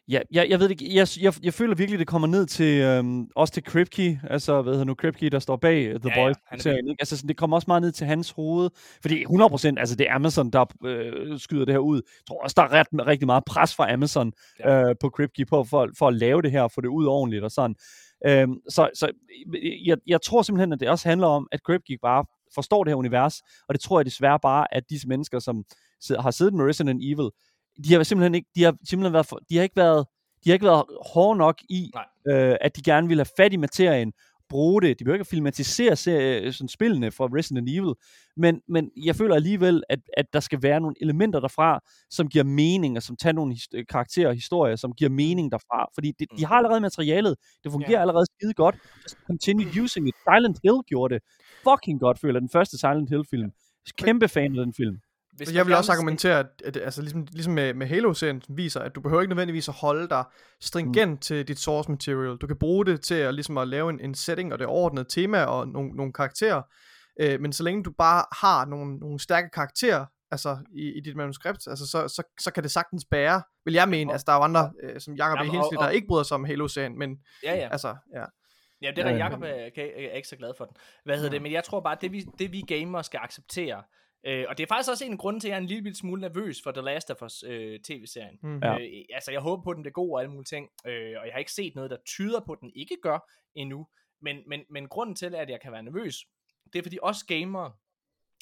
Ja, jeg, jeg ved det ikke. Jeg, jeg, jeg føler virkelig, det kommer ned til, øhm, også til Kripke, altså, hvad hedder nu, Kripke, der står bag uh, The Ja, ja, Boys er serien, ikke? Altså, sådan, det kommer også meget ned til hans hoved, fordi 100%, altså, det er Amazon, der øh, skyder det her ud. Jeg tror også, der er ret, rigtig meget pres fra Amazon Ja. øh, på Kripke på, for, for at lave det her, og få det ud ordentligt og sådan. Øhm, så så jeg, jeg tror simpelthen, at det også handler om, at Kripke bare forstår det her univers, og det tror jeg desværre bare, at disse mennesker, som sidder, har siddet med Resident Evil, de har simpelthen ikke, de har simpelthen været, for, de har ikke været, de har ikke været hårde nok i, Nej. øh, at de gerne vil have fat i materien, bruge det. De behøver ikke at filmatisere serie, sådan spillene fra Resident Evil, men, men jeg føler alligevel, at, at der skal være nogle elementer derfra, som giver mening, og som tager nogle his- karakterer og historier, som giver mening derfra. Fordi det, de har allerede materialet. Det fungerer Ja. allerede skide godt. Continue using it. Silent Hill gjorde det fucking godt, føler. Den første Silent Hill-film. Kæmpe fan af den film. Hvis jeg vil også argumentere, at, at altså ligesom, ligesom med, med Halo-serien, som viser, at du behøver ikke nødvendigvis at holde dig stringent mm. til dit source material. Du kan bruge det til at, ligesom at lave en, en setting og det overordnede tema og nogle, nogle karakterer. Øh, men så længe du bare har nogle, nogle stærke karakterer, altså i, i dit manuskript, altså så, så, så kan det sagtens bære, vil jeg mene. Altså der er jo andre, øh, som Jacob Jamen, og- Hensley, der og- ikke bryder sig om Halo-serien, men Ja, ja. altså, ja. Ja, det er Ja, der, ja. Jacob er, kan, er ikke så glad for den. Hvad hedder det? Men jeg tror bare, at det vi, det vi gamere skal acceptere, øh, og det er faktisk også en af grunden til, at jeg er en lille smule nervøs for The Last of Us øh, tv-serien. Mm. Ja. Øh, altså, jeg håber på, at den bliver god og alle mulige ting, øh, og jeg har ikke set noget, der tyder på, at den ikke gør endnu. Men, men, men grunden til, at jeg kan være nervøs, det er fordi os gamere,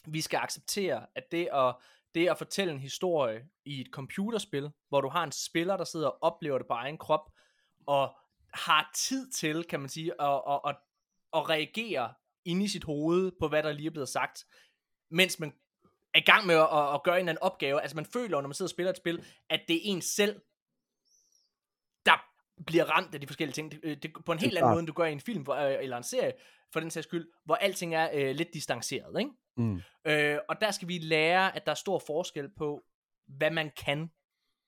vi skal acceptere, at det at, det at fortælle en historie i et computerspil, hvor du har en spiller, der sidder og oplever det på egen krop, og har tid til, kan man sige, at, at, at, at reagere inde i sit hoved på, hvad der lige er blevet sagt, mens man er i gang med at, at, at gøre en eller anden opgave. Altså man føler, når man sidder og spiller et spil, at det er en selv, der bliver ramt af de forskellige ting. Det, øh, det, på en helt anden måde, end du gør i en film hvor, øh, eller en serie, for den sags skyld, hvor alting er øh, lidt distanceret. Ikke? Mm. Øh, og der skal vi lære, at der er stor forskel på, hvad man kan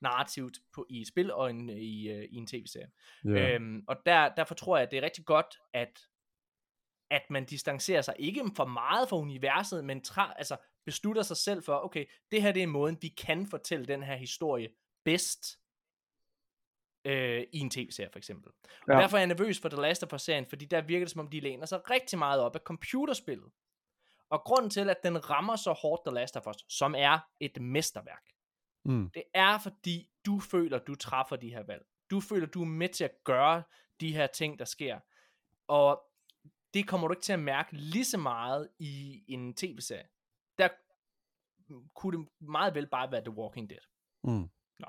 narrativt på, i et spil og en, i, øh, i en tv-serie. Ja. Øhm, og der, derfor tror jeg, at det er rigtig godt, at, at man distancerer sig ikke for meget fra universet, men tra- altså beslutter sig selv for, okay, det her det er måden, vi kan fortælle den her historie bedst øh, i en tv-serie for eksempel. Og Ja. derfor er jeg nervøs for The Last of Us-serien, fordi der virker det som om, de læner sig rigtig meget op af computerspillet. Og grunden til, at den rammer så hårdt The Last of Us, som er et mesterværk, Mm. det er fordi, du føler, du træffer de her valg. Du føler, du er med til at gøre de her ting, der sker. Og det kommer du ikke til at mærke lige så meget i en tv-serie. Kunne det meget vel bare være The Walking Dead. Mm. Nå.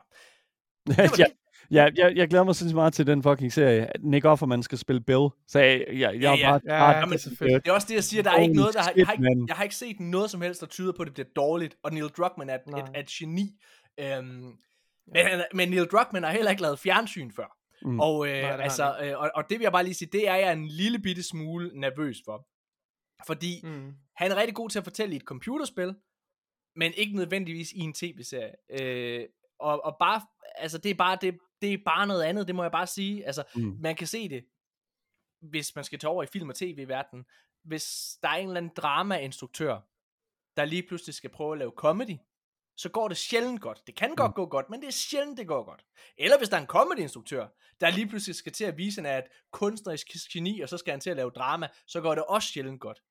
ja, ja, jeg, jeg glæder mig sindssygt meget til den fucking serie. Nick Offerman skal spille Bill. Så jeg, jeg, jeg Ja, ja. bare, Ja, bare ja, det er er også det, jeg siger. Der er ikke noget, der har, jeg, har ikke, jeg har ikke set noget som helst, der tyder på, at det bliver dårligt. Og Neil Druckmann er et, Nej. et, et geni. Øhm, men, han- men Neil Druckmann har heller ikke lavet fjernsyn før. Mm. Og, øh, han altså, øh, og, og det vil jeg bare lige sige, det er jeg en lille bitte smule nervøs for. Fordi Mm. han er rigtig god til at fortælle i et computerspil, men ikke nødvendigvis i en tv-serie. Øh, og, og bare, altså det er bare, det, det er bare noget andet, det må jeg bare sige. Altså, Mm. man kan se det, hvis man skal tage over i film- og tv-verdenen. Hvis der er en eller anden drama-instruktør, der lige pludselig skal prøve at lave comedy, så går det sjældent godt. Det kan godt gå godt, men det er sjældent, det går godt. Eller hvis der er en comedy-instruktør, der lige pludselig skal til at vise, at er kunstnerisk geni, og så skal han til at lave drama, så går det også sjældent godt.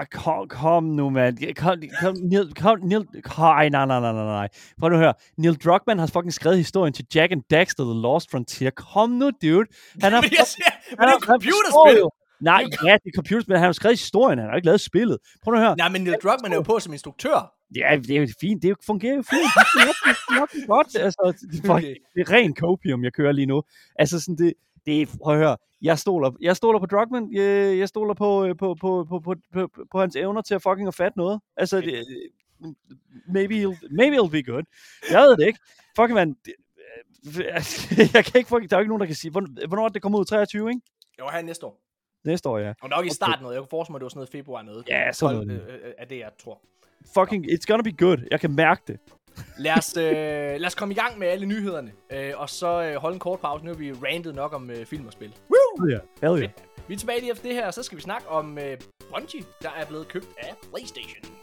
Ah, Kom, kom nu, mand. Kom, kom, Neil, kom, Neil, nej, nej, nej, nej, nej. Prøv nu at høre. Neil Druckmann har fucking skrevet historien til Jack and Daxter, The Lost Frontier. Kom nu, dude. Han har, Men jeg siger, det er han jo har- et han computerspil! Nej, ja, det er computerspil. Han har skrevet historien. Han har ikke lavet spillet. Prøv nu at høre. Nej, men Neil Druckmann er jo på som instruktør. Ja, det er jo fint. Det fungerer jo fint. Det er nok, det er godt. Altså, det, er, det er ren copium, jeg kører lige nu. Altså sådan, det, det er, prøv at høre. Jeg stoler, jeg stoler på Druckmann. Jeg, jeg stoler på, øh, på, på, på, på, på, på, på, hans evner til at fucking at fatte noget. Altså, det, maybe, he'll, maybe it'll be good. Jeg ved det ikke. Fucking man, det, jeg kan ikke fucking, der er jo ikke nogen, der kan sige, hvornår, det kommer ud? 23, ikke? Jo, her næste år. Næste år, ja. Og nok i starten noget. Jeg kunne forestille mig, at det var sådan noget februar noget. Ja, sådan noget. øh, øh, er det, jeg tror. Fucking, it's gonna be good. Jeg kan mærke det. Lad os, øh, lad os komme i gang med alle nyhederne. Øh, og så øh, holde en kort pause. Nu er vi rantet nok om øh, film og spil. Hell yeah. Hell yeah. Vi er tilbage lige efter det her, og så skal vi snakke om øh, Bungie, der er blevet købt af PlayStation.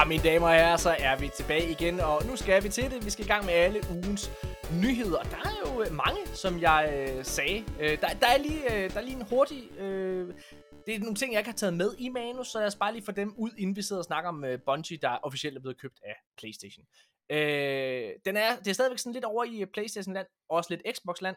Ja, mine damer og herrer, så er vi tilbage igen, og nu skal vi til det. Vi skal i gang med alle ugens nyheder. Der er jo øh, mange, som jeg øh, sagde. Øh, der, der, er lige, øh, der er lige en hurtig... Øh, det er nogle ting, jeg ikke har taget med i manus, så jeg skal bare lige få dem ud, inden vi sidder og snakker om øh, Bungie, der officielt er blevet købt af PlayStation. Øh, den er, det er stadigvæk sådan lidt over i øh, PlayStation-land, og også lidt Xbox-land.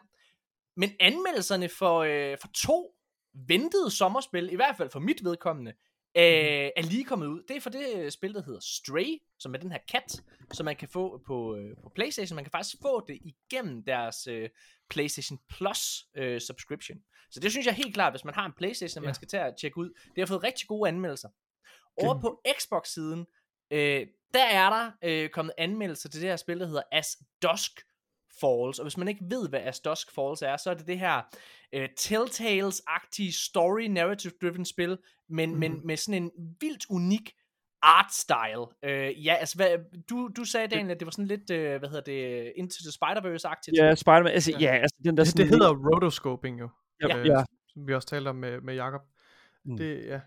Men anmeldelserne for, øh, for to ventede sommerspil, i hvert fald for mit vedkommende, øh, er lige kommet ud. Det er for det øh, spil, der hedder Stray, som er den her kat, som man kan få på, øh, på PlayStation. Man kan faktisk få det igennem deres øh, PlayStation Plus øh, subscription. Så det synes jeg helt klart, hvis man har en PlayStation, ja. man skal tage og tjekke ud. Det har fået rigtig gode anmeldelser. Over på Xbox-siden, øh, der er der øh, kommet anmeldelser til det her spil, der hedder As Dusk Falls. Og hvis man ikke ved, hvad As Dusk Falls er, så er det det her øh, Telltales-agtige story narrative driven spil, men, mm. men med sådan en vildt unik art style. Øh, ja, altså, hvad, du, du sagde, Daniel, at det var sådan lidt, øh, hvad hedder det, Into the Spider-Verse-agtigt. Ja, Spider-Man. Altså, ja, altså, den der Det, sådan det hedder rotoscoping jo. Ja, øh, ja. Som vi også talte om med, med Jacob. Mm. Det, ja. Jeg,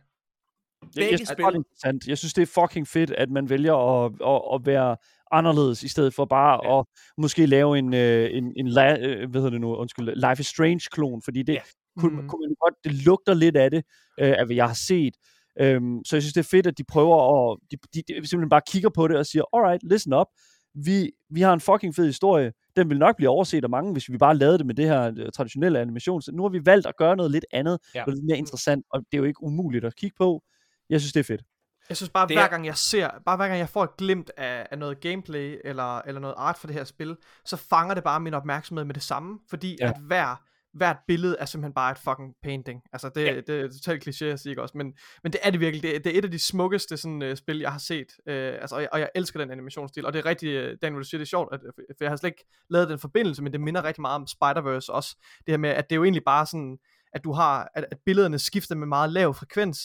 Begge jeg, synes, spil. det er interessant. jeg synes, det er fucking fedt, at man vælger at, at, at være anderledes, i stedet for bare Ja. at måske lave en, øh, en, en la, øh, hvad hedder det nu, undskyld, Life is Strange-klon, fordi det, Ja. kunne, mm. kunne man godt, det lugter lidt af det, øh, af hvad jeg har set. Øhm, så jeg synes, det er fedt, at de prøver at, de, de, de simpelthen bare kigger på det og siger, alright, listen up, vi, vi har en fucking fed historie, den vil nok blive overset af mange, hvis vi bare lavede det med det her øh, traditionelle animation. Så nu har vi valgt at gøre noget lidt andet, Ja. ja. noget lidt mere interessant, og det er jo ikke umuligt at kigge på. Jeg synes, det er fedt. Jeg synes bare, Det det hver er- gang jeg ser, bare hver gang jeg får et glimt af, af noget gameplay, eller, eller noget art for det her spil, så fanger det bare min opmærksomhed med det samme, fordi Ja. at hver, hvert billede er simpelthen bare et fucking painting. Altså, det, Ja. ja. det er totalt kliché at sige, også? Men, men det er det virkelig. Det, er- det er et af de smukkeste sådan, uh, spil, jeg har set. Uh, altså, og, jeg, og jeg elsker den animationsstil. Og det er rigtig, uh, Daniel, du siger, det er sjovt, at, for jeg har slet ikke lavet den forbindelse, men det minder rigtig meget om Spider-Verse også. Det her med, at det er jo egentlig bare sådan, at du har, at, at billederne skifter med meget lav frekvens.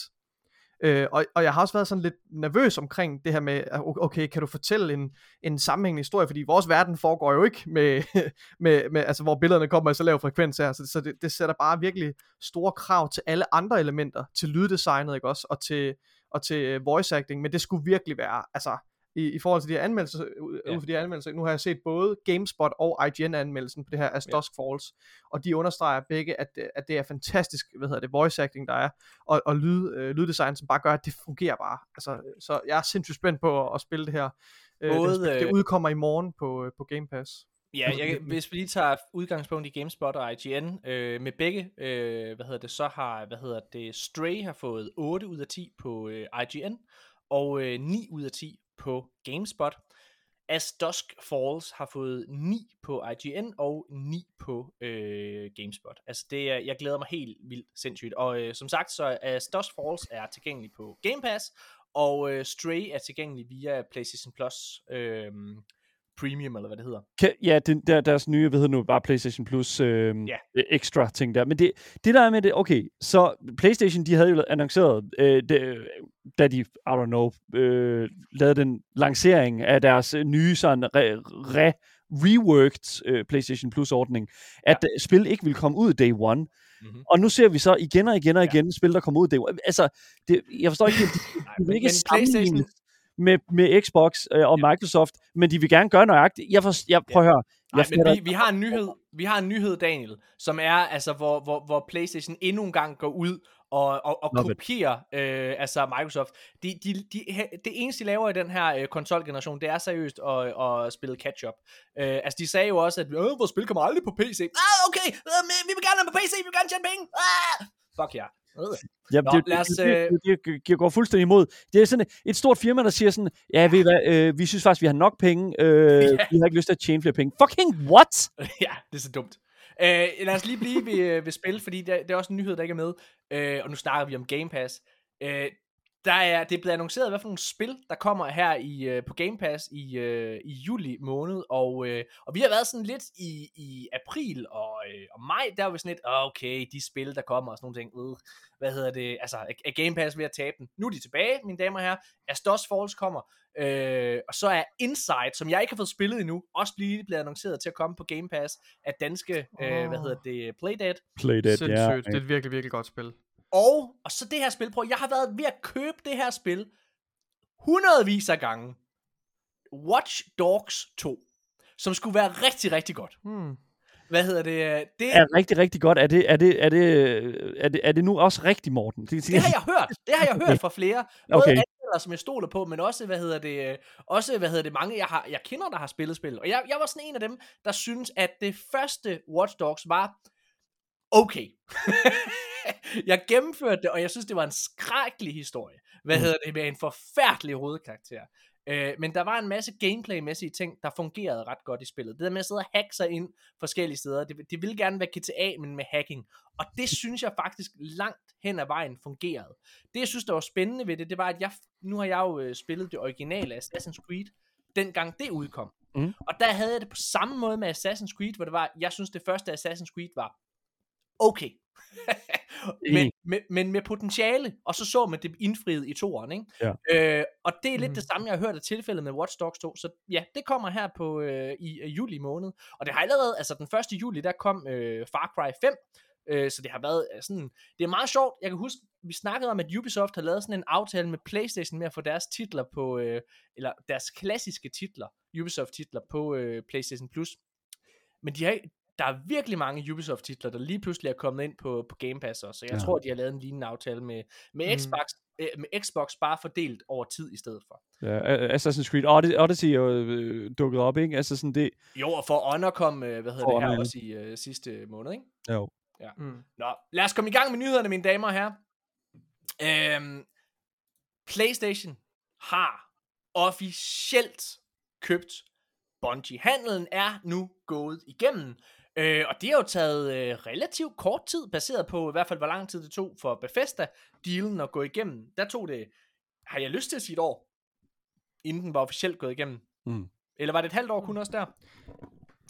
Øh, og, og jeg har også været sådan lidt nervøs omkring det her med, okay, kan du fortælle en, en sammenhængende historie, fordi vores verden foregår jo ikke med, med, med altså hvor billederne kommer i så lav frekvens her, så, så det, det sætter bare virkelig store krav til alle andre elementer, til lyddesignet, ikke også, og til, og til voice acting, men det skulle virkelig være, altså, i, i forhold til de her anmeldelser, ud Ja. ja. de her anmeldelser, nu har jeg set både GameSpot og IGN-anmeldelsen på det her As Ja. Dusk Falls, og de understreger begge, at, det- at det er fantastisk, hvad hedder det, voice acting, der er, og, og lyd, øh, lyddesign, som bare gør, at det fungerer bare. Altså, så jeg er sindssygt spændt på at, at spille det her. Øh, det, Både, det øh, udkommer i morgen på, øh, på Game Pass. Ja, jeg, kan- hvis vi lige tager udgangspunkt i GameSpot og IGN, øh, med begge, øh, hvad hedder det, så har, hvad hedder det, Stray har fået 8 ud af 10 på øh, IGN, og øh, 9 ud af 10 på GameSpot. As Dusk Falls har fået 9 på IGN og 9 på øh, GameSpot. Altså det er, jeg glæder mig helt vildt sindssygt. Og øh, som sagt, så As Dusk Falls er tilgængelig på Game Pass, og øh, Stray er tilgængelig via PlayStation Plus øh, Premium, eller hvad det hedder. Kan, ja, den, der, deres nye, hvad hedder nu, bare PlayStation Plus øh, Ja. ja. ekstra ting der. Men det, det der er med det, okay, så PlayStation, de havde jo annonceret, øh, det, da de, I don't know, øh, lavede den lancering af deres øh, nye sådan re, re, reworked øh, PlayStation Plus-ordning, at ja. spil ikke ville komme ud day one. Mm-hmm. Og nu ser vi så igen og igen og Ja. igen spil, der kommer ud day one. Altså, det, jeg forstår ikke, helt, de, Nej, de vil men, ikke men PlayStation, med, med Xbox øh, og Microsoft, men de vil gerne gøre nøjagtigt. Jeg, for, jeg prøver at høre. Nej, Jeg men fatter vi, vi har en nyhed, vi har en nyhed, Daniel, som er, altså, hvor, hvor, hvor PlayStation endnu en gang går ud og, og, og kopierer øh, altså Microsoft. De, de, de, det eneste, de laver i den her øh, konsolgeneration, det er seriøst at, at spille catch-up. Øh, altså, de sagde jo også, at øh, vores spil kommer aldrig på PC. Ah, okay, øh, men vi vil gerne have på PC, vi vil gerne tjene penge. Ah! Fuck ja. Øh. Ja, Nå, det, lad os, det, det, det, det, det går fuldstændig imod. Det er sådan et, stort firma, der siger sådan, ja, ved I hvad, øh, vi synes faktisk, vi har nok penge, øh, vi har ikke lyst til at tjene flere penge. Fucking what? ja, det er så dumt. Øh, lad os lige blive ved, øh, ved spil, fordi det, det er også en nyhed, der ikke er med. Øh, og nu snakker vi om Game Pass. Øh, der er, det er blevet annonceret, hvad for nogle spil, der kommer her i, øh, på Game Pass i, øh, i juli måned, og, øh, og vi har været sådan lidt i, i april og, øh, og maj, der var vi sådan lidt, "Åh, okay, de spil, der kommer og sådan nogle ting, øh, hvad hedder det, altså, er, er Game Pass ved at tabe den? Nu er de tilbage, mine damer og herrer, As Dust Falls kommer, øh, og så er Inside, som jeg ikke har fået spillet endnu, også lige blevet annonceret til at komme på Game Pass af danske, øh, hvad hedder det, Playdead, Play that, Sindssygt. Det er et virkelig, virkelig godt spil. Og, og så det her spil, prøv, jeg har været ved at købe det her spil hundredvis af gange. Watch Dogs 2, som skulle være rigtig, rigtig godt. Hmm. Hvad hedder det? Det, er rigtig, rigtig godt. Er det, er det, er det, er det, er det nu også rigtigt, Morten? Det, det har jeg hørt. Det har jeg hørt fra flere. Både Okay. anmeldere, som jeg stoler på, men også, hvad hedder det, også, hvad hedder det, mange, jeg, har, jeg kender, der har spillet spil. Og jeg, jeg var sådan en af dem, der synes, at det første Watch Dogs var okay. jeg gennemførte det, og jeg synes, det var en skrækkelig historie. Hvad hedder det, med en forfærdelig hovedkarakter. Øh, men der var en masse gameplay-mæssige ting, der fungerede ret godt i spillet. Det der med at sidde og hacke sig ind forskellige steder, det, det ville gerne være GTA, men med hacking. Og det synes jeg faktisk langt hen ad vejen fungerede. Det jeg synes, der var spændende ved det, det var, at jeg, nu har jeg jo øh, spillet det originale Assassin's Creed, dengang det udkom. Mm. Og der havde jeg det på samme måde med Assassin's Creed, hvor det var, jeg synes det første Assassin's Creed var okay. men, med, men med potentiale, og så så man det indfriet i toeren, ikke? Ja. Øh, og det er lidt Mhm. det samme, jeg har hørt af tilfældet med Watch Dogs 2, så ja, det kommer her på øh, i øh, juli måned, og det har allerede, altså den 1. juli, der kom øh, Far Cry 5, øh, så det har været øh, sådan, det er meget sjovt, jeg kan huske, vi snakkede om, at Ubisoft har lavet sådan en aftale med Playstation med at få deres titler på, øh, eller deres klassiske titler, Ubisoft titler på øh, Playstation Plus, men de har, der er virkelig mange Ubisoft-titler, der lige pludselig er kommet ind på, på Game Pass også, så jeg Ja. ja. tror, de har lavet en lignende aftale med, med, Mm. Xbox, øh, med Xbox, bare fordelt over tid i stedet for. Ja, Assassin's Creed Odyssey, Odyssey er jo øh, dukket op, ikke? Altså sådan det... Jo, og for Honor kom, øh, hvad hedder For det her, Honor, ja. også i øh, sidste måned, ikke? Jo. Mm. Nå, lad os komme i gang med nyhederne, mine damer og herrer. Øhm, PlayStation har officielt købt Bungie. Handelen er nu gået igennem, øh, og det har jo taget øh, relativt kort tid, baseret på i hvert fald, hvor lang tid det tog for Bethesda-dealen at gå igennem. Der tog det, har jeg lyst til at sige et år, inden den var officielt gået igennem. Mm. Eller var det et halvt år kun også der?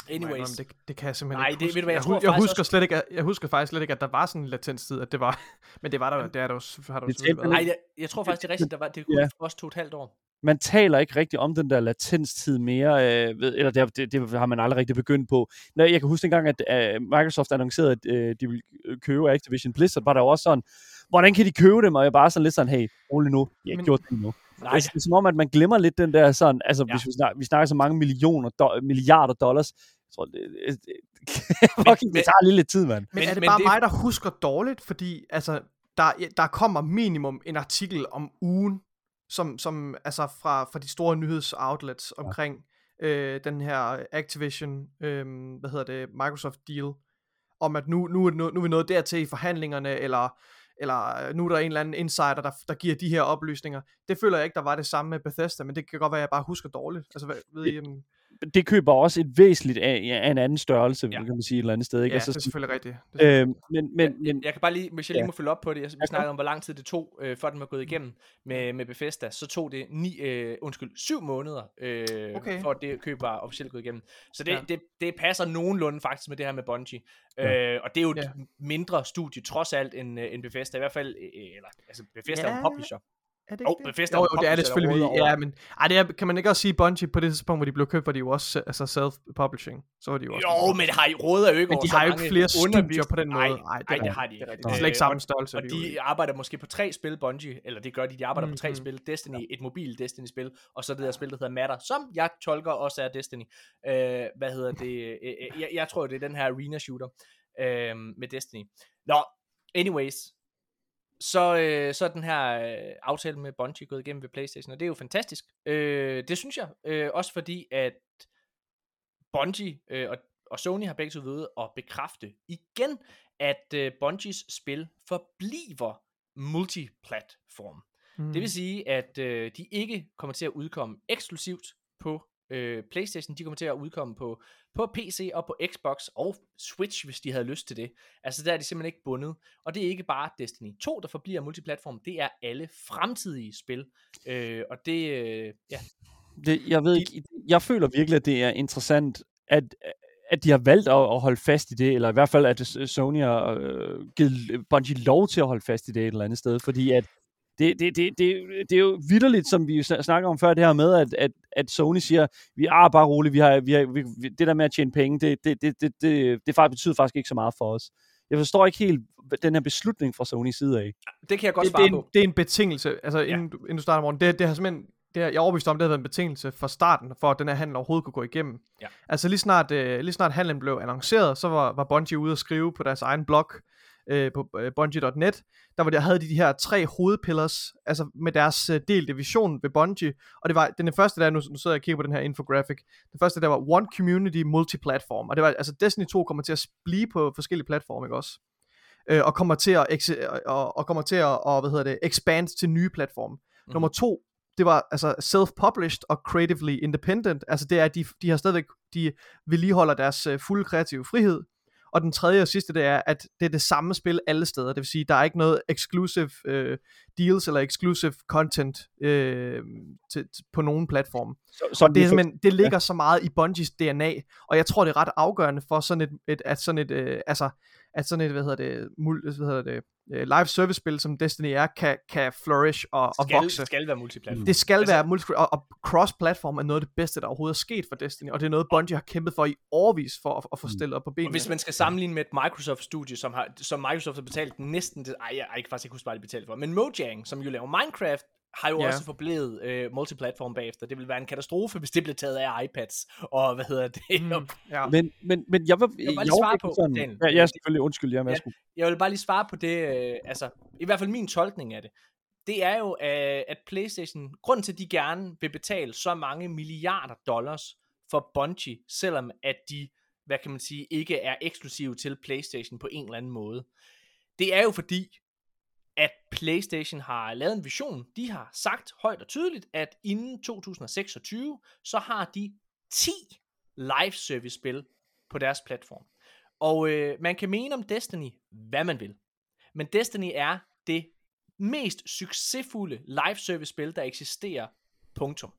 Anyways. Anyways. Det, det kan jeg simpelthen Nej, ikke det- huske. ved du hvad, jeg jeg, tror jeg, faktisk husker også- slet ikke, at, jeg husker faktisk slet ikke, at der var sådan en latenstid, at det var... Men det var der, det er der jo, har der jo Det. Nej, jeg, jeg tror faktisk, det er rigtigt. Der var, det kunne ja. også to et halvt år. Man taler ikke rigtig om den der latenstid mere, øh, ved, eller det, det, det har man aldrig rigtig begyndt på. Når jeg kan huske dengang, at øh, Microsoft annoncerede, at øh, de ville øh, købe Activision Blizzard, var der også sådan, hvordan kan de købe dem? Og jeg bare sådan lidt sådan, hey, rolig nu, jeg har ikke gjort det endnu. Nej, Altså, det er som om, at man glemmer lidt den der sådan, altså Ja. hvis vi snakker, vi snakker så mange millioner, do, milliarder dollars, jeg tror, det, det, det, fucking, det men- tager lige lidt tid, mand. Men, Men- er det men bare det- mig, der husker dårligt? Fordi altså, der, der kommer minimum en artikel om ugen, som, som altså fra, fra de store nyhedsoutlets omkring øh, den her Activision, øh, hvad hedder det, Microsoft deal, om at nu, nu, er nu, nu er vi nået dertil i forhandlingerne, eller, eller øh, nu er der en eller anden insider, der, der giver de her oplysninger. Det føler jeg ikke, der var det samme med Bethesda, men det kan godt være, at jeg bare husker dårligt. Altså, hvad, ved I, um, Det køber også et væsentligt af, af en anden størrelse, Ja. ja. kan man sige, et eller andet sted. Ikke? ja, altså, det er selvfølgelig rigtigt. Det er øh, men, men, Men, men, jeg kan bare lige, hvis jeg lige Ja. må følge op på det, altså, vi Ja, snakkede om, hvor lang tid det tog, øh, før den var gået igennem med, med Bethesda, så tog det ni, øh, undskyld, syv måneder, øh, Okay. for at det køb var officielt gået igennem. Så det, Ja. ja. det, det passer nogenlunde faktisk med det her med Bungie. Ja. Øh, og det er jo et Ja. mindre studie, trods alt, end, øh, end Bethesda, i hvert fald, øh, eller, altså Bethesda er jo en Ja. publisher. Er det ikke det? Bethesda jo, er jo, det er det selvfølgelig. over- Ja, men ej, det er, kan man ikke også sige, Bungie på det tidspunkt, hvor de blev købt, var de jo også altså self-publishing. Så var de jo også. Jo, men har I råder jo ikke Men de har jo ikke flere studier på den måde. Nej, Nej, det det har de Det ikke. rigtigt. Det er slet ikke Øh, samme og- størrelse. Og i. de arbejder måske på tre spil, Bungie, eller det gør de, de arbejder på tre Mhm. spil, Destiny, et mobil Destiny-spil, og så det der spil, der hedder Matter, som jeg tolker også er Destiny. Øh, hvad hedder det? Øh, øh, jeg, jeg tror, det er den her arena shooter øh, med Destiny. Nå, anyways, så, øh, så er den her øh, aftale med Bungie gået igennem ved Playstation, og det er jo fantastisk. Øh, det synes jeg, øh, også fordi, at Bungie øh, og, og Sony har begge to ved at bekræfte igen, at øh, Bungies spil forbliver multiplatform. Mm. Det vil sige, at øh, de ikke kommer til at udkomme eksklusivt på øh, PlayStation, de kommer til at udkomme på, på PC og på Xbox og Switch, hvis de havde lyst til det. Altså der er de simpelthen ikke bundet. Og det er ikke bare Destiny 2, der forbliver multiplatform, det er alle fremtidige spil. Øh, og det, øh, ja, det, jeg ved ikke, jeg føler virkelig, at det er interessant, at, at de har valgt at, at holde fast i det, eller i hvert fald, at Sony har øh, givet Bungie lov til at holde fast i det et eller andet sted, fordi at det, det, det, det, det er jo vidderligt, som vi sn- snakker om før, det her med, at, at, at Sony siger, vi er bare roligt, vi har, vi har, vi, det der med at tjene penge, det, det, det, det, det, det faktisk betyder faktisk ikke så meget for os. Jeg forstår ikke helt den her beslutning fra Sonys side af. det kan jeg godt det, det, svare er en, på. det er en betingelse, altså inden, du, inden du starter morgen, det, det har simpelthen, det har, jeg er overbevist om, det har været en betingelse fra starten, for at den her handel overhovedet kunne gå igennem. Ja. Altså lige snart, øh, lige snart handlen blev annonceret, så var, var Bungie ude at skrive på deres egen blog, øh, på øh, Bungie.net, der var der havde de de her tre hovedpillars, altså med deres øh, delte vision ved Bungie, og det var, den første der, nu, nu sidder jeg og kigger på den her infographic, den første der var One Community Multiplatform, og det var, altså Destiny 2 kommer til at blive på forskellige platforme, ikke også? Øh, og kommer til at, og, og kommer til at, og, hvad hedder det, expand til nye platforme. Mm. Nummer to, det var altså self-published og creatively independent. Altså det er, at de, de har stadigvæk, de vedligeholder deres uh, fulde kreative frihed. Og den tredje og sidste, det er, at det er det samme spil alle steder. Det vil sige, der er ikke noget exclusive uh, deals eller exclusive content uh, til, på nogen platform. Så, så Og det, er simpelthen, det ligger ja. så meget i Bungies DNA, og jeg tror, det er ret afgørende for sådan et, et at sådan et, øh, altså, at sådan et, hvad hedder det, mul, hvad hedder det øh, live service spil, som Destiny er, kan, kan flourish og, og skal, vokse. skal være multiplatform. Det skal Altså- være multi og, og cross-platform er noget af det bedste, der overhovedet er sket for Destiny, og det er noget, Bungie har kæmpet for i årvis for at, at få stillet op på benene. Og hvis man skal sammenligne med et Microsoft-studie, som, har, som Microsoft har betalt næsten det, ej, jeg, jeg kan faktisk ikke huske, hvad de betalte for, men Mojang, som jo laver Minecraft, har jo Ja. også forblevet øh, multiplatform bagefter. Det vil være en katastrofe, hvis det blev taget af iPads. Og hvad hedder det? Mm, ja. Men, men, men jeg var, Jeg vil bare lige var svare på, sådan, Daniel. ja, ja, selvfølgelig, undskyld, jeg er Ja. ja. Jeg vil bare lige svare på det, øh, altså, i hvert fald min tolkning af det. Det er jo, øh, at PlayStation, grunden til, at de gerne vil betale så mange milliarder dollars for Bungie, selvom at de, hvad kan man sige, ikke er eksklusive til PlayStation på en eller anden måde. Det er jo fordi, at PlayStation har lavet en vision. De har sagt højt og tydeligt, at inden 2026, så har de 10 live service spil på deres platform. Og øh, man kan mene om Destiny, hvad man vil. Men Destiny er det mest succesfulde live service spil, der eksisterer. Punktum.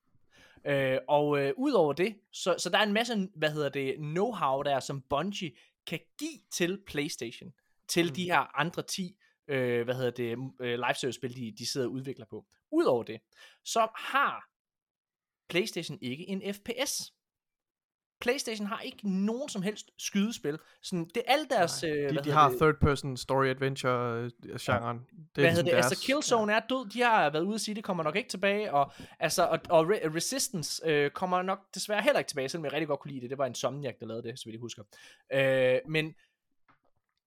Øh, og øh, udover det, så, så der er en masse, hvad hedder det, know-how der, som Bungie kan give til PlayStation, til mm. de her andre 10, øh, hvad hedder det, øh, live service spil, de, de sidder og udvikler på. Udover det, så har PlayStation ikke en FPS. PlayStation har ikke nogen som helst skydespil. Sådan, det er alle deres... øh, De, de hedder har det, third person story adventure øh, genren. Det er hvad hedder ligesom det? deres, Altså Killzone er død. De har været ude at sige, det kommer nok ikke tilbage. Og, altså, og, og Re- Resistance øh, kommer nok desværre heller ikke tilbage, selvom jeg rigtig godt kunne lide det. Det var en Insomniac, der lavede det, så vidt jeg husker. Øh, men,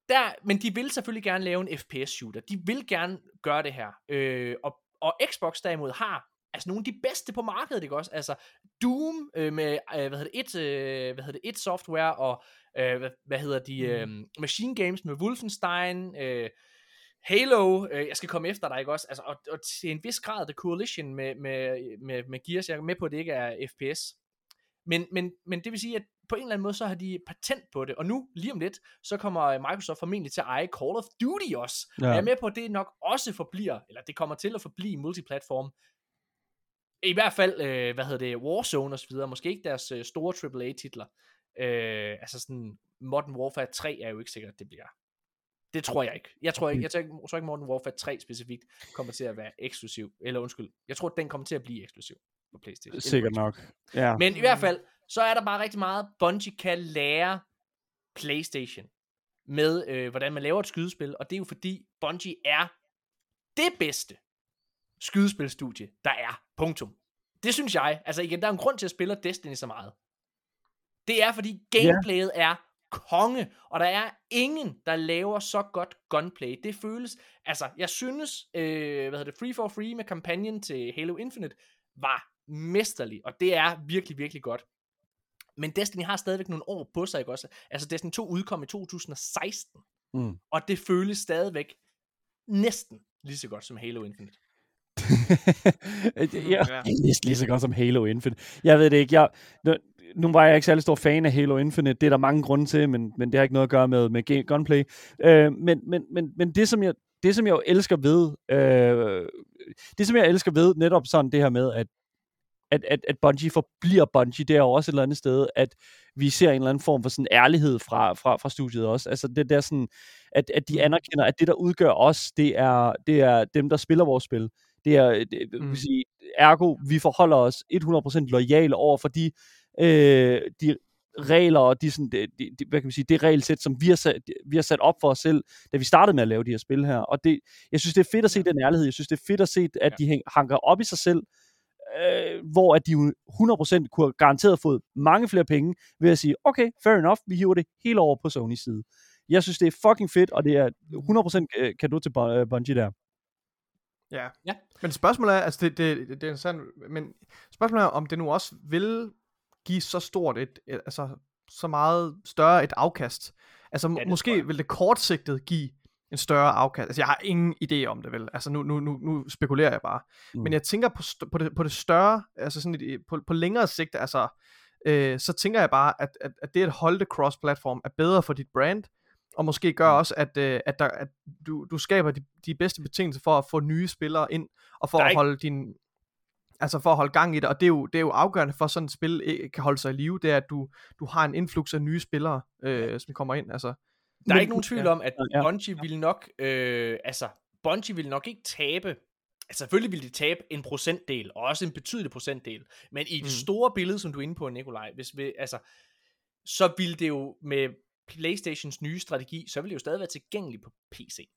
der, men de vil selvfølgelig gerne lave en FPS-shooter. De vil gerne gøre det her. Øh, og, og Xbox derimod har altså nogle af de bedste på markedet, ikke også? Altså Doom øh, med, øh, hvad hedder det, et, øh, hvad hedder det, et software, og øh, hvad, hvad hedder de, øh, Machine Games med Wolfenstein, øh, Halo, øh, jeg skal komme efter dig, ikke også? Altså, og, og til en vis grad The Coalition med, med, med, med Gears, jeg er med på, at det ikke er FPS. Men, men, men det vil sige, at på en eller anden måde, så har de patent på det, og nu, lige om lidt, så kommer Microsoft formentlig til at eje Call of Duty også. Ja. Jeg er med på, at det nok også forbliver, eller det kommer til at forblive multiplatform. I hvert fald, øh, hvad hedder det, Warzone og så videre, måske ikke deres øh, store AAA-titler. Øh, altså sådan, Modern Warfare 3 er jo ikke sikkert, det bliver. Det tror jeg ikke. Jeg tror ikke, jeg tror ikke, jeg tror ikke Modern Warfare 3 specifikt kommer til at være eksklusiv. Eller undskyld, jeg tror, at den kommer til at blive eksklusiv på Playstation. Sikkert nok. Ja. Men i hvert fald, så er der bare rigtig meget, Bungie kan lære PlayStation med, øh, hvordan man laver et skydespil, og det er jo fordi, Bungie er det bedste skydespilstudie, der er. Punktum. Det synes jeg. Altså igen, der er en grund til at spille Destiny så meget. Det er fordi gameplayet er konge, og der er ingen, der laver så godt gunplay. Det føles, altså jeg synes, øh, hvad hedder det, Free for Free med kampagnen til Halo Infinite var mesterlig, og det er virkelig, virkelig godt. Men Destiny har stadigvæk nogle år på sig, ikke også? Altså Destiny 2 udkom i 2016, Mm. og det føles stadigvæk næsten lige så godt som Halo Infinite. ja, Ja. næsten lige så godt som Halo Infinite. Jeg ved det ikke. Jeg, nu, var jeg ikke særlig stor fan af Halo Infinite. Det er der mange grunde til, men, men det har ikke noget at gøre med, med gunplay. Øh, men, men, men, men det, som jeg, det, som jeg jo elsker ved, øh, det, som jeg elsker ved netop sådan det her med, at at, at, at Bungie forbliver Bungie, det er jo også et eller andet sted, at vi ser en eller anden form for sådan ærlighed fra, fra, fra studiet også. Altså det der sådan, at, at de anerkender, at det der udgør os, det er, det er dem, der spiller vores spil. Det er, det, mm. Mm. vil sige, ergo, vi forholder os 100% lojale over for de, øh, de regler og de, sådan, de, de, hvad kan man sige, det regelsæt, som vi har, sat, vi har sat op for os selv, da vi startede med at lave de her spil her. Og det, jeg synes, det er fedt at se den ærlighed. Jeg synes, det er fedt at se, at de hanker op i sig selv, øh, hvor at de jo 100% kunne have garanteret fået mange flere penge ved at sige, okay, fair enough, vi hiver det hele over på Sony's side. Jeg synes, det er fucking fedt, og det er 100% kado til Bun- øh, Bungie der. Ja. Ja. Men spørgsmålet er, altså det, det, det, det er interessant, men spørgsmålet er, om det nu også vil give så stort et, et altså så meget større et afkast. Altså ja, måske vil det kortsigtet give en større afkast. Altså jeg har ingen idé om det vel. Altså nu, nu, nu, nu spekulerer jeg bare. Mm. Men jeg tænker på, på, det, på det større, altså sådan et, på, på længere sigt, altså øh, så tænker jeg bare, at, at, at det at holde det cross-platform er bedre for dit brand, og måske gør Mm. også, at, øh, at, der, at du, du skaber de, de bedste betingelser for at få nye spillere ind, og for er at holde din altså for at holde gang i det, og det er jo, det er jo afgørende for at sådan et spil øh, kan holde sig i live, det er, at du, du har en influx af nye spillere, øh, som kommer ind, altså. Der er ikke nogen tvivl om, at Ja. Bungie ville nok, øh, altså, Bungie ville nok ikke tabe, altså selvfølgelig ville de tabe en procentdel, og også en betydelig procentdel, men i det Mm. store billede, som du er inde på, Nikolaj, hvis vi, altså, så ville det jo med Playstations nye strategi, så ville det jo stadig være tilgængeligt på PC.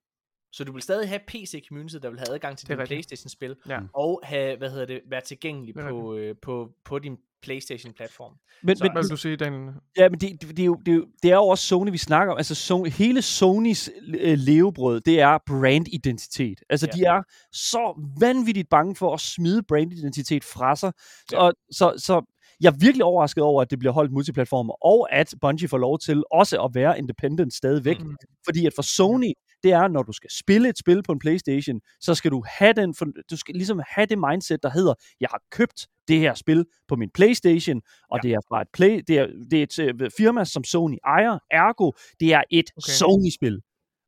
Så du vil stadig have PC-community, der vil have adgang til dine. Playstation-spil, Ja. og have, hvad hedder det, være tilgængelig Det på, øh, på, på din Playstation-platform. Men, Så- men, Hvad vil du sige, Daniel? Ja, men det, det, det, er jo, det, er jo, det er jo også Sony, vi snakker om. Altså, Sony, hele Sonys øh, levebrød, det er brandidentitet. Altså, Ja. de er så vanvittigt bange for at smide brandidentitet fra sig. Så, Ja. ja. så, så jeg er virkelig overrasket over, at det bliver holdt multiplatformer, og at Bungie får lov til også at være independent stadigvæk. Mm. Fordi at for Sony, det er, når du skal spille et spil på en Playstation, så skal du have den, du skal ligesom have det mindset, der hedder, jeg har købt det her spil på min Playstation, og Ja. det er fra et, play, det er, det er et øh, firma, som Sony ejer, ergo, det er et okay. Sony-spil.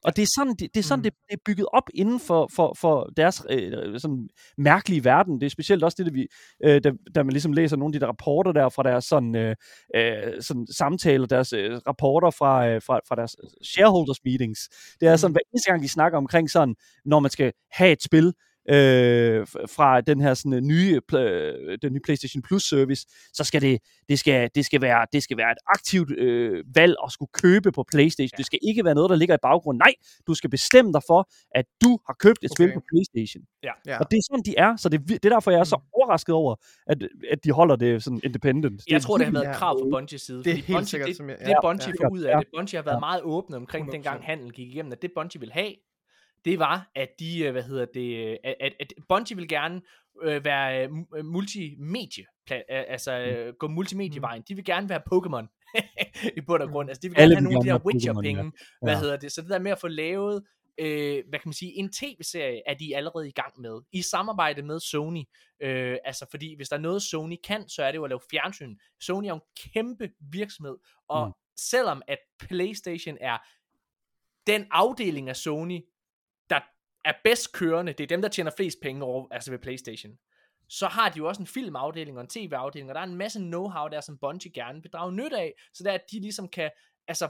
Og det er sådan, det, det, er, sådan Mm. det, det er bygget op inden for, for, for deres øh, sådan mærkelige verden. Det er specielt også det, der, vi, øh, da, da man ligesom læser nogle af de der rapporter der fra deres sådan, øh, øh, sådan samtaler, deres øh, rapporter fra, øh, fra, fra deres shareholders meetings. Det er sådan, hver eneste gang de snakker omkring sådan, når man skal have et spil, øh, fra den her sådan, øh, nye, øh, den nye PlayStation Plus service, så skal det, det, skal, det, skal, være, det skal være et aktivt øh, valg at skulle købe på PlayStation. Ja. Det skal ikke være noget, der ligger i baggrunden. Nej, du skal bestemme dig for, at du har købt et okay. spil på PlayStation. Ja. Ja. Og det er sådan, de er. Så det, er det er derfor, jeg er så Mm. overrasket over, at, at de holder det sådan independent. Jeg tror, det har været et krav fra Bungies side. Det er helt Bungie, sikkert, det, som jeg- det ja, Bungie ja. får ud af Ja. det. Bungie har været Ja. meget åbne omkring 100%. dengang handel gik igennem, at det Bungie vil have, det var, at de, øh, hvad hedder det, øh, at, at, at Bungie vil gerne øh, være øh, mu- multimedie, altså øh, gå multimedievejen. De vil gerne være Pokémon i bund og grund. Altså, de vil Alle gerne have vil nogle af de der Witcher-penge. Hvad Ja. hedder det? Så det der med at få lavet øh, hvad kan man sige, en tv-serie er de allerede i gang med, i samarbejde med Sony. Øh, altså fordi, hvis der er noget Sony kan, så er det jo at lave fjernsyn. Sony er jo en kæmpe virksomhed, og Mm. selvom at Playstation er den afdeling af Sony, er bedst kørende, det er dem, der tjener flest penge over, altså ved Playstation, så har de jo også en filmafdeling og en tv-afdeling, og der er en masse know-how der, som Bungie gerne vil drage nyt af, så der at de ligesom kan, altså,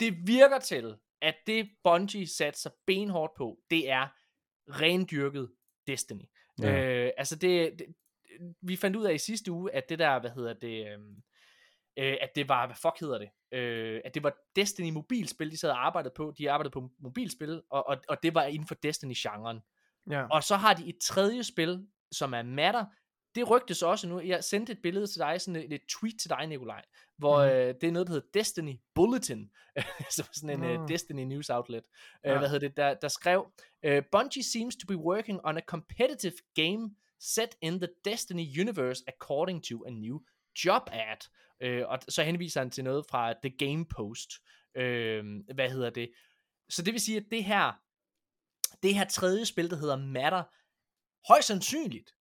det virker til, at det Bungie satte sig benhårdt på, det er rendyrket Destiny. Ja. Ja. Øh, altså det, det, vi fandt ud af i sidste uge, at det der, hvad hedder det, øhm, øh, at det var, hvad fuck hedder det, øh, at det var Destiny mobilspil, de sad og arbejdede på, de arbejdede på mobilspil, og, og, og det var inden for Destiny-genren. Ja. Og så har de et tredje spil, som er Matter. Det rygtes også nu. Jeg sendte et billede til dig, sådan et, et tweet til dig, Nikolaj, hvor mm. øh, det er noget, der hedder Destiny Bulletin, som er sådan en Nå. uh, Destiny news outlet, Ja. uh, hvad hedder det, der, der skrev, uh, Bungie seems to be working on a competitive game set in the Destiny universe according to a new job ad. Uh, og så henviser han til noget fra The Game Post. Uh, hvad hedder det? Så det vil sige, at det her, det her tredje spil, der hedder Matter, højst sandsynligt,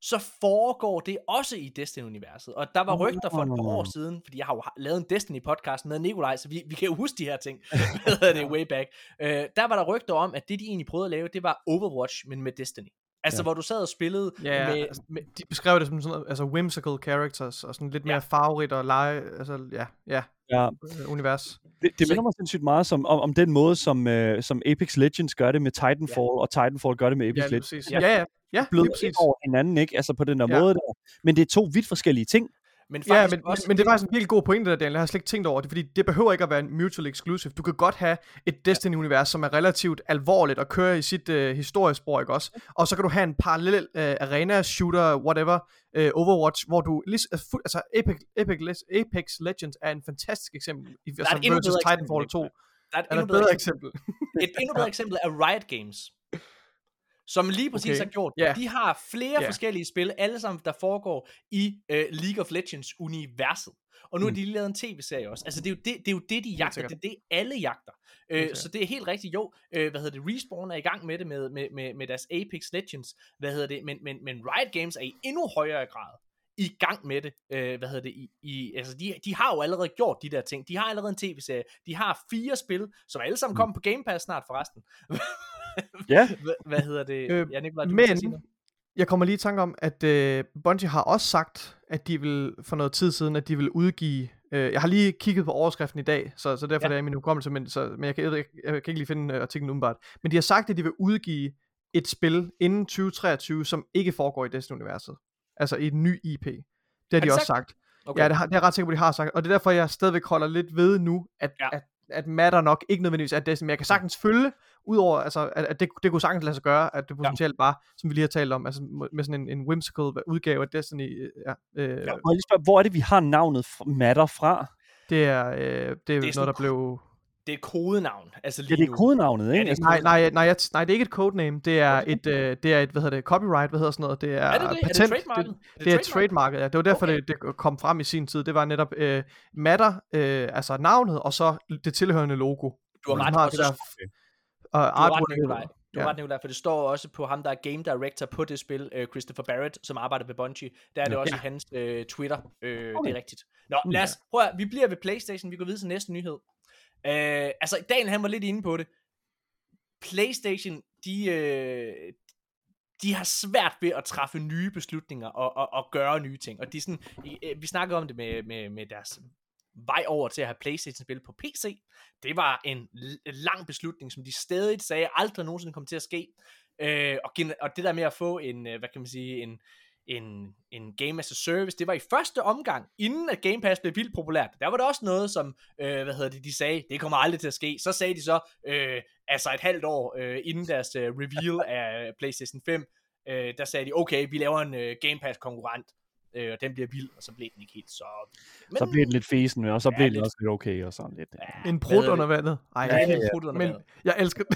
så foregår det også i Destiny-universet. Og der var rygter for et par år siden, fordi jeg har jo lavet en Destiny-podcast med Nikolaj, så vi, vi kan jo huske de her ting. Hvad hedder det, way back. Øh, der var der rygter om, at det de egentlig prøvede at lave, det var Overwatch, men med Destiny. Altså, Ja. hvor du sad og spillede Ja, med, altså, med... de beskrev det som sådan noget, altså whimsical characters, og sådan lidt mere Ja. farverigt og lege, altså ja, ja, Ja, øh, univers. det, det minder mig sindssygt meget som, om, om den måde, som, øh, som Apex Legends gør det med Titanfall, ja. og Titanfall gør det med Apex Ja, Legends. præcis. Ja. Ja, ja, ja, blød ind over hinanden, ikke? Altså på den der Ja. måde der. Men det er to vidt forskellige ting. Men Ja, faktisk men, også, men, men det er faktisk en virkelig god pointe der, Daniel. Jeg har slet ikke tænkt over det, fordi det behøver ikke at være en mutual exclusive. Du kan godt have et Destiny-univers, som er relativt alvorligt og kører i sit øh, historiespor, ikke også? Og så kan du have en parallel øh, arena-shooter, whatever, øh, Overwatch, hvor du... altså, Apex, Apex, Apex Legends er en fantastisk eksempel, i, altså, versus Titanfall eksempel, 2. der er et endnu bedre eksempel? Et endnu bedre eksempel er Riot Games. Som lige præcis Okay. har gjort det. De har flere Ja. forskellige spil, alle sammen der foregår i uh, League of Legends universet. Og nu har Mm. de lige lavet en tv-serie også. Altså det er jo det, det, er jo det de jagter. Det er det, alle jagter. Øh, så det er helt rigtigt. Jo, øh, hvad hedder det? Respawn er i gang med det med, med, med, med deres Apex Legends. Hvad hedder det? Men, men, men Riot Games er i endnu højere grad i gang med det. Øh, hvad hedder det? I, i, altså de, de har jo allerede gjort de der ting. De har allerede en tv-serie. De har fire spil, som alle sammen Mm. kommer på Game Pass snart forresten. Ja. hvad, hedder det? Øh, ja, Nicolaj, du Men jeg kommer lige i tanke om, at øh, Bungie har også sagt, at de vil for noget tid siden, at de vil udgive... Øh, jeg har lige kigget på overskriften i dag, så, så derfor Ja. det er i min hukommelse, men, så, men jeg, kan, jeg, jeg kan ikke lige finde øh, artiklen umiddelbart. Men de har sagt, at de vil udgive et spil inden 2023, som ikke foregår i Destiny-universet. Altså i et ny IP. Det har de de også sagt sagt. Okay. Ja, det, har, det er jeg ret sikker på, de har sagt. Og det er derfor, jeg stadigvæk holder lidt ved nu, at, ja. at at matter nok ikke nødvendigvis er det, som jeg kan sagtens følge, udover, altså, at, at det, det kunne sagtens lade sig gøre, at det potentielt ja. var, som vi lige har talt om, altså med sådan en, en whimsical udgave af Destiny, ja, øh, Ja, må jeg lige spørge, hvor er det, vi har navnet Matter fra? det er, øh, det er, Det er noget, der blev... Det er et kodenavn. Altså lige Ja, det er kodenavnet, ikke? det er Altså, Nej, nej, nej, jeg, nej, det er ikke et codename, det er et, øh, det er et, hvad hedder det, copyright, hvad hedder sådan noget, det er, Er det det? Er det patent, trademarket? det, det er trademarket, ja. Det var derfor, okay. det, det kom frem i sin tid. Det var netop øh, Matter, øh, altså navnet, og så det tilhørende logo. Du har ret, har og det så- der, og Du har ret. Nikolaj. Du har Ja. ret, Nikolaj, for det står også på ham, der er game director på det spil, øh, Christopher Barrett, som arbejder ved Bungie. Der er det også i hans øh, Twitter. Øh, Okay. Det er rigtigt. Nå, lad os, prøv at, vi bliver ved Playstation, vi går videre til næste nyhed. Øh, altså, Daniel han var lidt inde på det. Playstation, de, øh, de har svært ved at træffe nye beslutninger og, og, og gøre nye ting. Og de sådan, øh, vi snakkede om det med, med, med deres vej over til at have Playstation-spil på PC. Det var en l- lang beslutning, som de stadig sagde aldrig nogensinde kom til at ske. Øh, og, gen- og det der med at få en, øh, hvad kan man sige, en, en, en Game as a Service, det var i første omgang, inden at Game Pass blev vildt populært. Der var det også noget, som, øh, hvad hedder det, de sagde, det kommer aldrig til at ske. Så sagde de så, øh, altså et halvt år øh, inden deres øh, reveal af PlayStation 5, øh, der sagde de, okay, vi laver en øh, Game Pass konkurrent, øh, og den bliver vild, og så blev den ikke helt så... Men, så bliver det lidt fesen, og så Ja, bliver det lidt. også lidt okay, og sådan lidt. Ja, En brud under det? vandet. Ej, Ja, ja, brudt under men vandet. jeg elsker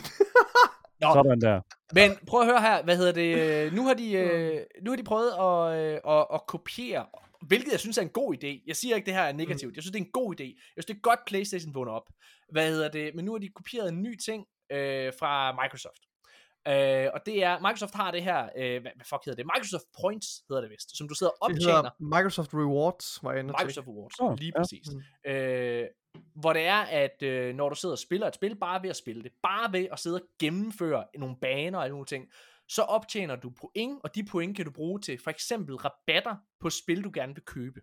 Nå, Sådan der. Men prøv at høre her, hvad hedder det, øh, nu har de, øh, nu har de prøvet at, øh, at, at kopiere, hvilket jeg synes er en god idé. Jeg siger ikke, det her er negativt, jeg synes, det er en god idé. Jeg synes, det er godt, Playstation vågner op. Hvad hedder det, men nu har de kopieret en ny ting øh, fra Microsoft. Øh, og det er, Microsoft har det her, øh, hvad, hvad fuck hedder det? Microsoft Points hedder det vist, som du sidder og det optjener. hedder Microsoft Rewards, var jeg Microsoft Awards, Åh, lige ja. præcis. Øh, hvor det er, at øh, når du sidder og spiller et spil, bare ved at spille det, bare ved at sidde og gennemføre nogle baner og alle nogle ting, så optjener du point, og de point kan du bruge til for eksempel rabatter på spil, du gerne vil købe.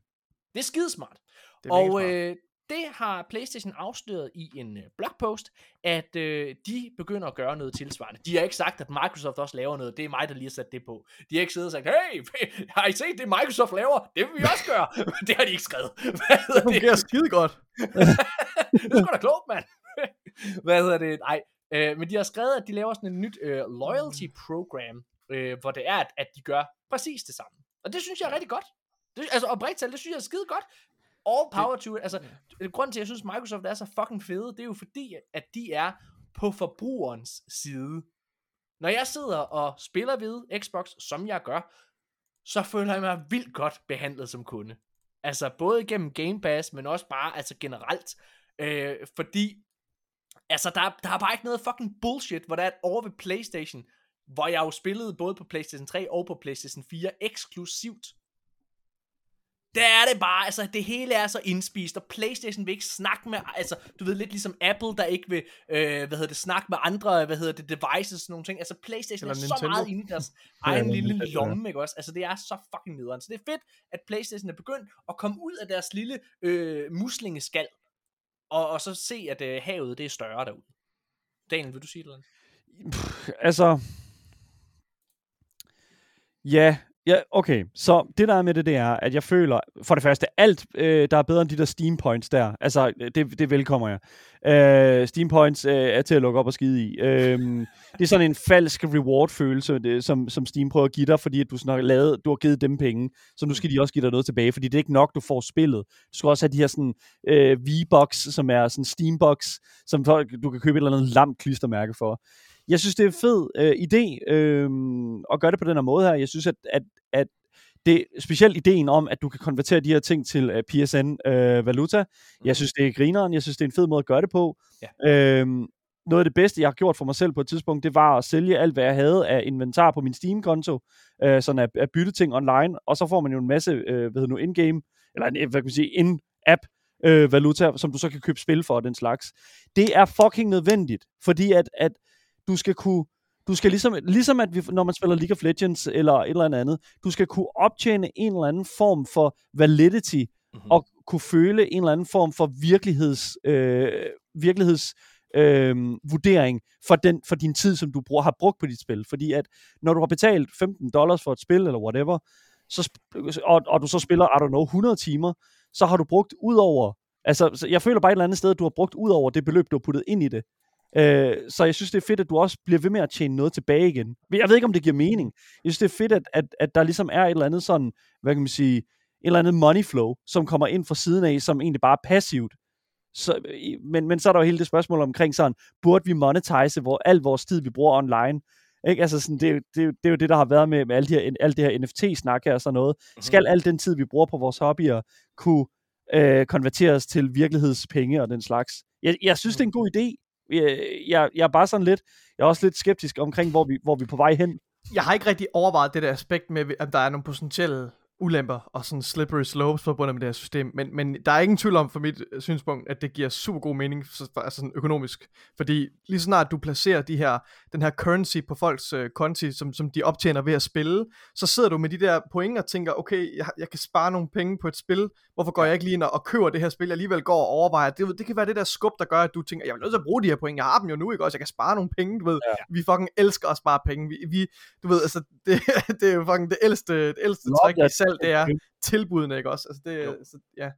Det er skidesmart. Det er Og øh, det har PlayStation afsløret i en øh, blogpost, at øh, de begynder at gøre noget tilsvarende. De har ikke sagt, at Microsoft også laver noget. Det er mig, der lige har sat det på. De har ikke siddet og sagt, hey, har I set det Microsoft laver? Det vil vi også gøre. Det har de ikke skrevet. Hvad Det fungerer skide godt. det er sgu da klogt, mand. Hvad hedder det? Nej. Øh, men de har skrevet, at de laver sådan et nyt øh, loyalty program, øh, hvor det er, at, at de gør præcis det samme. Og det synes jeg er rigtig godt. Det, altså oprigtigt det synes jeg er skide godt. All power to it. Altså, grunden til, at jeg synes, Microsoft er så fucking fede, det er jo fordi, at de er på forbrugerens side. Når jeg sidder og spiller ved Xbox, som jeg gør, så føler jeg mig vildt godt behandlet som kunde. Altså både gennem Game Pass, men også bare altså generelt. Øh, fordi, altså der, der er bare ikke noget fucking bullshit, hvor der er et over ved Playstation, hvor jeg jo spillede både på Playstation 3 og på Playstation 4 eksklusivt. Der er det bare, altså det hele er så indspist, og Playstation vil ikke snakke med, altså du ved lidt ligesom Apple, der ikke vil, øh, hvad hedder det, snakke med andre, hvad hedder det, devices og sådan nogle ting. Altså Playstation Eller er Nintendo. så meget inde i deres egen lille lomme, ikke også? Altså det er så fucking nederen. Så det er fedt, at Playstation er begyndt at komme ud af deres lille øh, muslingeskal, og, og så se, at øh, havet det er større derude. Daniel, vil du sige noget? altså... Ja, ja, okay. Så det der er med det, det er, at jeg føler, for det første, alt, øh, der er bedre end de der Steam Points der. Altså, det, det velkommer jeg. Øh, Steam Points øh, er til at lukke op og skide i. Øh, det er sådan en falsk reward-følelse, det, som, som Steam prøver at give dig, fordi at du, sådan har lavet, du har givet dem penge, så nu skal de også give dig noget tilbage, fordi det er ikke nok, du får spillet. Du skal også have de her sådan øh, V-Box, som er sådan Steam-box, som folk, du kan købe et eller andet lamt klistermærke for. Jeg synes, det er en fed øh, idé øh, at gøre det på den her måde her. Jeg synes, at, at, at det specielt ideen om, at du kan konvertere de her ting til uh, PSN-valuta. jeg synes, det er grineren. Jeg synes, det er en fed måde at gøre det på. Ja. Øhm, noget af det bedste, jeg har gjort for mig selv på et tidspunkt, det var at sælge alt, hvad jeg havde af inventar på min Steam-konto, øh, sådan at, at bytte ting online, og så får man jo en masse, øh, hvad hedder nu, in-game, eller en, hvad kan man sige, in-app øh, valuta, som du så kan købe spil for og den slags. Det er fucking nødvendigt, fordi at, at du skal kunne du skal ligesom, ligesom at vi, når man spiller League of Legends eller et eller andet, du skal kunne optjene en eller anden form for validity, Mhm. mm-hmm. og kunne føle en eller anden form for virkeligheds, øh, virkeligheds øh, vurdering for, den, for din tid, som du bruger, har brugt på dit spil. Fordi at når du har betalt 15 dollars for et spil, eller whatever, så, og, og du så spiller, I don't know, 100 timer, så har du brugt ud over Altså, så jeg føler bare et eller andet sted, at du har brugt ud over det beløb, du har puttet ind i det. Øh, så jeg synes, det er fedt, at du også bliver ved med at tjene noget tilbage igen. Jeg ved ikke, om det giver mening. Jeg synes, det er fedt, at, at, at der ligesom er et eller andet sådan, hvad kan man sige, et eller andet money flow, som kommer ind fra siden af, som egentlig bare er passivt. Så, men, men så er der jo hele det spørgsmål omkring sådan, burde vi monetize hvor, al vores tid, vi bruger online? Ikke? Altså sådan, det, er jo- det, er jo- det er jo det, der har været med, med alle de her, alt det her NFT-snak her og sådan noget. Skal al den tid, vi bruger på vores hobbyer, kunne øh, konverteres til virkelighedspenge og den slags? Jeg, jeg synes, det er en god idé. Jeg, jeg, jeg er bare sådan lidt, jeg er også lidt skeptisk omkring, hvor vi, hvor vi er på vej hen. Jeg har ikke rigtig overvejet det der aspekt med, at der er nogle potentielle ulemper og sådan slippery slopes forbundet med det her system, men, men der er ingen tvivl om for mit øh, synspunkt, at det giver super god mening, for- altså sådan økonomisk, fordi lige så snart du placerer de her, den her currency på folks øh, konti, som, som de optjener ved at spille, så sidder du med de der point og tænker, okay, jeg, jeg kan spare nogle penge på et spil, hvorfor går jeg ikke lige ind og, og køber det her spil, jeg alligevel går og overvejer, det, det kan være det der skub, der gør, at du tænker, jeg er nødt til at bruge de her point, jeg har dem jo nu, ikke også, jeg kan spare nogle penge, du ved, ja. vi fucking elsker at spare penge, vi, vi du ved, altså, det, det er jo fucking det ældste, det ældste i that. Salg, det er tilbudene, ikke også? Altså det, Jo. så, ja.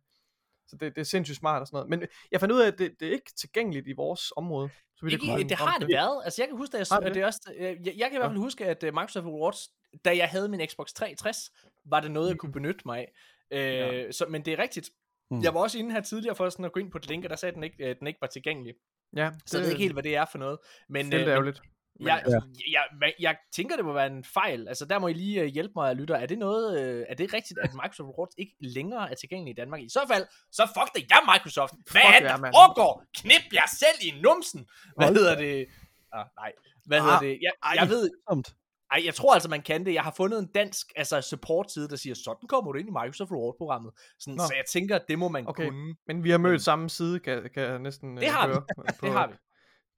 Så det, det er sindssygt smart og sådan noget. Men jeg fandt ud af, at det, det er ikke tilgængeligt i vores område. Så jeg Ikke, kunne det komme har det været. Altså, jeg kan huske, at jeg, det at det også, øh, jeg, jeg kan i hvert fald huske, at øh, Microsoft Rewards, da jeg havde min Xbox 360, var det noget, jeg kunne benytte mig af. Øh, Ja. så, men det er rigtigt. Mm. Jeg var også inde her tidligere for sådan at gå ind på et link, og der sagde, at den ikke, øh, den ikke var tilgængelig. Ja, Så jeg ved ikke helt, hvad det er for noget. Men, det er øh, lidt men jeg, Ja. jeg, jeg, jeg, jeg tænker, det må være en fejl. Altså, der må I lige øh, hjælpe mig, lytter. Er det noget, øh, er det rigtigt, at Microsoft Rewards ikke længere er tilgængelig i Danmark? I så fald, så fuck det, jeg Microsoft. Hvad Fuck er det, der foregår? Knip jer selv i numsen. Hvad Hold hedder det? Ah, nej. Hvad hedder Ah, det? Jeg, ej. jeg ved, Tomt. ej, jeg tror altså, man kan det. Jeg har fundet en dansk altså support-side, der siger, sådan kommer du ind i Microsoft Rewards-programmet. Sådan, Nå. så jeg tænker, at det må man Okay. kunne. Men vi har mødt samme side, kan, kan jeg næsten Det øh, har vi. høre på- Det har vi.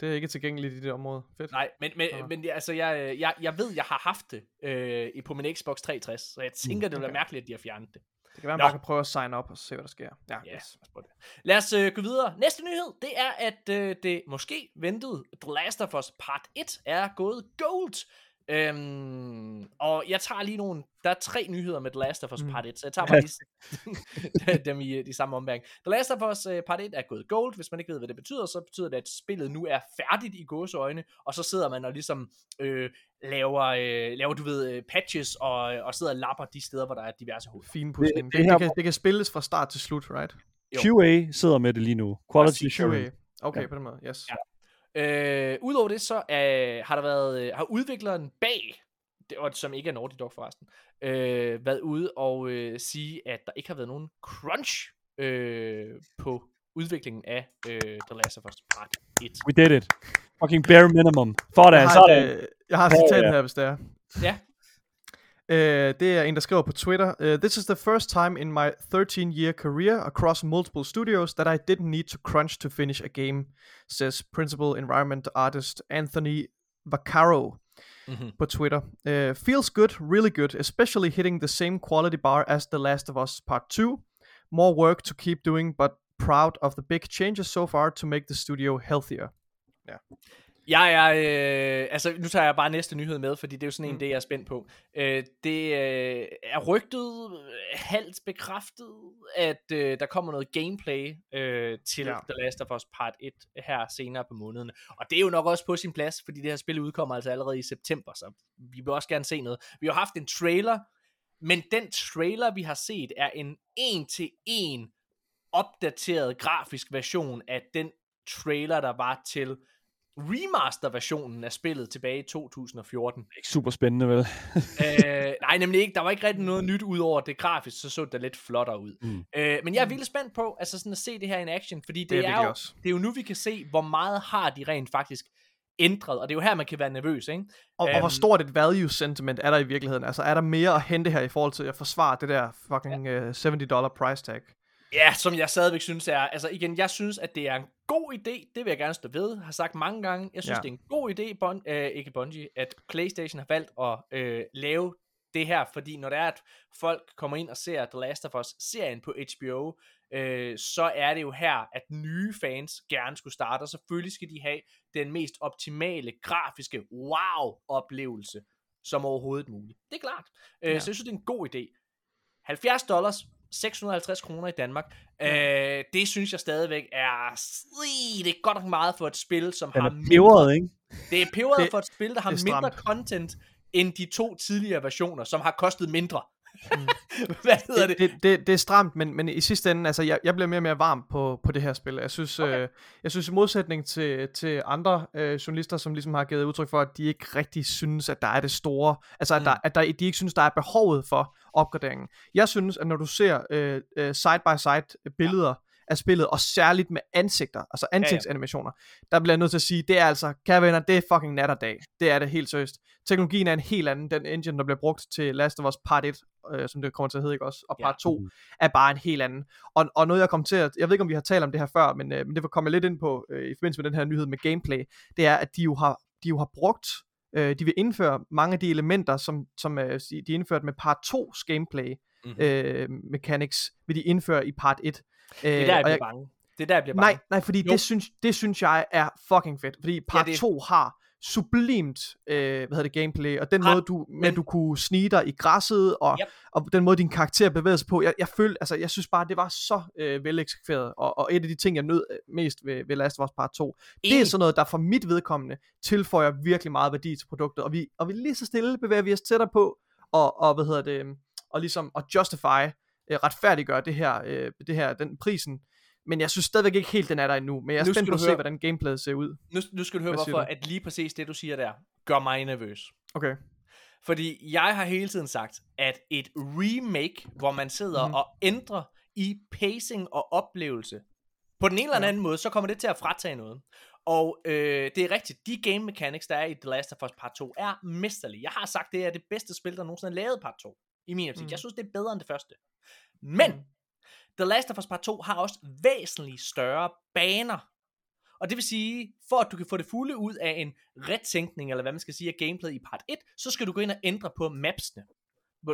Det er ikke tilgængeligt i det område. Fedt. Nej, men, men, Nå. men altså, jeg, jeg, jeg ved, jeg har haft det øh, på min Xbox 360, så jeg tænker, det vil være okay. mærkeligt, at de har fjernet det. Det kan være, man Nå. bare kan prøve at sign up og se, hvad der sker. Ja, Ja, yes. på det. Lad os øh, gå videre. Næste nyhed, det er, at øh, det måske ventede The Last of Us Part 1 er gået gold. Øhm, og jeg tager lige nogle, der er tre nyheder med The Last of Us Mm. Part 1, så jeg tager bare lige dem i øh, de samme ombæring. The Last of Us øh, Part 1 er gået gold, hvis man ikke ved, hvad det betyder, så betyder det, at spillet nu er færdigt i gåseøjne, og så sidder man og ligesom øh, laver, øh, laver, du ved, øh, patches, og, og sidder og lapper de steder, hvor der er diverse huller. Fin pudsning. det Det, det, her- det, kan, det kan spilles fra start til slut, right? Jo. QA sidder med det lige nu. Quality. QA. Okay, Ja. på den måde, yes. Ja. Øh, Udover det, så øh, har der været, øh, har udvikleren bag, det, og som ikke er Naughty Dog forresten, øh, været ude og øh, sige, at der ikke har været nogen crunch øh, på udviklingen af øh, The Last of Us Part 1. We did it. Fucking bare minimum. Sådan, Jeg har, sådan. et, øh, jeg har et Ja, citat ja. her, hvis det er. Ja. Uh, det er en, der skriver på Twitter. Uh, This is the first time in my 13-year career across multiple studios that I didn't need to crunch to finish a game, says principal environment artist Anthony Vaccaro Mm-hmm. på Twitter. Uh, feels good, really good, especially hitting the same quality bar as The Last of Us Part 2. More work to keep doing, but proud of the big changes so far to make the studio healthier. Jeg er, øh, altså nu tager jeg bare næste nyhed med, fordi det er jo sådan en, Mm. det jeg er spændt på. Øh, det øh, er rygtet, øh, halvt bekræftet, at øh, der kommer noget gameplay øh, til Ja. ja. The Last of Us Part 1 her senere på måneden. Og det er jo nok også på sin plads, fordi det her spil udkommer altså allerede i september, så vi vil også gerne se noget. Vi har haft en trailer, men den trailer, vi har set, er en en-til-en opdateret grafisk version af den trailer, der var til remaster-versionen af spillet tilbage i 2014. Ikke super spændende, vel? øh, nej, nemlig ikke. Der var ikke rigtig noget nyt ud over det grafisk, så så det lidt flottere ud. Mm. Øh, men jeg er vildt spændt på altså sådan at se det her in action, fordi det, Det er det, er, jo, også. det er jo nu, vi kan se, hvor meget har de rent faktisk ændret, og det er jo her, man kan være nervøs, ikke? Og, og hvor Øhm. stort et value sentiment er der i virkeligheden? Altså er der mere at hente her i forhold til at forsvare det der fucking uh, 70 dollar price tag? Ja, som jeg stadigvæk synes er, altså igen, jeg synes, at det er en god idé, det vil jeg gerne stå ved, har sagt mange gange, jeg synes, Ja. det er en god idé, bon, øh, ikke Bungie, at Playstation har valgt at øh, lave det her, fordi når det er, at folk kommer ind og ser The Last of Us-serien på HBO, øh, så er det jo her, at nye fans gerne skulle starte, og selvfølgelig skal de have den mest optimale, grafiske wow-oplevelse, som overhovedet muligt. Det er klart. Øh, Ja. Så jeg synes, det er en god idé. 70 dollars, 650 kroner i Danmark. Øh, det synes jeg stadigvæk er... Ii, det er godt nok meget for et spil, som Den har peberet, ikke? Det er peberet Det- for et spil, der har mindre content end de to tidligere versioner, som har kostet mindre. Hvad hedder det? det, det, det er stramt, men, men i sidste ende, altså jeg, jeg bliver mere og mere varm på, på det her spil. Jeg synes, okay. øh, jeg synes i modsætning til, til andre øh, journalister, som ligesom har givet udtryk for, at de ikke rigtig synes, at der er det store, altså at, Mm. der, at der, de ikke synes, der er behovet for opgraderingen. Jeg synes, at når du ser øh, øh, side-by-side billeder af spillet, og særligt med ansigter, altså ansigtsanimationer, der bliver jeg nødt til at sige, det er altså, kære venner, det er fucking nat og dag. Det er det helt seriøst. Teknologien er en helt anden. Den engine, der bliver brugt til Last of Us Part 1, øh, som det kommer til at hedde, ikke også? Og Ja. Part 2 er bare en helt anden. Og, og noget jeg kom til at, jeg ved ikke om vi har talt om det her før, men, øh, men det var kommet lidt ind på øh, i forbindelse med den her nyhed med gameplay, det er, at de jo har, de jo har brugt, øh, de vil indføre mange af de elementer, som, som øh, de indførte med Part 2's gameplay Mhm. øh, mechanics, vil de indføre i Part 1. Øh, Det er der, jeg bliver bange. Det er der, jeg bliver bange. Nej, nej, fordi Jo. det synes, det synes jeg er fucking fedt. Fordi part det- ja, 2 har sublimt, øh, hvad hedder det, gameplay, og den Har- måde, du, med men- du kunne snige dig i græsset, og, Yep. og den måde, din karakter bevæger sig på. Jeg, jeg følte, altså, jeg synes bare, det var så øh, veleksekveret, og, og et af de ting, jeg nød øh, mest ved, ved Last of Us Part 2, det er sådan noget, der for mit vedkommende tilføjer virkelig meget værdi til produktet, og vi, og vi lige så stille bevæger vi os tættere på, og, og hvad hedder det, og ligesom at justify, øh, retfærdiggøre det her, øh, det her, den prisen, men jeg synes stadigvæk ikke helt, den er der endnu. Men jeg er spændt skal på at se, hvordan gameplayet ser ud. Nu, nu skal du høre, hvorfor du? at lige præcis det, du siger der, gør mig nervøs. Okay. Fordi jeg har hele tiden sagt, at et remake, hvor man sidder Mhm. og ændrer i pacing og oplevelse, på den ene eller Ja. anden måde, så kommer det til at fratage noget. Og øh, det er rigtigt, de game mechanics, der er i The Last of Us Part 2, er mesterlige. Jeg har sagt, det er det bedste spil, der nogensinde er lavet Part 2, i min optik. Mhm. Jeg synes, det er bedre end det første. Men, Mhm. The Last of Us Part 2 har også væsentligt større baner. Og det vil sige, for at du kan få det fulde ud af en retænkning, eller hvad man skal sige, af gameplay i part 1, så skal du gå ind og ændre på mapsene,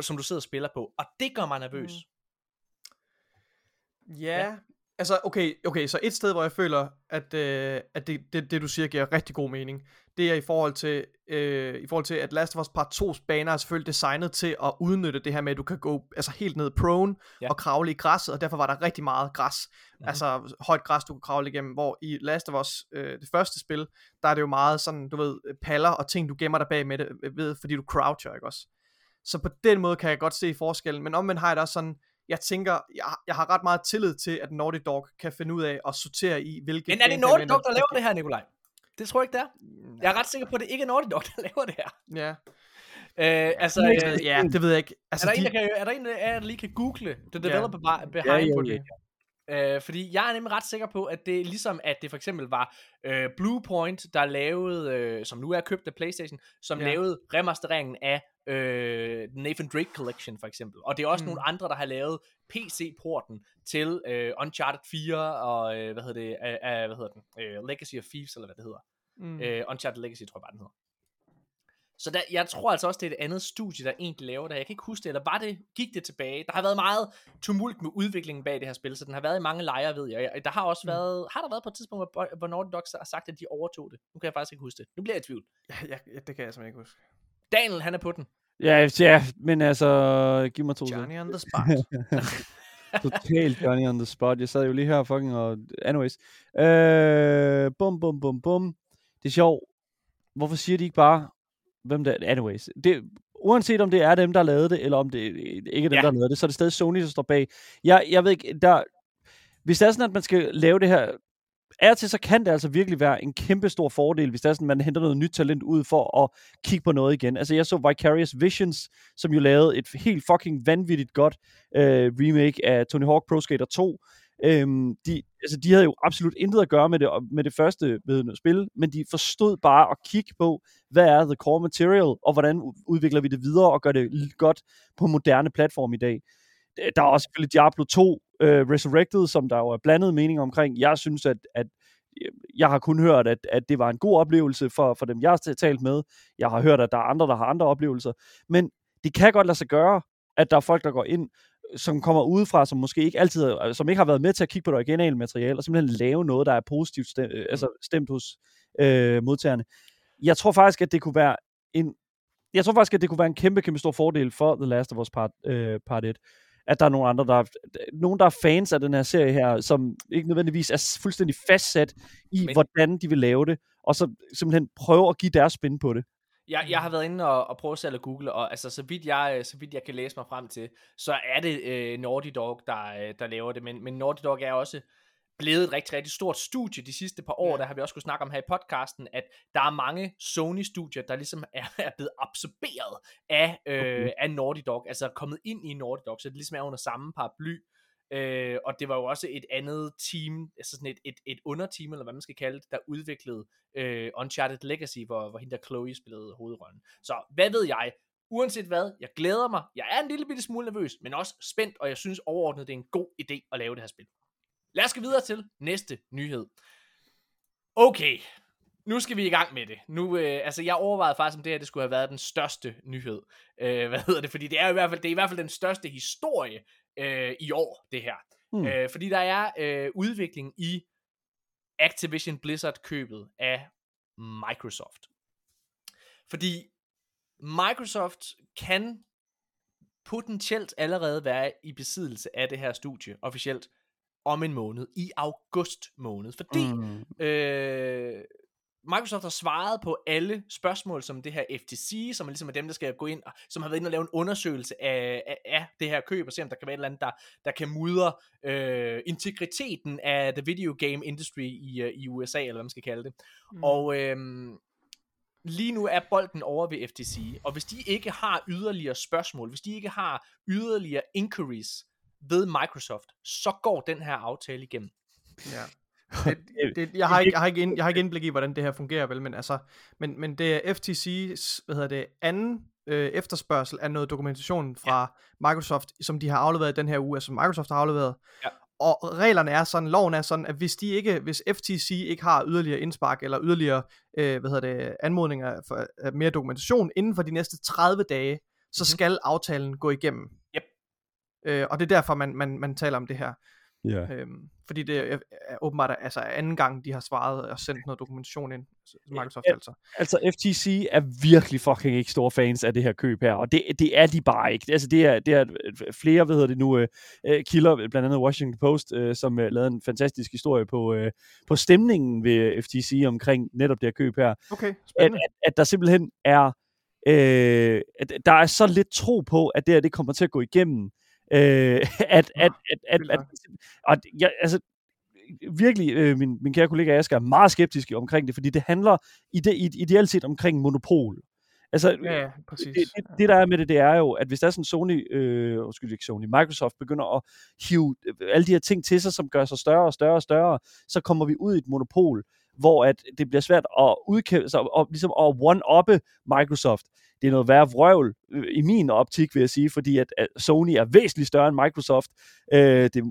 som du sidder og spiller på. Og det gør mig nervøs. Mm. Mm. Ja. Altså, okay, okay, så et sted, hvor jeg føler, at, øh, at det, det, det, du siger, giver rigtig god mening, det er i forhold til, øh, i forhold til at Last of Us Part 2's baner er selvfølgelig designet til at udnytte det her med, at du kan gå altså helt ned prone Ja. ja. og kravle i græsset, og derfor var der rigtig meget græs, Mhm. mm-hmm. altså højt græs, du kunne kravle igennem, hvor i Last of Us, øh, det første spil, der er det jo meget sådan, du ved, paller og ting, du gemmer dig bag med det, ved, fordi du croucher, ikke også? Så på den måde kan jeg godt se forskellen, men omvendt har jeg da også sådan, jeg tænker, jeg, har- jeg har ret meget tillid til, at Naughty Dog kan finde ud af at sortere i, hvilke... Men er det Naughty Dog, der laver det her, Nikolaj? Det tror jeg ikke, det er. Jeg er ret sikker på, at det ikke er Naughty Dog, der laver det her. Ja, Øh, altså, det, øh, ja, det ved jeg ikke. er, Altså, der en, de, der kan, er der en, der, er, der lige kan google the Ja. developer ja. behind Ja, ja, på ja, det? Øh, fordi jeg er nemlig ret sikker på, at det ligesom, at det for eksempel var øh, Bluepoint, der lavede, øh, som nu er købt af Playstation, som Ja. lavede remastereringen af øh, Nathan Drake Collection for eksempel. Og det er også Mm. nogle andre, der har lavet PC-porten til øh, Uncharted 4 og, øh, hvad hedder det, øh, øh, hvad hedder den, øh, Legacy of Thieves, eller hvad det hedder. Mm. Øh, Uncharted Legacy, tror jeg bare, den hedder. Så der, jeg tror altså også, det er et andet studie, der egentlig laver det. Jeg kan ikke huske det, eller var det, gik det tilbage? Der har været meget tumult med udviklingen bag det her spil, så den har været i mange lejre, ved jeg. Der har også Mm. været, har der været på et tidspunkt, hvor, hvor Naughty Dog har sagt, at de overtog det? Nu kan jeg faktisk ikke huske det. Nu bliver jeg i tvivl. ja, ja, ja, det kan jeg simpelthen ikke huske. Daniel, han er på den. Ja, ja, men altså, giv mig to sekunder. Johnny on the spot. Totalt Johnny on the spot. Jeg sad jo lige her fucking og... Anyways. Øh, bum, bum, bum, bum. Det er sjovt. Hvorfor siger de ikke bare, hvem der... Anyways. Det, uanset om det er dem, der lavede det, eller om det ikke er dem, Ja. der lavede det, så er det stadig Sony, der står bag. Jeg, jeg ved ikke, der... Hvis det er sådan, at man skal lave det her og til, så kan det altså virkelig være en kæmpe stor fordel, hvis det er sådan, man henter noget nyt talent ud for at kigge på noget igen. Altså, jeg så Vicarious Visions, som jo lavede et helt fucking vanvittigt godt øh, remake af Tony Hawk Pro Skater 2. Øhm, de, altså, de havde jo absolut intet at gøre med det, med det første ved spil, men de forstod bare at kigge på, hvad er the core material, og hvordan udvikler vi det videre og gør det godt på moderne platform i dag. Der er også selvfølgelig Diablo 2 øh, Resurrected, som der jo er blandet mening omkring. Jeg synes, at, at øh, jeg har kun hørt, at, at det var en god oplevelse for, for dem, jeg har talt med. Jeg har hørt, at der er andre, der har andre oplevelser. Men det kan godt lade sig gøre, at der er folk, der går ind, som kommer udefra, som måske ikke altid, er- som ikke har været med til at kigge på det originale materiale, og simpelthen lave noget, der er positivt stemt, altså stemt hos øh, modtagerne. Jeg tror faktisk, at det kunne være en jeg tror faktisk, at det kunne være en kæmpe, kæmpe stor fordel for The Last of Us Part, øh, part 1. at der er nogle andre, der er, nogen, der er fans af den her serie her, som ikke nødvendigvis er fuldstændig fastsat i, Men... hvordan de vil lave det, og så simpelthen prøve at give deres spin på det. Jeg, jeg har været inde og, og prøvet selv at google, og altså, så, vidt jeg, så vidt jeg kan læse mig frem til, så er det øh, Naughty Dog, der, øh, der laver det. Men, men Naughty Dog er også blevet et rigtig, rigtig stort studie de sidste par år. Ja. Der har vi også kunne snakke om her i podcasten, at der er mange Sony-studier, der ligesom er, er blevet absorberet af, øh, Okay. af Naughty Dog, altså kommet ind i Naughty Dog, så det ligesom er under samme paraply. Øh, Øh, og det var jo også et andet team, altså sådan et, et, et underteam, eller hvad man skal kalde det, der udviklede øh, Uncharted Legacy, hvor, hvor hende der Chloe spillede hovedrollen. Så hvad ved jeg? Uanset hvad, jeg glæder mig. Jeg er en lille bitte smule nervøs, men også spændt, og jeg synes overordnet, det er en god idé at lave det her spil. Lad os gå videre til næste nyhed. Okay, nu skal vi i gang med det. Nu, øh, altså jeg overvejede faktisk, om det her det skulle have været den største nyhed. Øh, hvad hedder det? Fordi det er, i hvert fald, det er i hvert fald den største historie øh, i år, det her. Hmm. Øh, fordi der er øh, udvikling i Activision Blizzard-købet af Microsoft. Fordi Microsoft kan potentielt allerede være i besiddelse af det her studie officielt om en måned, i august måned. Fordi Mm. øh, Microsoft har svaret på alle spørgsmål, som det her FTC, som er ligesom er dem, der skal gå ind, og som har været inde og lave en undersøgelse af, af, af det her køb, og se om der kan være et eller andet, der, der kan mudre øh, integriteten af the video game industry i, øh, i USA, eller hvad man skal kalde det. Mm. Og øh, lige nu er bolden over ved FTC, og hvis de ikke har yderligere spørgsmål, hvis de ikke har yderligere inquiries ved Microsoft, så går den her aftale igennem. Ja. Det, det, jeg, har ikke, jeg, har ikke ind, jeg har ikke indblik i, hvordan det her fungerer, vel, men, altså, men, men det er FTC's hvad hedder det, anden øh, efterspørgsel af noget dokumentation fra ja. Microsoft, som de har afleveret den her uge, altså som Microsoft har afleveret. Ja. Og reglerne er sådan, loven er sådan, at hvis de ikke, hvis FTC ikke har yderligere indspark eller yderligere, øh, hvad hedder det, anmodninger for øh, mere dokumentation inden for de næste 30 dage, så Mhm. skal aftalen gå igennem. Yep. Øh, og det er derfor, man, man, man taler om det her. Ja. Øhm, fordi det er, er åbenbart altså anden gang, de har svaret og sendt noget dokumentation ind. Microsoft Ja. altså. Altså, FTC er virkelig fucking ikke store fans af det her køb her, og det, det er de bare ikke. Altså, det er, det er flere, hvad hedder det nu, øh, øh, kilder, blandt andet Washington Post, øh, som øh, lavede en fantastisk historie på, øh, på stemningen ved FTC omkring netop det her køb her. Okay, at, at, at der simpelthen er, øh, at der er så lidt tro på, at det her det kommer til at gå igennem, øh, at, at, at, at, at, og jeg, altså, virkelig, øh, min, min kære kollega Asger er meget skeptisk omkring det, fordi det handler i det, i, ideelt set omkring monopol. Altså, Ja, ja, præcis. det, det, det, der er med det, det er jo, at hvis der er sådan Sony, øh, undskyld ikke Sony, Microsoft begynder at hive øh, alle de her ting til sig, som gør sig større og større og større, så kommer vi ud i et monopol, hvor at det bliver svært at udkæmpe sig, og ligesom at one-uppe Microsoft. Det er noget værre vrøvl, øh, i min optik, vil jeg sige, fordi at, at Sony er væsentligt større end Microsoft. Øh, det,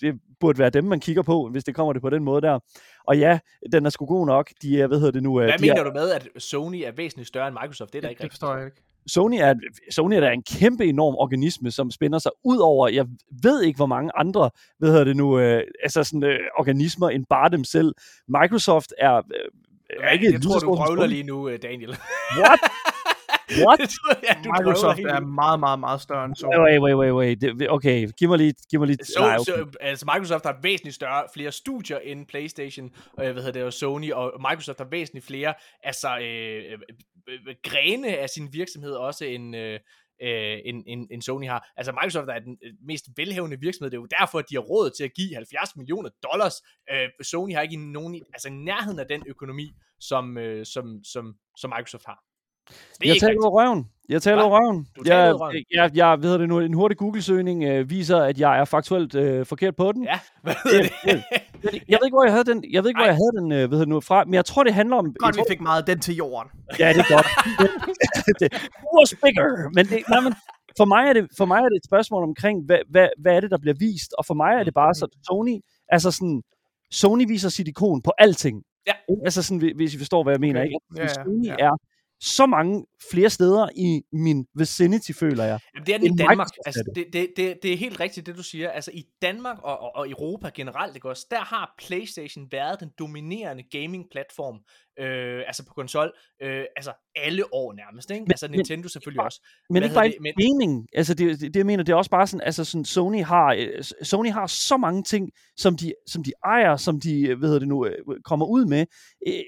det burde være dem, man kigger på, hvis det kommer det på den måde der. Og ja, den er sgu god nok. De er, hvad hedder det nu? Hvad de mener er, du med, at Sony er væsentligt større end Microsoft? Det er da det, ikke det rigtigt. forstår jeg ikke. Sony er, Sony er da en kæmpe enorm organisme, som spænder sig ud over, jeg ved ikke, hvor mange andre, hvad hedder det nu, øh, altså sådan øh, organismer end bare dem selv. Microsoft er, øh, er Hvad, ikke jeg tror, du Sony. lige nu, øh, Daniel. What? What? du Microsoft er meget, meget, meget større end Sony. Wait, wait, wait, wait. Okay, giv mig lige, giv mig lige. Så, nej, okay. så, altså Microsoft har væsentligt større, flere studier end PlayStation, og jeg ved det, og Sony, og Microsoft har væsentligt flere, altså, øh, øh, øh, Øh, øh, grene af sin virksomhed også en, øh, øh en, en, Sony har. Altså Microsoft er den mest velhævende virksomhed, det er jo derfor, at de har råd til at give 70 millioner dollars. Øh, Sony har ikke nogen, altså nærheden af den økonomi, som, øh, som, som, som Microsoft har. Det Jeg taler rigtigt. over røven. Jeg taler over røven. Du jeg, røven. Jeg, jeg, ved det nu, en hurtig Google-søgning øh, viser, at jeg er faktuelt øh, forkert på den. Ja, hvad hedder det? Jeg, jeg ved ikke, hvor jeg havde den, jeg ved ikke, hvor jeg havde den øh, ved det nu fra, men jeg tror, det handler om... Godt, vi fik meget af den til jorden. Ja, det er godt. det, was bigger. Men, det, nej, men for, mig er det, for mig er det et spørgsmål omkring, hvad, hvad, hvad er det, der bliver vist? Og for mig er det bare så, Sony, altså sådan, Sony viser sit ikon på alting. Ja. Altså sådan, hvis- I forstår, hvad jeg mener. Okay. Ikke? Ja, ja, Sony ja. er så mange flere steder i min vicinity, føler jeg. Jamen, det er den i Danmark. Altså, det, det, det, det er helt rigtigt, det du siger. Altså, i Danmark og, og, og Europa generelt, ikke også, der har PlayStation været den dominerende gaming-platform øh, altså på konsol, øh, altså alle år nærmest, ikke? Men- altså men- Nintendo selvfølgelig også. Men Hvad ikke bare ikke gaming. Altså, det, det, det, jeg mener, det er også bare sådan, altså sådan, Sony har, øh, Sony har så mange ting, som de, som de ejer, som de, øh, hvad hedder det nu, øh, kommer ud med.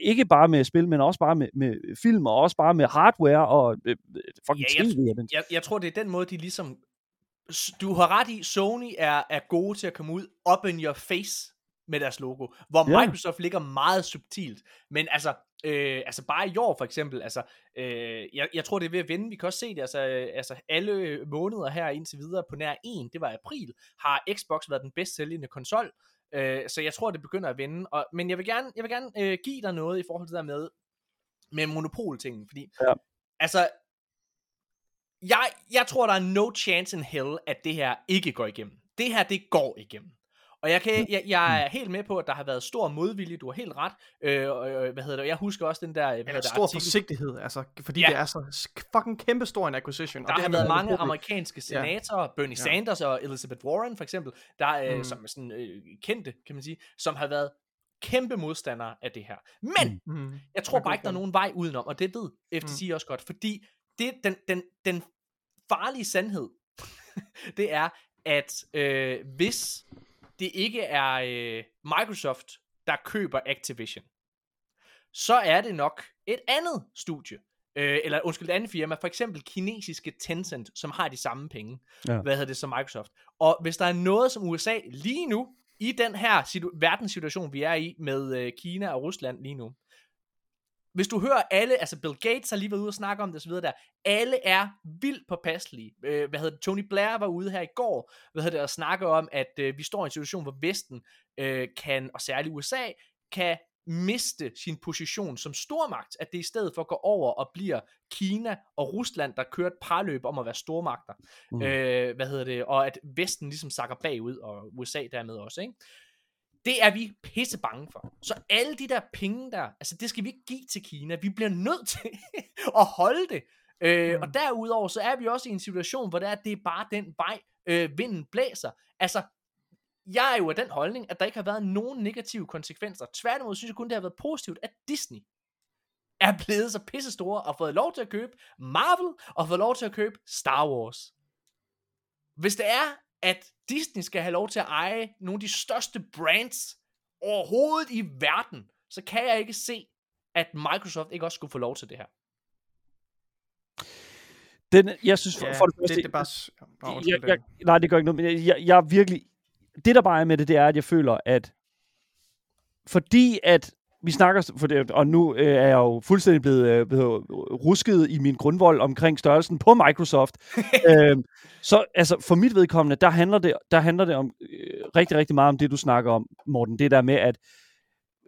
Ikke bare med spil, men også bare med, med film, og også bare med hardware og øh, fucking Ja, jeg- TV. Men, Jeg, jeg tror, det er den måde, de ligesom... Du har ret i, Sony er, er gode til at komme ud up in your face med deres logo, hvor Ja. Microsoft ligger meget subtilt. Men altså, øh, altså bare i år for eksempel, altså, øh, jeg, jeg tror, det er ved at vende. Vi kan også se det, altså, øh, altså alle måneder her indtil videre på nær en, det var april, har Xbox været den bedst sælgende konsol. Øh, så jeg tror, det begynder at vende. Og, men jeg vil gerne, jeg vil gerne øh, give dig noget i forhold til det der med, med monopoltingen, fordi Ja. altså, jeg, jeg tror, der er no chance in hell, at det her ikke går igennem. Det her, det går igennem. Og jeg, kan, jeg, jeg er helt med på, at der har været stor modvilje, du har helt ret. Øh, øh, hvad hedder det? Jeg husker også den der, hvad hedder Eller det, stor artikel, forsigtighed, altså, fordi Ja. ja. det er så fucking kæmpe stor en acquisition. der og det har været mange monopol- amerikanske senatorer, Bernie Ja. Sanders og Elizabeth Warren for eksempel, der øh, Mm. som er sådan øh, kendte, kan man sige, som har været kæmpe modstandere af det her. Men Mm. Jeg tror bare ikke, der er nogen vej udenom, og det ved FTC mm. også godt, fordi det, den, den, den farlige sandhed, det er, at øh, hvis det ikke er øh, Microsoft, der køber Activision, så er det nok et andet studie, øh, eller undskyld, et andet firma, for eksempel kinesiske Tencent, som har de samme penge, Ja. hvad hedder det, som Microsoft. Og hvis der er noget, som USA lige nu, i den her situ- verdenssituation, vi er i, med øh, Kina og Rusland lige nu, hvis du hører alle, altså Bill Gates har lige været ude og snakke om det osv. der, alle er vildt påpasselige. Øh, hvad hedder det, Tony Blair var ude her i går, hvad hedder det, og snakke om, at øh, vi står i en situation, hvor Vesten øh, kan, og særligt USA, kan miste sin position som stormagt, at det i stedet for går over og bliver Kina og Rusland, der kører et parløb om at være stormagter. Mm. Mm. Øh, hvad hedder det, og at Vesten ligesom sakker bagud, og USA dermed også, ikke? Det er vi pisse bange for. Så alle de der penge der, altså det skal vi ikke give til Kina. Vi bliver nødt til at holde det. Øh, Mm. Og derudover så er vi også i en situation, hvor det er, det er bare den vej, øh, vinden blæser. Altså, jeg er jo af den holdning, at der ikke har været nogen negative konsekvenser. Tværtimod synes jeg kun, det har været positivt, at Disney er blevet så pisse store og fået lov til at købe Marvel og fået lov til at købe Star Wars. Hvis det er, at Disney skal have lov til at eje nogle af de største brands overhovedet i verden, så kan jeg ikke se, at Microsoft ikke også skulle få lov til det her. Den, jeg synes for, Ja, for det det, første, det er bare... Nå, jeg, jeg, nej, det gør ikke noget, men jeg, jeg, jeg er virkelig... Det, der bare er med det, det er, at jeg føler, at fordi at vi snakker, for det, og nu øh, er jeg jo fuldstændig blevet, øh, blevet rusket i min grundvold omkring størrelsen på Microsoft. øhm, så altså, for mit vedkommende, der handler det, der handler det om øh, rigtig, rigtig meget om det, du snakker om, Morten. Det der med, at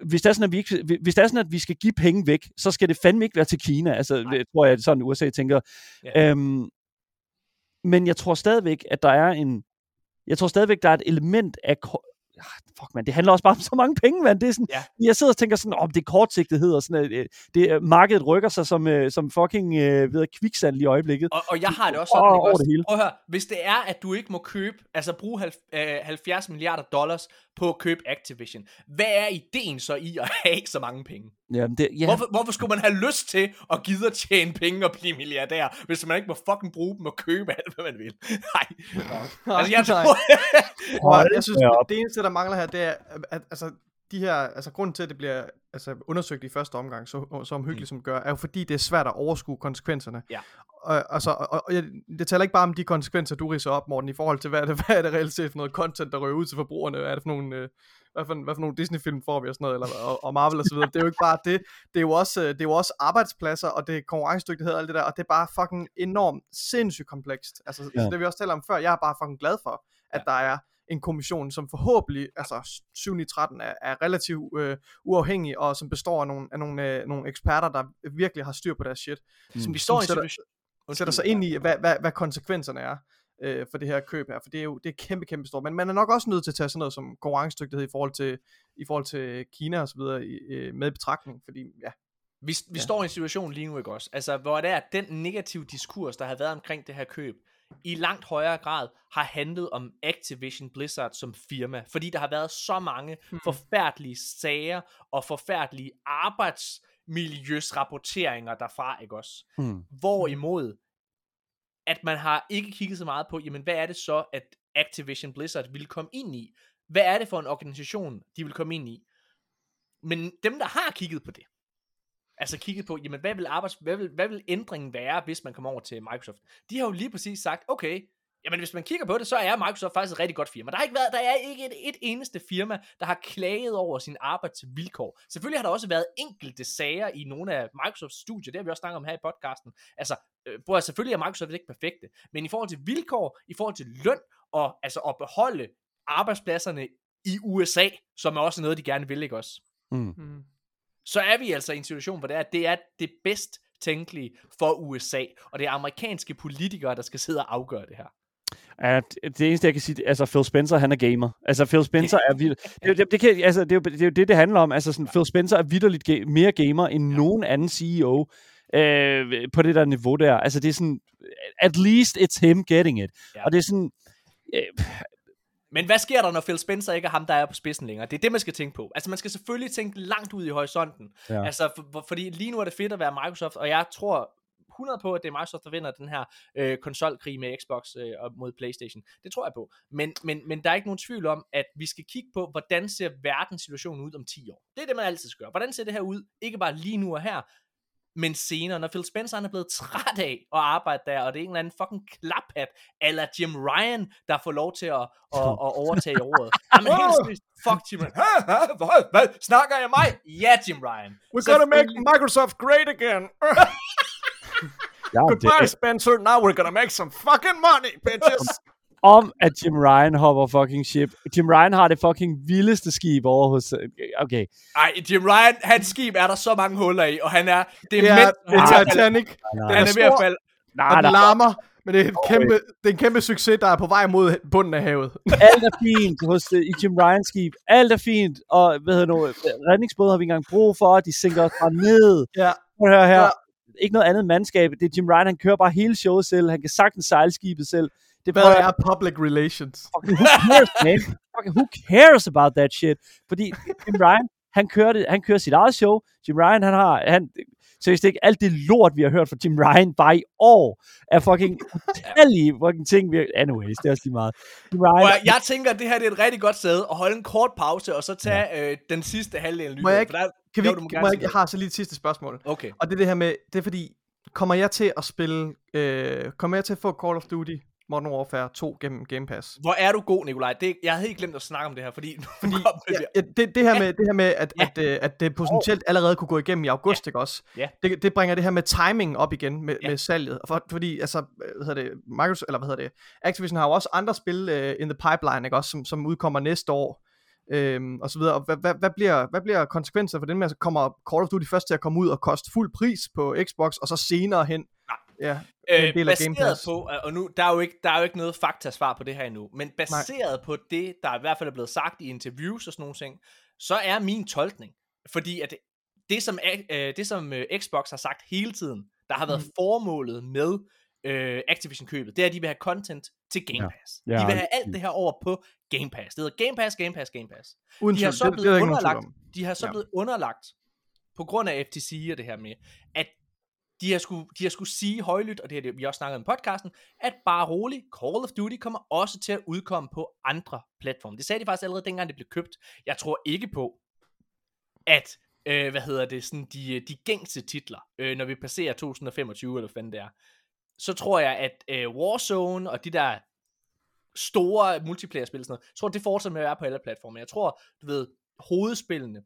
hvis det, er sådan, at vi ikke, hvis det er sådan, at vi skal give penge væk, så skal det fandme ikke være til Kina. Altså, det tror jeg, at sådan USA tænker. Ja. Øhm, men jeg tror stadigvæk, at der er en... Jeg tror stadigvæk, der er et element af... Ah, Fuck, man, det handler også bare om så mange penge, mand. Det er sådan, Ja. Jeg sidder og tænker sådan, om det er kortsigtighed, og sådan, øh, det, markedet rykker sig som, øh, som fucking øh, ved, kviksand i øjeblikket. Og, og jeg har det også sådan, ikke over det hele. Prøv at høre, hvis det er, at du ikke må købe, altså bruge halv, øh, 70 milliarder dollars på at købe Activision, hvad er ideen så i at have så mange penge? Jamen, det, ja, Hvorfor, hvorfor skulle man have lyst til at gide at tjene penge og blive milliardær, hvis man ikke må fucking bruge dem og købe alt, hvad man vil? Nej. Nå. Altså, jeg Nej. tror... Og jeg synes, det eneste, der mangler her, det er, at altså, de her, altså grunden til, at det bliver altså, undersøgt i første omgang, så, så omhyggeligt som det gør, er jo fordi, det er svært at overskue konsekvenserne. Ja. Og, altså, og, og jeg, det taler ikke bare om de konsekvenser, du riser op, Morten, i forhold til, hvad er det, hvad er det reelt set for noget content, der rører ud til forbrugerne, hvad er det for nogle, øh, hvad for, hvad for nogle Disney-film får vi og sådan noget, eller, og, og Marvel og så videre. Det er jo ikke bare det, det er jo også, øh, det er jo også arbejdspladser, og det er konkurrencedygtighed og alt det der, og det er bare fucking enormt sindssygt komplekst. Altså, Ja. det vi også taler om før, jeg er bare fucking glad for, at der er en kommission, som forhåbentlig, altså 7 i 13, er, er relativt øh, uafhængig, og som består af nogle, af nogle, øh, nogle eksperter, der virkelig har styr på deres shit. Mm. Som Vi står i en sætter, sætter sig ind i, hvad, hvad, hvad konsekvenserne er øh, for det her køb her, for det er jo det er kæmpe, kæmpe stort. Men man er nok også nødt til at tage sådan noget som konkurrencedygtighed i forhold til, i forhold til Kina og så videre øh, med betragtning, fordi ja, Vi, vi Ja. står i en situation lige nu, ikke også? Altså, hvor det er, at den negative diskurs, der har været omkring det her køb, i langt højere grad har handlet om Activision Blizzard som firma. Fordi der har været så mange Hmm. forfærdelige sager og forfærdelige arbejds miljøs rapporteringer derfra, ikke også? Hmm. Hvorimod, at man har ikke kigget så meget på, jamen hvad er det så, at Activision Blizzard vil komme ind i? Hvad er det for en organisation, de vil komme ind i? Men dem, der har kigget på det, altså kigget på, jamen hvad vil, arbejds, hvad vil, hvad vil ændringen være, hvis man kommer over til Microsoft? De har jo lige præcis sagt, okay, jamen hvis man kigger på det, så er Microsoft faktisk et rigtig godt firma. Der har ikke været, der er ikke et, et eneste firma, der har klaget over sin arbejdsvilkår. Selvfølgelig har der også været enkelte sager i nogle af Microsofts studier, det har vi også snakket om her i podcasten. Altså, øh, bror, selvfølgelig er Microsoft ikke perfekte, men i forhold til vilkår, i forhold til løn, og altså at beholde arbejdspladserne i USA, som er også noget, de gerne vil, ikke også? Hmm. Mm. så er vi altså i en situation, hvor det er, det er det bedst tænkelige for USA, og det er amerikanske politikere, der skal sidde og afgøre det her. At det eneste, jeg kan sige, altså Phil Spencer, han er gamer. Altså Phil Spencer er vild. Det, det, det, kan, altså, det, er jo, det er jo det, det handler om. Altså sådan, Phil Spencer er vidderligt ga- mere gamer end nogen anden CEO øh, på det der niveau der. Altså det er sådan, at least it's him getting it. Ja. Og det er sådan, øh, Men hvad sker der, når Phil Spencer ikke er ham, der er på spidsen længere? Det er det, man skal tænke på. Altså, man skal selvfølgelig tænke langt ud i horisonten. Ja. Altså, for, for, fordi lige nu er det fedt at være Microsoft, og jeg tror 100 på, at det er Microsoft, der vinder den her øh, konsolkrig med Xbox øh, og mod Playstation. Det tror jeg på. Men, men, men der er ikke nogen tvivl om, at vi skal kigge på, hvordan ser verdenssituationen ud om 10 år. Det er det, man altid skal gøre. Hvordan ser det her ud? Ikke bare lige nu og her, men senere, når Phil Spencer han er blevet træt af at arbejde der, og det er en eller anden fucking klaphat, eller Jim Ryan, der får lov til at, at, at overtage ordet. Jamen helt seriøst, fuck Jim Ryan. Hvad, hvad, snakker jeg mig? Ja, Jim Ryan. We're gonna make Microsoft great again. ja, Goodbye, det, Spencer. Now we're gonna make some fucking money, bitches. Om at Jim Ryan hopper fucking ship. Jim Ryan har det fucking vildeste skib over hos... Okay. Ej, Jim Ryan, hans skib er der så mange huller i, og han er, det er, det er, det er Titanic. Nej, han er ved at falde. nej, Og den nej. larmer. Men det er, et kæmpe, det er en kæmpe succes, der er på vej mod bunden af havet. alt er fint hos, uh, i Jim Ryan skib. Alt er fint, og hvad hedder nu, redningsbåde har vi ikke engang brug for, de sænker os bare ned. Ja. Høre her. Ja. Ikke noget andet mandskab. Det er Jim Ryan, han kører bare hele showet selv. Han kan sagtens sejle skibet selv. Det Hvad er public relations? fucking, who cares, man? Fucking, who cares about that shit? Fordi Jim Ryan, han kører, det, han kører sit eget show. Jim Ryan, han har, han, seriøst ikke, alt det lort, vi har hørt fra Jim Ryan bare i år, er fucking utallige fucking ting, vi Anyways, det er også lige meget. Jim Ryan, jeg, jeg tænker, at det her det er et rigtig godt sted at holde en kort pause, og så tage ja. øh, den sidste halvdel af lyden. ikke- der, Kan vi, Jo, må jeg, jeg har så lige et sidste spørgsmål. Okay. Og det er det her med, det er fordi, kommer jeg til at spille, øh, kommer jeg til at få Call of Duty Modern Warfare 2 gennem Game Pass? Hvor er du god, Nikolaj. Det, jeg havde helt glemt at snakke om det her, fordi... fordi Ja, ja, det, det her med, det her med at, Ja. at, øh, at det potentielt allerede kunne gå igennem i august, ikke også? Ja. Det, det bringer det her med timing op igen med, Ja. med salget. For, fordi, altså, hvad hedder det, Microsoft, eller hvad hedder det, Activision har jo også andre spil uh, in the pipeline, ikke også, som, som udkommer næste år. Øhm, og så videre. Og hvad, hvad, hvad, bliver, hvad bliver konsekvenser for den med, så kommer Call of Duty først til at komme ud og koste fuld pris på Xbox, og så senere hen, ja, øh, baseret Pass. på, og nu, der er, jo ikke, der er jo ikke noget faktasvar på det her endnu, men baseret Nej. på det, der i hvert fald er blevet sagt i interviews og sådan nogle ting, så er min tolkning, fordi at det, som, øh, det, som øh, Xbox har sagt hele tiden, der har været Mm. formålet med øh, Activision-købet, det er, at de vil have content til Game Ja. Pass. Ja, de vil have det- alt det her over på Game Pass. Det hedder Game Pass, Game Pass, Game Pass. uden de har så det, det, blevet er nogen tvivl underlagt, de har så Ja. blevet underlagt, på grund af FTC og det her med, at de har skulle, de har skulle sige højlydt, og det har det, vi også snakket om i podcasten, at bare rolig, Call of Duty kommer også til at udkomme på andre platforme. Det sagde de faktisk allerede dengang det blev købt. Jeg tror ikke på, at øh, hvad hedder det, sådan de, øh, de gængse titler, øh, når vi passerer 2025, eller hvad fanden det er, så tror jeg, at øh, Warzone og de der store multiplayer-spil, sådan noget, jeg tror, det fortsætter med at være på alle platforme. Jeg tror, du ved, hovedspillene,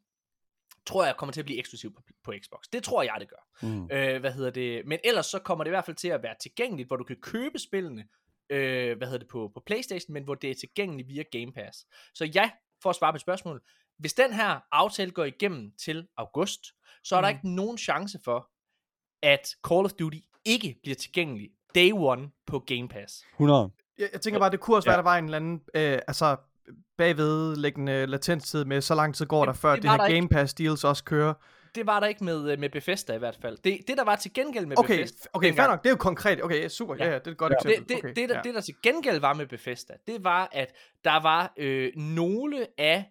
tror jeg kommer til at blive eksklusiv på, på Xbox. Det tror jeg, det gør. Mm. Øh, hvad hedder det? Men ellers så kommer det i hvert fald til at være tilgængeligt, hvor du kan købe spillene, øh, hvad hedder det, på, på Playstation, men hvor det er tilgængeligt via Game Pass. Så ja, for at svare på et spørgsmål, hvis den her aftale går igennem til august, så er der Mm. ikke nogen chance for, at Call of Duty ikke bliver tilgængelig day one på Game Pass. 100. Jeg, jeg tænker bare, det kunne også Ja. være, der var en eller anden, øh, altså bagvedliggende latenstid med, så lang tid går der, Det- før det var her der ikke. Game Pass deals også kører. Det var der ikke med, øh, med Bethesda i hvert fald. Det, det der var til gengæld med Okay, Bethesda, okay, fair nok, det er jo konkret. Okay, super, ja, Ja. ja, det er et godt Ja. eksempel. Det, det, okay, det, der, ja. det, der til gengæld var med Bethesda, det var, at der var øh, nogle af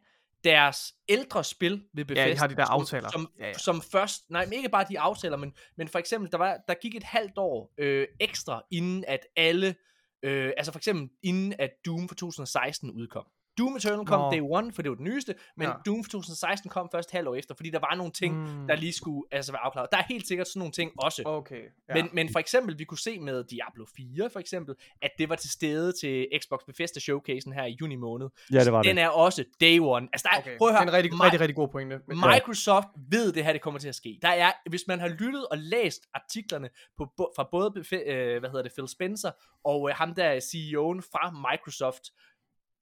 deres ældre spil ved Bethesda, Ja, de har de der som- aftaler. Som, Ja, ja. som først, nej, men ikke bare de aftaler, men, men for eksempel, der, var, der gik et halvt år øh, ekstra, inden at alle, øh, altså for eksempel, inden at Doom for 2016 udkom. Doom Eternal kom Nå. day one, for det var den nyeste, men Ja. Doom for 2016 kom først halvt år efter, fordi der var nogle ting, Mm. der lige skulle altså, være afklaret. Der er helt sikkert sådan nogle ting også. Okay. Ja. Men, men for eksempel, vi kunne se med Diablo 4, for eksempel, at det var til stede til Xbox Bethesda Showcasen her i juni måned. Ja, det var Den det. er også day one. Altså, der er, okay. prøv at det høre, er en rigtig, Mi- rigtig, rigtig god pointe. Men, Microsoft ved det her, det kommer til at ske. Der er, hvis man har lyttet og læst artiklerne på, fra både øh, hvad hedder det, Phil Spencer og øh, ham der er CEO'en fra Microsoft,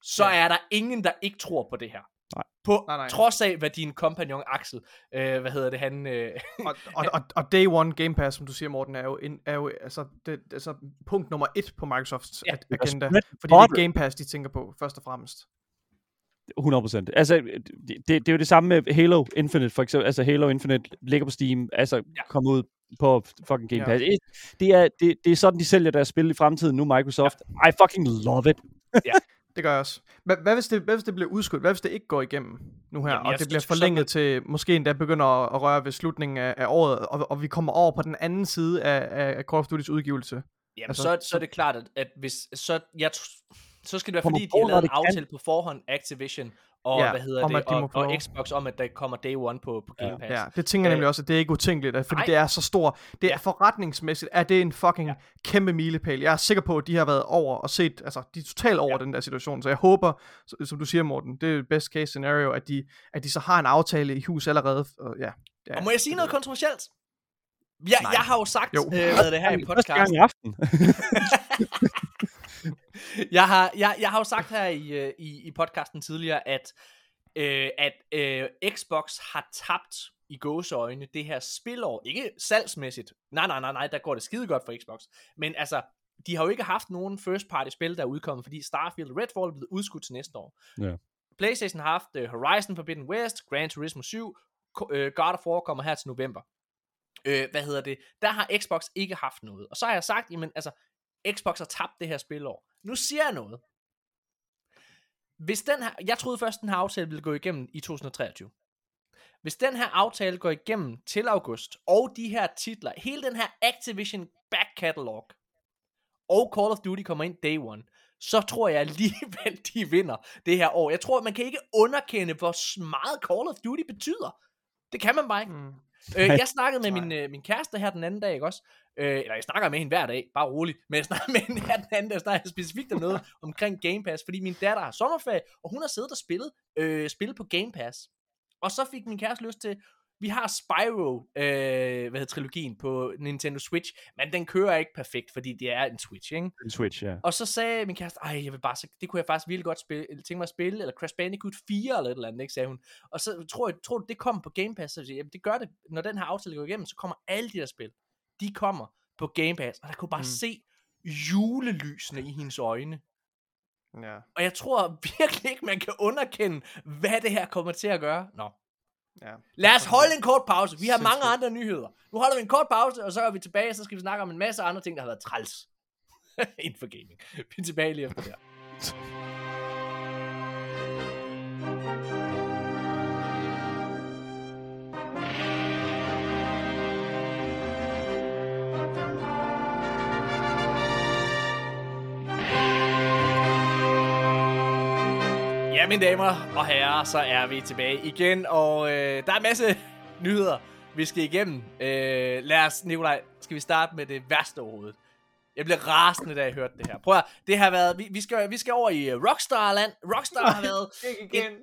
så Ja. er der ingen, der ikke tror på det her. Nej. På Nej, nej. trods af, hvad din kompagnon Axel, øh, hvad hedder det, han... Øh, og, og, og, og Day One Game Pass, som du siger, Morten, er jo, en, er jo altså, det, altså, punkt nummer et på Microsofts Ja. ja, agenda. Fordi det er. Game Pass, de tænker på, først og fremmest. 100%. Altså, det, det, det er jo det samme med Halo Infinite, for eksempel. Altså, Halo Infinite ligger på Steam, altså, Ja. ja. kom ud på fucking Game Ja. Pass. Det, det, er, det, det er sådan, de sælger deres spil i fremtiden nu, Microsoft. I fucking love it. Det gør jeg også. Hvad, hvad, hvis det, hvad hvis det bliver udskudt? Hvad hvis det ikke går igennem nu her, Jamen, og det bliver forlænget til, måske endda begynder at, at røre ved slutningen af, af året, og, og vi kommer over på den anden side af, af Call of Duty's udgivelse? Jamen, Altså, så, så er det klart, at, at hvis, så, jeg, så skal det være, fordi de har lavet en det kan. aftale på forhånd, Activision, og, Ja, hvad hedder om det, de og, og. Xbox om, at der kommer day one på, på Game Ja. Pass. Ja, det tænker jeg Øh, nemlig også, at det er ikke utænkeligt, fordi nej. det er så stor. Det er Ja. forretningsmæssigt, er det en fucking Ja. kæmpe milepæl. Jeg er sikker på, at de har været over og set, altså de er totalt over Ja. den der situation, så jeg håber, som du siger Morten, det er det best case scenario, at de, at de så har en aftale i hus allerede. Og, ja, ja. Og må jeg sige noget kontroversielt? Jeg, Nej. jeg har jo sagt, Jo. øh, hvad det her i Første gang podcast, i aften. jeg har, jeg, jeg har jo sagt her i, øh, i, i podcasten tidligere, at, øh, at øh, Xbox har tabt i gåseøjne det her spilår. Ikke salgsmæssigt. Nej, nej, nej, nej, der går det skide godt for Xbox. Men altså, de har jo ikke haft nogen first party spil, der er udkommet, fordi Starfield og Redfall er blevet udskudt til næste år. Ja. PlayStation har haft uh, Horizon Forbidden West, Gran Turismo 7, Ko- øh, God of War kommer her til november. Øh, hvad hedder det? Der har Xbox ikke haft noget. Og så har jeg sagt, jamen altså, Xbox har tabt det her spilår. Nu siger jeg noget. Hvis den her, jeg troede først, den her aftale ville gå igennem i 2023. Hvis den her aftale går igennem til august, og de her titler, hele den her Activision back catalog, og Call of Duty kommer ind day one, så tror jeg alligevel, de vinder det her år. Jeg tror, man kan ikke underkende, hvor meget Call of Duty betyder. Det kan man bare ikke. Mm. Øh, jeg snakkede med min, øh, min kæreste her den anden dag, ikke også? Øh, eller jeg snakker med hende hver dag, bare roligt. Men jeg snakker med hende her den anden jeg snakker specifikt om noget omkring Game Pass, fordi min datter har sommerferie, og hun har siddet og spillet, øh, spillet på Game Pass. Og så fik min kæreste lyst til, vi har Spyro, øh, hvad hedder trilogien på Nintendo Switch, men den kører ikke perfekt, fordi det er en Switch, ikke? En Switch, ja. Og så sagde min kæreste, ej, jeg vil bare, det kunne jeg faktisk virkelig godt spille, tænke mig at spille, eller Crash Bandicoot 4 eller et eller andet, ikke, sagde hun. Og så tror jeg, tror du, det kommer på Game Pass? Så jeg, jamen, det gør det, når den her aftale går igennem, så kommer alle de der spil, de kommer på Game Pass, og der kunne bare Mm. se julelysene i hendes øjne. Ja. Og jeg tror virkelig ikke, man kan underkende, hvad det her kommer til at gøre. Nå. ja. Lad os holde en kort pause. Vi har mange Sindssygt. andre nyheder. Nu holder vi en kort pause, og så er vi tilbage, og så skal vi snakke om en masse andre ting, der har været træls. Inden for gaming. Vi er tilbage lige efter det her. Ja, mine damer og herrer, så er vi tilbage igen, og øh, der er en masse nyheder, vi skal igennem. Øh, lad os, Nikolaj, skal vi starte med det værste overhovedet. Jeg blev rasende, da jeg hørte det her. Prøv at, det har været, vi, vi, skal, vi skal over i Rockstar-land. Rockstar har været, Ikke igen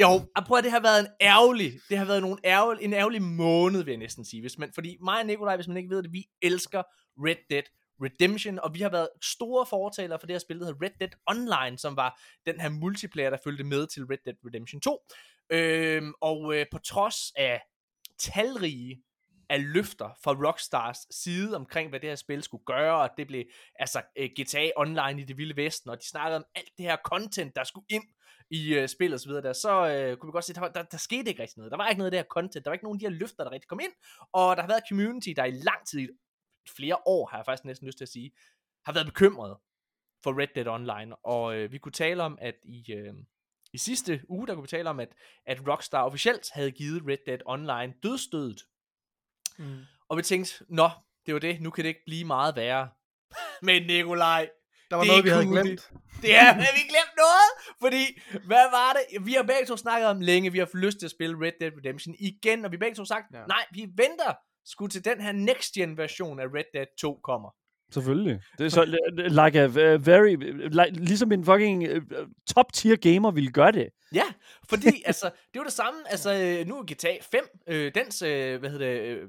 jo, og prøv at, det har været en ærgerlig, det har været nogle ærgerlig, en ærgerlig måned, vil jeg næsten sige. Hvis man, fordi mig og Nikolaj, hvis man ikke ved det, vi elsker Red Dead Redemption, og vi har været store fortalere for det her spil, der hedder Red Dead Online, som var den her multiplayer, der følte med til Red Dead Redemption 2. Øhm, og øh, på trods af talrige af løfter fra Rockstars side omkring, hvad det her spil skulle gøre, og det blev altså øh, GTA Online i det vilde vesten, og de snakkede om alt det her content, der skulle ind i øh, spillet og så videre der, så øh, kunne vi godt se, der, var, der, der skete ikke rigtig noget. Der var ikke noget af det her content, der var ikke nogen af de her løfter, der rigtig kom ind, og der har været community, der i lang tid, flere år har jeg faktisk næsten lyst til at sige, har været bekymret for Red Dead Online, og øh, vi kunne tale om, at i, øh, i sidste uge, der kunne vi tale om, at, at Rockstar officielt havde givet Red Dead Online dødstødet. Mm. Og vi tænkte, nå, det var det, nu kan det ikke blive meget værre. Men Nikolaj, Der var Det er noget, vi havde cool, glemt. det er, har vi glemt noget? Fordi, hvad var det? Vi har begge to snakket om længe, vi har haft lyst til at spille Red Dead Redemption igen, og vi har begge to sagt, Ja. nej, vi venter sgu til den her next gen version af Red Dead 2 kommer. Selvfølgelig. Det er så like a uh, very like, ligesom en fucking top tier gamer ville gøre det. Ja, fordi altså, det var det samme, altså øh, nu er GTA 5, øh, dens, øh, hvad hedder det, øh,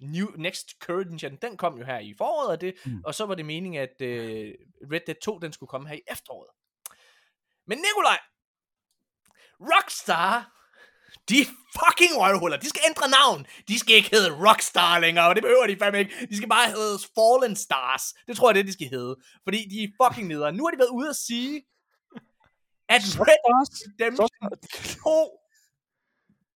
new, next current gen, den kom jo her i foråret, og, det, Mm. og så var det meningen, at øh, Red Dead 2, den skulle komme her i efteråret. Men Nikolaj, Rockstar, de fucking røvhuller, de skal ændre navn. De skal ikke hedde Rockstar længere, og det behøver de fandme ikke. De skal bare hedde Fallen Stars. Det tror jeg, det de skal hedde. Fordi de er fucking nedere. Nu har de været ude at sige, at Red Redemption 2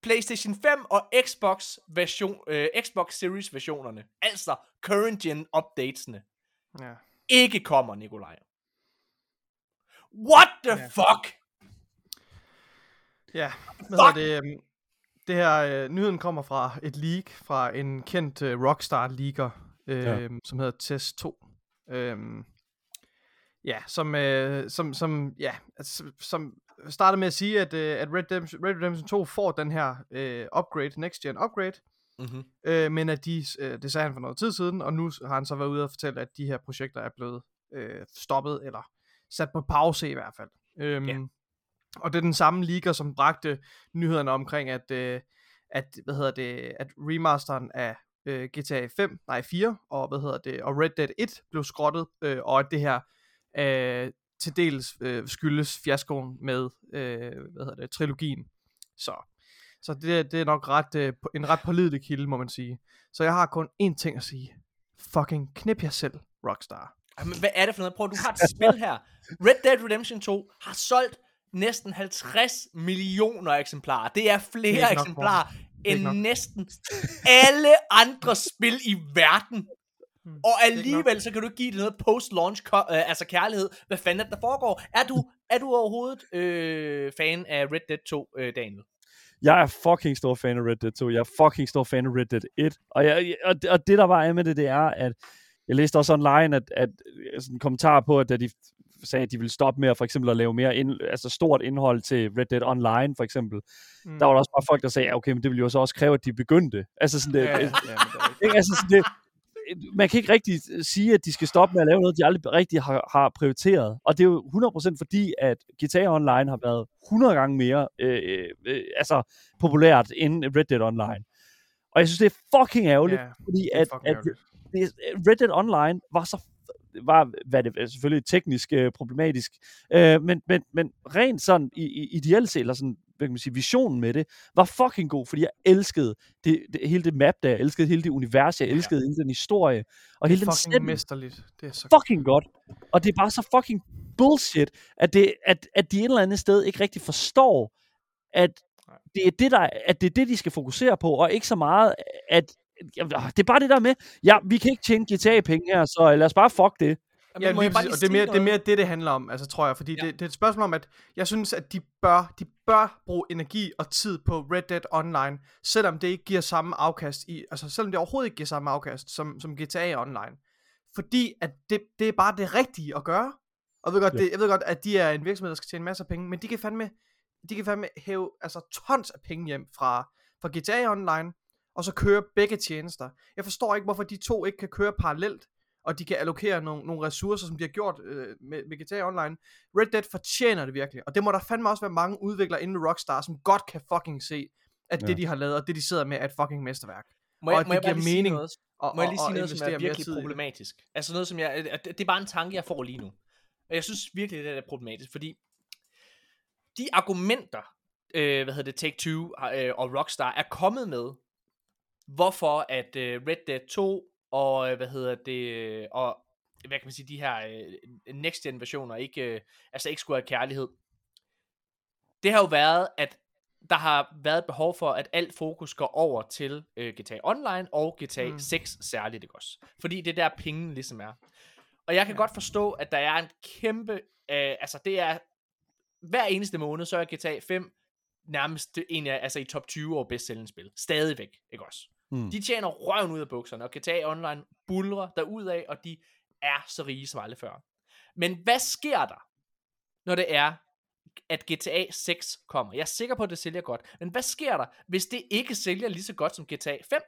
PlayStation 5 og Xbox version, øh, Xbox Series versionerne, altså current gen updatesene, Ja. ikke kommer, Nikolaj. What the Ja. fuck? Ja, hvad Fuck! det? øhm, Det her, øh, nyheden kommer fra et leak fra en kendt øh, Rockstar-leaker, øh, Ja. ja. som hedder Test 2. Øhm, ja, som, øh, som, som, ja, altså, som startede med at sige, at, øh, at Red, Redemption, Red Redemption 2 får den her øh, upgrade, next gen upgrade, Mm-hmm. øh, men at de, øh, det sagde han for noget tid siden, og nu har han så været ude og fortælle, at de her projekter er blevet øh, stoppet, eller sat på pause i hvert fald. Øhm, Ja. Og det er den samme liga, som bragte nyhederne omkring, at, øh, at, hvad hedder det, at remasteren af øh, GTA 5, nej 4, og hvad hedder det, og Red Dead 1 blev skrottet, øh, og at det her øh, til dels øh, skyldes fiaskoen med, øh, hvad hedder det, trilogien. Så, så det, det er nok ret, øh, en ret pålidelig kilde, må man sige. Så jeg har kun én ting at sige. Fucking knip jer selv, Rockstar. Jamen, hvad er det for noget? Prøv, du har et spil her. Red Dead Redemption 2 har solgt næsten 50 millioner eksemplarer. Det er flere Det er eksemplarer er end næsten alle andre spil i verden. Hmm. Og alligevel, så kan du ikke give det noget post-launch, ko- øh, altså kærlighed. Hvad fanden er det, der foregår? Er du, er du overhovedet øh, fan af Red Dead 2, øh, Daniel? Jeg er fucking stor fan af Red Dead 2. Jeg er fucking stor fan af Red Dead 1. Og, jeg, og, og det, der var af med det, det er, at jeg læste også online, at, at sådan en kommentar på, at da de sagde, at de ville stoppe med at for eksempel at lave mere ind, altså stort indhold til Red Dead Online, for eksempel. Mm. Der var der også bare folk, der sagde, ja, okay, men det ville jo så også kræve, at de begyndte. Altså sådan det, Ja, ja, ja, men det er? Altså, sådan det, man kan ikke rigtig sige, at de skal stoppe med at lave noget, de aldrig rigtig har, har prioriteret. Og det er jo 100% fordi, at GTA Online har været 100 gange mere øh, øh, altså, populært end Red Dead Online. Og jeg synes, det er fucking ærgerligt, Ja, fordi at, fucking at ærgerligt. det, Red Dead Online var så var, hvad det er selvfølgelig teknisk øh, problematisk, øh, men, men, men rent sådan i, i ideelt set, eller sådan, hvad kan man sige, visionen med det, var fucking god, fordi jeg elskede det, det, hele det map der, jeg elskede hele det univers, jeg elskede hele den historie, og hele den Fucking setting, mesterligt. Det er så fucking godt. Og det er bare så fucking bullshit, at, det, at, at de et eller andet sted ikke rigtig forstår, at det er det, der, at det er det, de skal fokusere på, og ikke så meget, at det er bare det der med, ja, vi kan ikke tjene GTA-penge her, så lad os bare fuck det. Ja, må lige jeg bare og det er, mere, det er mere det, det handler om, altså tror jeg, fordi Ja. det, det er et spørgsmål om, at jeg synes, at de bør, de bør bruge energi og tid på Red Dead Online, selvom det ikke giver samme afkast i, altså selvom det overhovedet ikke giver samme afkast som, som GTA Online. Fordi at det, det er bare det rigtige at gøre. Og jeg ved, godt, Ja. det, jeg ved godt, at de er en virksomhed, der skal tjene masser af penge, men de kan fandme, de kan fandme hæve altså, tons af penge hjem fra, fra GTA Online, og så køre begge tjenester. Jeg forstår ikke, hvorfor de to ikke kan køre parallelt, og de kan allokere nogle, nogle ressourcer, som de har gjort øh, med, med GTA Online. Red Dead fortjener det virkelig, og det må der fandme også være mange udviklere inden Rockstar, som godt kan fucking se, at ja. Det de har lavet, og det de sidder med, er et fucking mesterværk. Må Og jeg, at må det jeg giver mening noget? Og, Må jeg lige og, sige og noget, som er virkelig problematisk? Altså noget, som jeg... Det er bare en tanke, jeg får lige nu. Og jeg synes virkelig, det er problematisk, fordi de argumenter, øh, hvad hedder det, Take-Two øh, og Rockstar er kommet med, hvorfor at øh, Red Dead 2 og, øh, hvad hedder det, øh, og hvad kan man sige, de her øh, next gen versioner ikke, øh, altså ikke skulle have kærlighed. Det har jo været, at der har været et behov for, at alt fokus går over til øh, GTA Online og GTA Mm. mm. 6 særligt, ikke også? Fordi det er der penge ligesom er. Og jeg kan ja. godt forstå, at der er en kæmpe, øh, altså det er hver eneste måned, så er GTA 5 nærmest en af, altså i top 20 over bedst sælgende spil. Stadigvæk, ikke også? Mm. De tjener røven ud af bukserne, og kan tage Online bulrer derudad, og de er så rige som aldrig før. Men hvad sker der, når det er, at GTA 6 kommer? Jeg er sikker på, at det sælger godt. Men hvad sker der, hvis det ikke sælger lige så godt som GTA 5?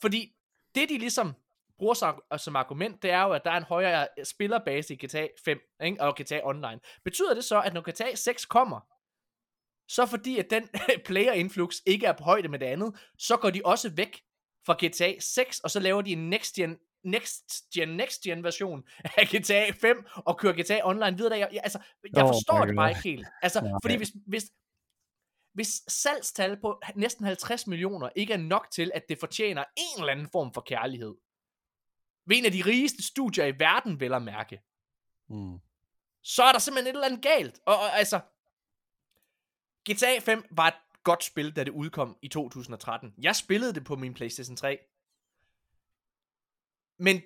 Fordi det, de ligesom bruger sig øh, som argument, det er jo, at der er en højere spillerbase i GTA 5 ikke? og GTA Online. Betyder det så, at når GTA 6 kommer, så fordi at den player influx ikke er på højde med det andet, så går de også væk fra GTA 6, og så laver de en next gen, next gen, next gen version af GTA 5, og kører GTA Online videre. Jeg, jeg, altså, jeg Oh forstår det bare ikke helt. Altså, Nej. fordi hvis, hvis, hvis salgstal på næsten 50 millioner ikke er nok til, at det fortjener en eller anden form for kærlighed, ved en af de rigeste studier i verden, vel at mærke, Mm. så er der simpelthen et eller andet galt. Og, og altså, GTA 5 var et godt spil, da det udkom i 2013. Jeg spillede det på min PlayStation 3. Men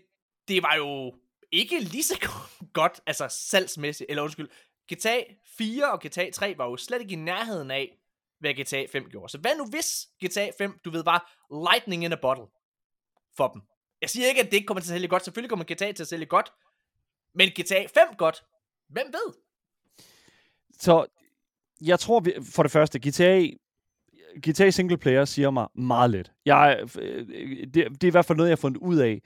det var jo ikke lige så godt, altså salgsmæssigt, eller undskyld, GTA 4 og GTA 3 var jo slet ikke i nærheden af, hvad GTA 5 gjorde. Så hvad nu hvis GTA 5, du ved, var lightning in a bottle for dem? Jeg siger ikke, at det ikke kommer til at sælge godt. Selvfølgelig kommer GTA til at sælge godt. Men GTA 5 godt? Hvem ved? Så jeg tror, vi, for det første, GTA, GTA single player siger mig meget lidt. Jeg, øh, det, det er i hvert fald noget, jeg har fundet ud af.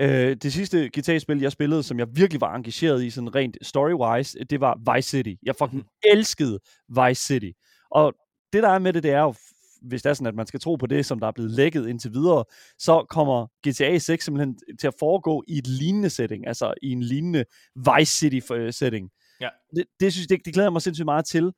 Øh, det sidste GTA-spil, jeg spillede, som jeg virkelig var engageret i, sådan rent story-wise, det var Vice City. Jeg fucking elskede Vice City. Og det, der er med det, det er jo, hvis det er sådan, at man skal tro på det, som der er blevet lækket indtil videre, så kommer GTA 6 simpelthen til at foregå i et lignende setting, altså i en lignende Vice City-setting. Ja. Det, det, synes, det, det glæder jeg mig sindssygt meget til.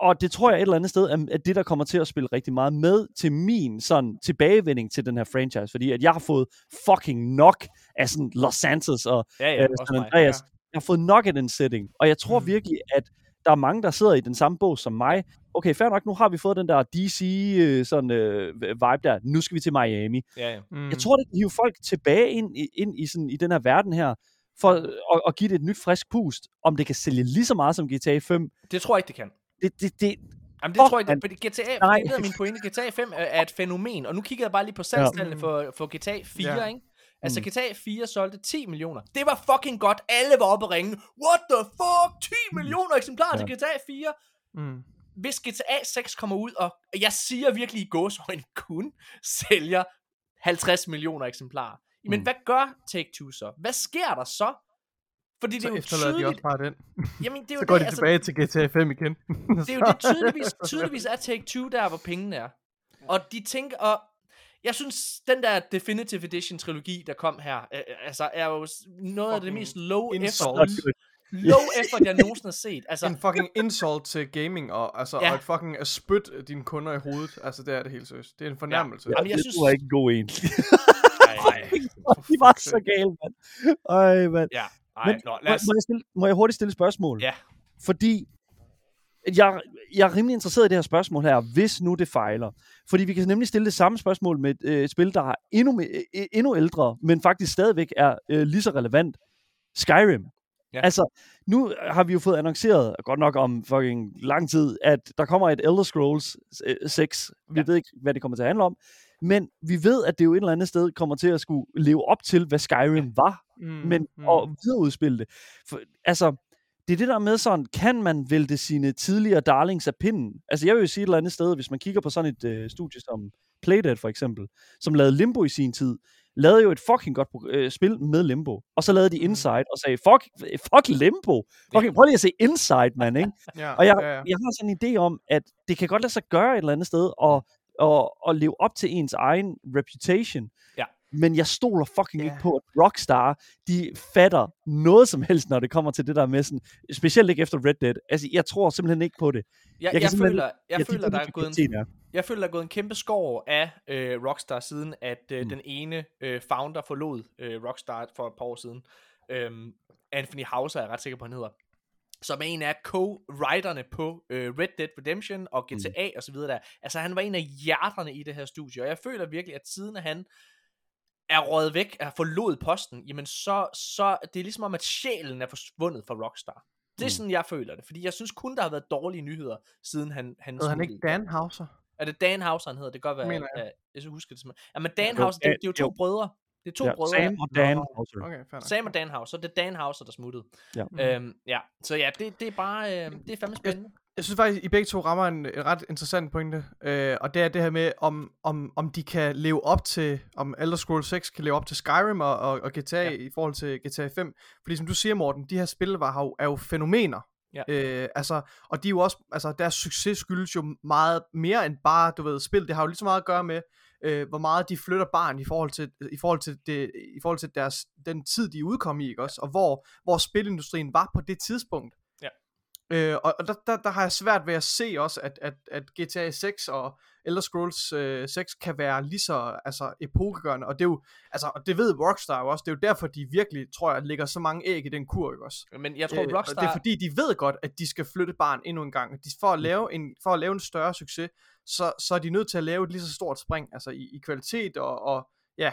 Og det tror jeg et eller andet sted er det, der kommer til at spille rigtig meget med til min sådan tilbagevending til den her franchise, fordi at jeg har fået fucking nok af sådan Los Santos og Ja, øh, San Andreas. Jeg har fået nok af den setting, og jeg tror Mm. virkelig, at der er mange, der sidder i den samme bås som mig. Okay, fair nok, nu har vi fået den der DC øh, sådan, øh, vibe der. Nu skal vi til Miami. Ja, ja. Mm. Jeg tror, det kan hive folk tilbage ind i, ind i, sådan, i den her verden her, for at, at give det et nyt frisk pust. Om det kan sælge lige så meget som GTA 5, Det tror jeg ikke, det kan. Det, det, det, Jamen, det Fuck, tror jeg ikke, fordi GTA, Nej. det er min pointe, GTA 5 er, er et fænomen, og nu kigger jeg bare lige på salgstallene Mm. for, for GTA 4, Ja. ikke? Altså, Mm. GTA 4 solgte 10 millioner. Det var fucking godt. Alle var oppe og ringe. What the fuck? 10 millioner eksemplarer Ja. til GTA 4. Mm. Hvis GTA 6 kommer ud, og jeg siger virkelig i gåsøjne kun sælger 50 millioner eksemplarer. Men Mm. hvad gør Take-Two så? Hvad sker der så? Fordi det Så er jo efterlader de tydeligt... også bare den. Jamen, det er jo Så går det, de tilbage til GTA 5 igen. det er jo det tydeligvis, tydeligvis er Take-Two der, hvor pengene er. Og de tænker, og jeg synes, den der Definitive Edition trilogi, der kom her, øh, øh, altså er jo noget af det mest low insult. effort, low effort, jeg nogensinde har set. Altså, en fucking insult til gaming, og, altså, Ja. ja. og et fucking at spyt dine kunder i hovedet. Altså, det er det helt seriøst. Det er en fornærmelse. Jamen, jeg det synes- var ikke en god en. ej, de var så gale, mand. Ej, mand. ja, ej, Men nå, Må, lad os, må, jeg stille, må jeg hurtigt stille et spørgsmål? Ja. Fordi jeg, jeg er rimelig interesseret i det her spørgsmål her, hvis nu det fejler. Fordi vi kan nemlig stille det samme spørgsmål med et øh, spil, der er endnu, me- øh, endnu ældre, men faktisk stadigvæk er øh, lige så relevant. Skyrim. Ja. Altså, nu har vi jo fået annonceret, godt nok om fucking lang tid, at der kommer et Elder Scrolls øh, 6. Vi Ja. ved ikke, hvad det kommer til at handle om. Men vi ved, at det jo et eller andet sted kommer til at skulle leve op til, hvad Skyrim var Mm, men mm. at videreudspille det. For, altså, det er det der med sådan, kan man vælte sine tidligere darlings af pinden? Altså, jeg vil jo sige et eller andet sted, hvis man kigger på sådan et øh, studie som Playdead for eksempel, som lavede Limbo i sin tid, lavede jo et fucking godt øh, spil med Limbo. Og så lavede de Inside og sagde, fuck, fuck Limbo. Fucking, prøv lige at se Inside, man, ikke? Ja, Og jeg, ja, ja. jeg har sådan en idé om, at det kan godt lade sig gøre et eller andet sted, og, og, og leve op til ens egen reputation. Ja. Men jeg stoler fucking Ja. ikke på, at Rockstar, de fatter noget som helst, når det kommer til det der med sådan, specielt ikke efter Red Dead. Altså, jeg tror simpelthen ikke på det. jeg, jeg, simpelthen- føler, jeg de føler, der er gået en. Jeg føler, der er gået en kæmpe skår af øh, Rockstar, siden at øh, Mm. mm. den ene øh, founder forlod øh, Rockstar for et par år siden. Øhm, Anthony Hauser er jeg ret sikker på, han hedder. Som er en af co-writerne på øh, Red Dead Redemption og GTA mm. og så videre der. Altså han var en af hjerterne i det her studie, og jeg føler virkelig, at siden at han er røget væk, er forlod posten, jamen så, så det er ligesom om, at sjælen er forsvundet fra Rockstar. Det er Mm. sådan, jeg føler det. Fordi jeg synes kun, der har været dårlige nyheder, siden han, han Hedder han ikke Dan Hauser? Er det Dan Hauser, han hedder? Det kan godt være. Mener jeg. jeg skal huske det simpelthen. Ja, men Dan Hauser, det, er- det er jo to brødre. Det er to ja, brødre. Sam og Dan. Nå. Hauser. Okay, fair. Sam og Dan Hauser. Det er Dan Hauser, der smuttede. Ja. Øhm, ja. Så ja, det, det er bare, øh, det er fandme spændende. Jeg synes faktisk, I begge to rammer en, en ret interessant pointe, øh, og det er det her med, om, om, om de kan leve op til, om Elder Scrolls 6 kan leve op til Skyrim og, og, og GTA Ja. i forhold til GTA 5. Fordi som du siger, Morten, de her spil var jo, er jo fænomener. Ja. Øh, altså, og de er jo også, altså deres succes skyldes jo meget mere end bare, du ved, spil. Det har jo lige så meget at gøre med, øh, hvor meget de flytter barn i forhold til, øh, i forhold til, det, i forhold til deres, den tid, de udkom i, ikke også? Og hvor, hvor spilindustrien var på det tidspunkt. Øh, og og der, der, der har jeg svært ved at se også, at, at, at GTA 6 og Elder Scrolls øh, 6 kan være lige så altså, epokegørende. Og det er jo, altså, og det ved Rockstar jo også, det er jo derfor, de virkelig, tror jeg, lægger så mange æg i den kur, ikke også? Men jeg tror, Øh, Rockstar... Det er fordi, de ved godt, at de skal flytte barn endnu en gang. De, for, at lave en, for at lave en større succes, så, så er de nødt til at lave et lige så stort spring, altså i, i kvalitet og, og ja,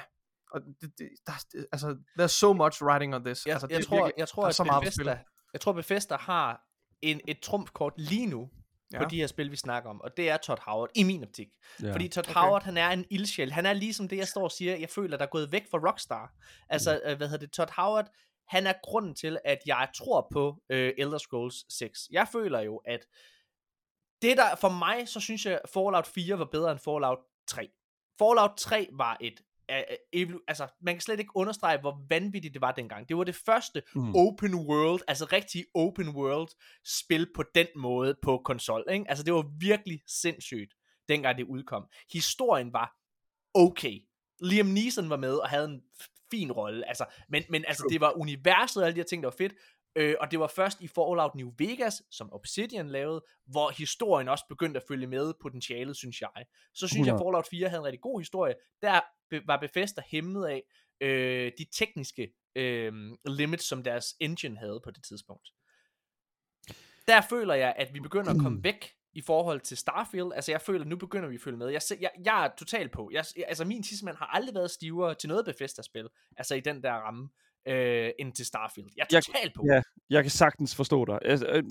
og det, det, der, altså, there's so much writing on this. Jeg, altså, jeg, det er tror, virkelig- jeg tror, at så. Bethesda, jeg tror, Bethesda har en, et trumfkort lige nu ja. på de her spil, vi snakker om, og det er Todd Howard, i min optik. Ja. Fordi Todd Okay. Howard, han er en ildsjæl. Han er ligesom det, jeg står og siger, jeg føler, der er gået væk fra Rockstar. Altså, øh, hvad hedder det, Todd Howard, han er grunden til, at jeg tror på øh, Elder Scrolls 6. Jeg føler jo, at det der, for mig, så synes jeg, Fallout 4 var bedre end Fallout 3. Fallout 3 var et evolu- altså, man kan slet ikke understrege, hvor vanvittigt det var dengang. Det var det første Mm. open world, altså rigtig open world spil på den måde på konsol, ikke? Altså, det var virkelig sindssygt, dengang det udkom. Historien var okay. Liam Neeson var med og havde en fin rolle, altså, men, men altså, det var universet og alle de her ting, der var fedt, øh, og det var først i Fallout New Vegas, som Obsidian lavede, hvor historien også begyndte at følge med potentialet, synes jeg. Så synes jeg, 100. Fallout 4 havde en rigtig god historie. Der var Bethesda hæmmet af øh, de tekniske øh, limits, som deres engine havde på det tidspunkt. Der føler jeg, at vi begynder at komme væk i forhold til Starfield. Altså, jeg føler, at nu begynder vi at følge med. Jeg, jeg, jeg er totalt på. Jeg, jeg- altså, min tidsmand har aldrig været stivere til noget Bethesda-spil. Altså, i den der ramme, øh, end til Starfield. Jeg er totalt på. ja. Jeg kan sagtens forstå dig. Altså, øh,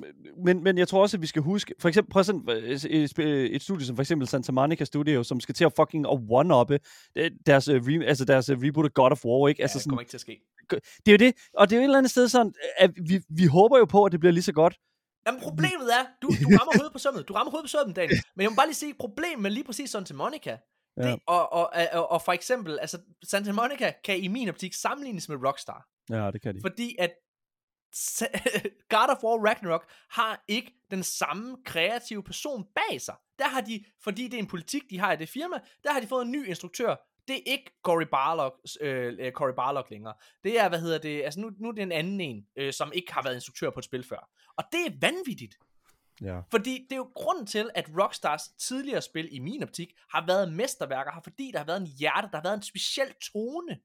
men, men jeg tror også, at vi skal huske, for eksempel, prøv at sådan, øh, et, et studie som for eksempel Santa Monica Studio, som skal til at fucking at one-uppe øh, deres, re, altså deres reboot af God of War, ikke? Ja, Altså det sådan, kommer ikke til at ske. det er jo det, og det er jo et eller andet sted sådan, at vi, vi håber jo på, at det bliver lige så godt. Jamen problemet er, du, du rammer hovedet på sømmet. Du rammer hovedet på sømmet, Daniel. Men jeg må bare lige sige, problemet med lige præcis Santa Monica, Ja. det, og, og, og, og for eksempel, altså Santa Monica kan i min optik sammenlignes med Rockstar. Ja, det kan de. Fordi at God of War Ragnarok har ikke den samme kreative person bag sig. Der har de, fordi det er en politik, de har i det firma, der har de fået en ny instruktør. Det er ikke Cory Barlog, øh, øh, Cory Barlog længere. Det er, hvad hedder det, altså nu, nu er det en anden en, øh, som ikke har været instruktør på et spil før. Og det er vanvittigt. Ja. Fordi det er jo grunden til, at Rockstars tidligere spil i min optik har været mesterværker, har fordi der har været en hjerte, der har været en speciel tone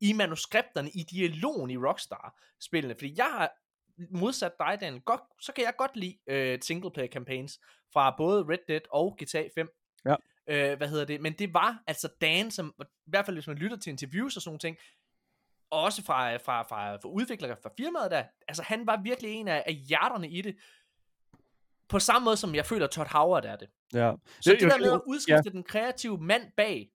i manuskripterne, i dialogen i Rockstar-spillene. Fordi jeg har modsat dig, Daniel, godt, så kan jeg godt lide øh, singleplayer campaigns fra både Red Dead og GTA 5. Ja. Øh, hvad hedder det? Men det var altså Dan, som, i hvert fald hvis man lytter til interviews og sådan nogle ting, og også fra, fra, fra, fra udviklere fra firmaet der, altså han var virkelig en af, af hjerterne i det, på samme måde som jeg føler, Todd Howard er det. Ja. Så det, jo- der med at udskifte ja. den kreative mand bag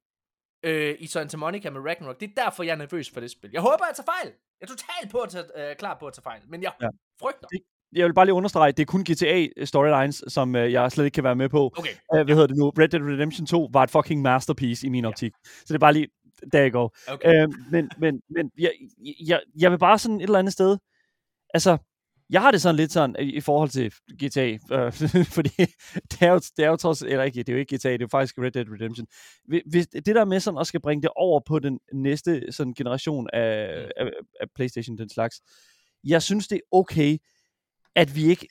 øh, i Santa Monica med Ragnarok, det er derfor, jeg er nervøs for det spil. Jeg håber, jeg tager fejl. Jeg er totalt på at tage, øh, klar på at tage fejl, men jeg Ja. ja. frygter. Jeg vil bare lige understrege, det er kun GTA storylines, som øh, jeg slet ikke kan være med på. Okay, Uh, hvad hedder det nu? Red Dead Redemption 2 var et fucking masterpiece i min optik. Så det er bare lige, der you go. okay. Øh, men men, men jeg, jeg, jeg vil bare sådan et eller andet sted, altså, jeg har det sådan lidt sådan i, forhold til GTA, øh, fordi det er, jo, det er jo trods, eller ikke, det er jo ikke GTA, det er jo faktisk Red Dead Redemption. Hvis- det der med sådan også skal bringe det over på den næste sådan generation af, Mm. af, af Playstation, den slags, jeg synes det er okay, at vi ikke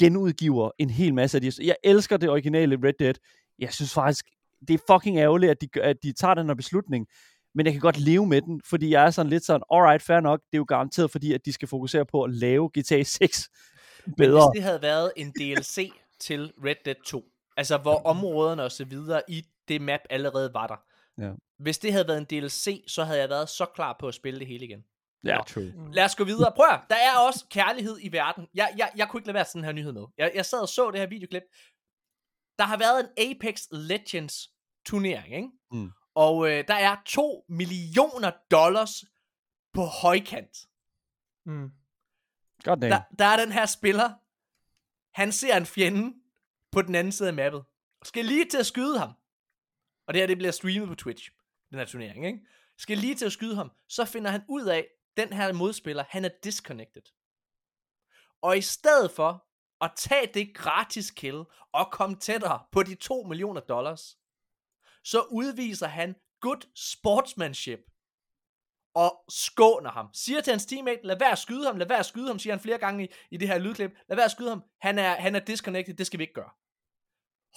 genudgiver en hel masse af de. Jeg elsker det originale Red Dead. Jeg synes faktisk, det er fucking ærgerligt, at de, at de tager den her beslutning. Men jeg kan godt leve med den, fordi jeg er sådan lidt sådan, alright, fair nok, det er jo garanteret, fordi at de skal fokusere på at lave GTA 6 Men bedre. hvis det havde været en DLC til Red Dead 2, altså hvor områderne og så videre i det map allerede var der. Ja. Hvis det havde været en DLC, så havde jeg været så klar på at spille det hele igen. Ja, Nå. true. Lad os gå videre. Prøv at, der er også kærlighed i verden. Jeg, jeg, jeg kunne ikke lade være sådan her nyhed med. Jeg, jeg sad og så det her videoklip. Der har været en Apex Legends turnering, ikke? Mm. Og øh, der er 2 millioner dollars på højkant. Mm. God damn. Der, der er den her spiller. Han ser en fjende på den anden side af mappet. Og skal lige til at skyde ham. Og det her, det bliver streamet på Twitch. Den her turnering, ikke? Skal lige til at skyde ham. Så finder han ud af, den her modspiller, han er disconnected. Og i stedet for at tage det gratis kill og komme tættere på de 2 millioner dollars, så udviser han good sportsmanship og skåner ham. Siger til hans teammate, lad være at skyde ham, lad være at skyde ham, siger han flere gange i, i det her lydklip. Lad være at skyde ham, han er, han er disconnected, det skal vi ikke gøre.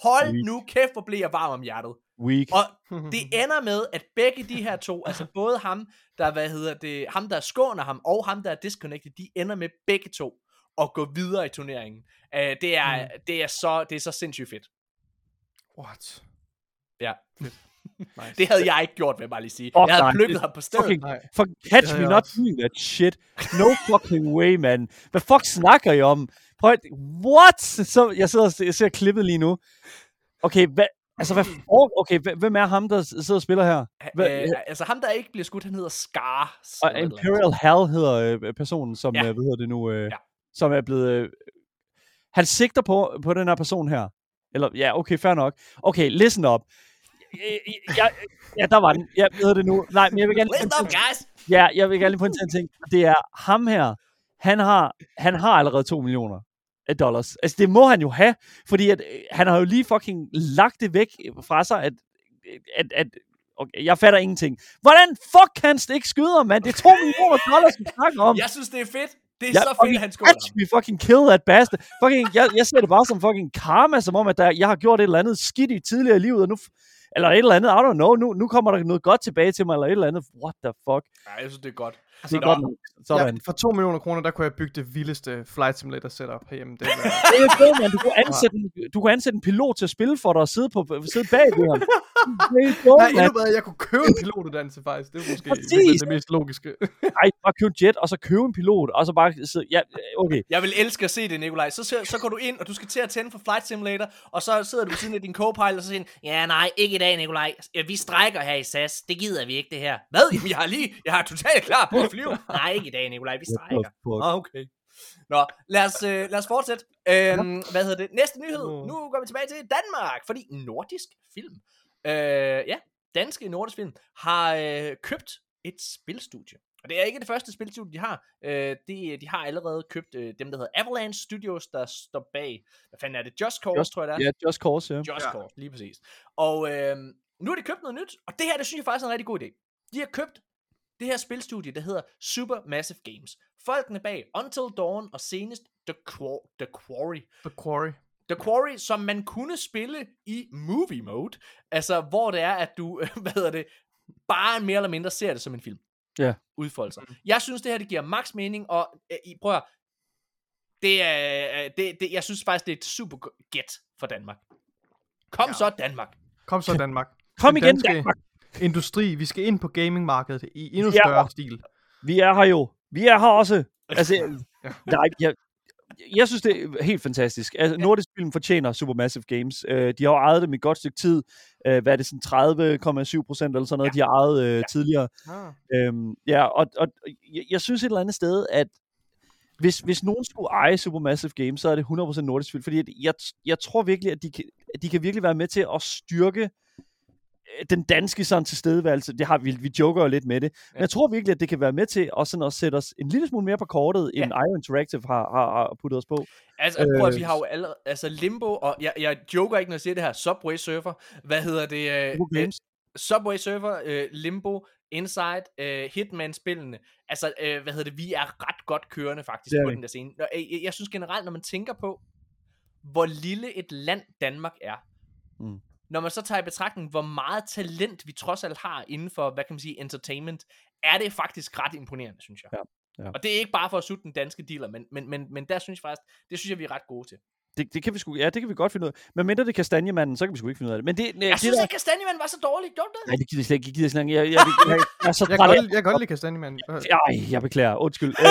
Hold Weak. nu kæft, hvor bliver jeg varm om hjertet. Weak. Og det ender med, at begge de her to, altså både ham, der, hvad hedder det, ham der skåner ham, og ham der er disconnected, de ender med begge to at gå videre i turneringen. Uh, det, er, mm. det, er så, det er så sindssygt fedt. What? Ja. Nice. Det havde jeg ikke gjort, vil jeg bare lige sige. Fuck jeg havde nej, plukket ham på stedet. Fucking, Nej. fuck, catch me not doing that shit. No fucking way, man. Hvad fuck snakker I om? Prøv at, what? Så, jeg sidder jeg ser klippet lige nu. Okay, hvad, altså hvad for, okay, hv- hvem er ham, der sidder og spiller her? Hvad, Uh, altså ham, der ikke bliver skudt, han hedder Scar. Og. Imperial Hal hedder øh, personen, som, Ja. øh, hvad hedder det nu, øh, Ja. ja. som er blevet... Øh, han sigter på, på den her person her. Eller, ja, okay, fair nok. Okay, listen up. Ja, ja, der var den. Hvad hedder det nu? Nej, men jeg vil gerne... Listen up, guys! Ja, jeg vil gerne lige pointere en ting. Det er ham her. Han har, han har allerede 2 millioner af dollars. Altså, det må han jo have, fordi at, øh, han har jo lige fucking lagt det væk fra sig, at, at, at okay, jeg fatter ingenting. Hvordan fuck kan han ikke skyde mand? Det er 2 millioner dollars, vi snakker om. Jeg synes, det er fedt. Det er Ja, så fedt, han skåler catch me fucking kill that bastard. Fucking, jeg, jeg ser det bare som fucking karma, som om, at der, jeg har gjort et eller andet skidt i tidligere i livet, og nu, eller et eller andet, I don't know, nu, nu kommer der noget godt tilbage til mig, eller et eller andet. What the fuck? Ja, jeg synes, det er godt. Det er godt nok. Sådan. Ja, for 2 millioner kroner, der kunne jeg bygge det vildeste flight simulator setup herhjemme. Det var, Det er fedt, man. Du kunne, ansætte en, du kunne ansætte en pilot til at spille for dig og sidde, på, sidde bag ved ham. Det er fedt, Nej, endnu bedre, jeg kunne købe en pilotuddannelse faktisk. Det er måske Præcis. det mest logiske. Ej, bare købe en jet, og så købe en pilot, og så bare sidde... Ja, okay. Jeg vil elske at se det, Nikolaj. Så, så, så går du ind, og du skal til at tænde for Flight Simulator, og så sidder du ved siden af din co-pilot, og så siger Ja, nej, ikke i dag, Nikolaj. Vi strækker her i SAS. Det gider vi ikke, det her. hvad? Jamen, jeg har lige, jeg er totalt klar på flyve. Nej, ikke i dag, Nikolaj. Vi strækker. Ah, okay. Nå, lad os, øh, lad os fortsætte. Øhm, hvad hedder det? Næste nyhed. Nu går vi tilbage til Danmark, fordi nordisk film, øh, ja, danske nordisk film, har øh, købt et spilstudie. Og det er ikke det første spilstudie, de har. Øh, de, de har allerede købt øh, dem, der hedder Avalanche Studios, der står bag, hvad fanden er det? Just Cause, Just- tror jeg det er. Ja, Just Cause, ja. Just Ja. Cause, lige præcis. Og øh, nu har de købt noget nyt, og det her, det synes jeg faktisk er en rigtig god idé. De har købt det her spilstudie, der hedder Supermassive Games. Folkene bag Until Dawn og senest The, Quar- The Quarry. The Quarry. The Quarry, som man kunne spille i movie mode. Altså, hvor det er, at du, hvad hedder det, bare mere eller mindre ser det som en film. Ja. Udfolde sig. Jeg synes, det her, det giver max mening, og øh, I prøv at, det er, øh, det, det, jeg synes faktisk, det er et super gæt for Danmark. Kom ja. så, Danmark. Kom så Danmark. Kom Den igen, danske Danmark. Industri. Vi skal ind på gamingmarkedet i endnu større stil. Vi er her jo. Vi er her også. Altså, Ja. nej, jeg, jeg synes, det er helt fantastisk. Altså, Nordisk Film fortjener Supermassive Games. Uh, de har jo ejet dem i et godt stykke tid. Uh, hvad er det, sådan 30,7 procent eller sådan noget, ja. de har ejet uh, ja. tidligere. Ah. Øhm, ja, og, og jeg, jeg synes et eller andet sted, at hvis, hvis nogen skulle eje Supermassive Games, så er det 100% nordisk film, fordi at jeg, jeg tror virkelig, at de, kan, at de kan virkelig være med til at styrke øh, den danske sådan tilstedeværelse. Det har vi, vi joker jo lidt med det. Men jeg tror virkelig, at det kan være med til at, sådan at sætte os en lille smule mere på kortet, end IO Interactive har, har, har puttet os på. Altså, prøv at, Øh, vi har jo allerede, altså Limbo, og jeg, jeg joker ikke, når jeg siger det her, Subway Surfer, hvad hedder det? Øh, Games. Subway Surfer, øh, Limbo, Inside, øh, Hitman-spillene. Altså, øh, hvad hedder det? Vi er ret godt kørende faktisk er på den der scene. Nå, øh, jeg, jeg synes generelt, når man tænker på, hvor lille et land Danmark er, Mm. Når man så tager i betragtning, hvor meget talent vi trods alt har inden for, hvad kan man sige, entertainment, er det faktisk ret imponerende, synes jeg. Ja, ja. Og det er ikke bare for at sutte den danske dealer, men, men, men, men der synes jeg faktisk, det synes jeg, vi er ret gode til. Det, det kan vi sgu, ja, det kan vi godt finde ud af. Men mindre det er kastanjemanden, så kan vi sgu ikke finde ud af det. Men det, Jeg det synes der, ikke, Kastanjemand var så dårligt. Gjorde det? Nej, det gider jeg slet ikke. Jeg gider slet ikke. Jeg, jeg, jeg, jeg, jeg er så Jeg godt, jeg kan godt lide kastanjemanden. Øh, Ej, jeg beklager. Undskyld. Øh,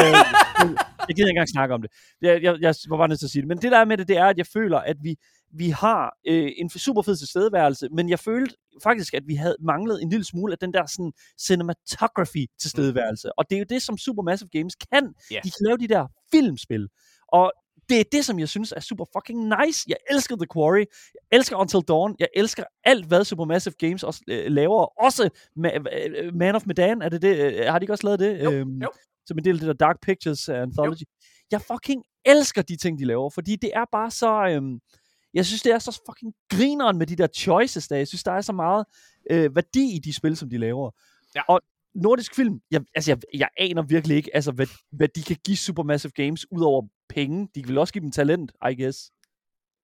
jeg gider ikke engang snakke om det. Jeg, jeg, jeg var bare nødt til at sige det. Men det der er med det, det er, at jeg føler, at vi, vi har øh, en super fed tilstedeværelse, men jeg følte faktisk, at vi havde manglet en lille smule af den der sådan cinematography tilstedeværelse. Og det er jo det, som Supermassive Games kan. Ja. De kan lave de der filmspil. Og det er det, som jeg synes er super fucking nice. Jeg elsker The Quarry. Jeg elsker Until Dawn. Jeg elsker alt, hvad Supermassive Games også øh, laver. Også Ma- øh, Man of Medan. Er det det? Øh, Har de ikke også lavet det? Jo, Øhm, jo. Som en del af det der Dark Pictures Anthology. Jeg fucking elsker de ting, de laver. Fordi det er bare så... Øhm, jeg synes, det er så fucking grineren med de der choices der. Jeg synes, der er så meget øh, værdi i de spil, som de laver. Ja. Og nordisk film, jeg, altså jeg, jeg aner virkelig ikke, altså, hvad, hvad de kan give Supermassive Games, ud over penge. De vil også give dem talent, I guess.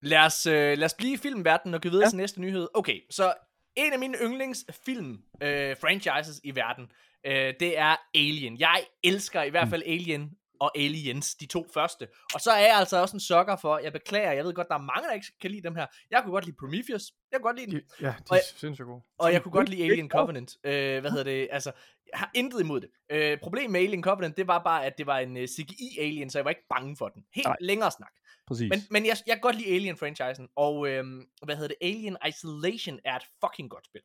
Lad os, øh, lad os blive i filmverdenen og gå videre Ja. til næste nyhed. Okay, så en af mine yndlingsfilm øh, franchises i verden, øh, det er Alien. Jeg elsker i hvert fald Alien og Aliens, de to første. Og så er jeg altså også en sukker for, jeg beklager, jeg ved godt, der er mange, der ikke kan lide dem her. Jeg kunne godt lide Prometheus, jeg kunne godt lide den. de, ja, de Og jeg- sindssygt gode. Og jeg kunne godt lide Alien Covenant. Øh, hvad hedder det? Altså, jeg har intet imod det. Øh, problemet med Alien Covenant, det var bare, at det var en uh, CGI-alien, så jeg var ikke bange for den. Helt Nej. længere snak. Præcis. Men, men jeg, jeg kan godt lide Alien-franchisen, og øhm, hvad hedder det? Alien Isolation er et fucking godt spil.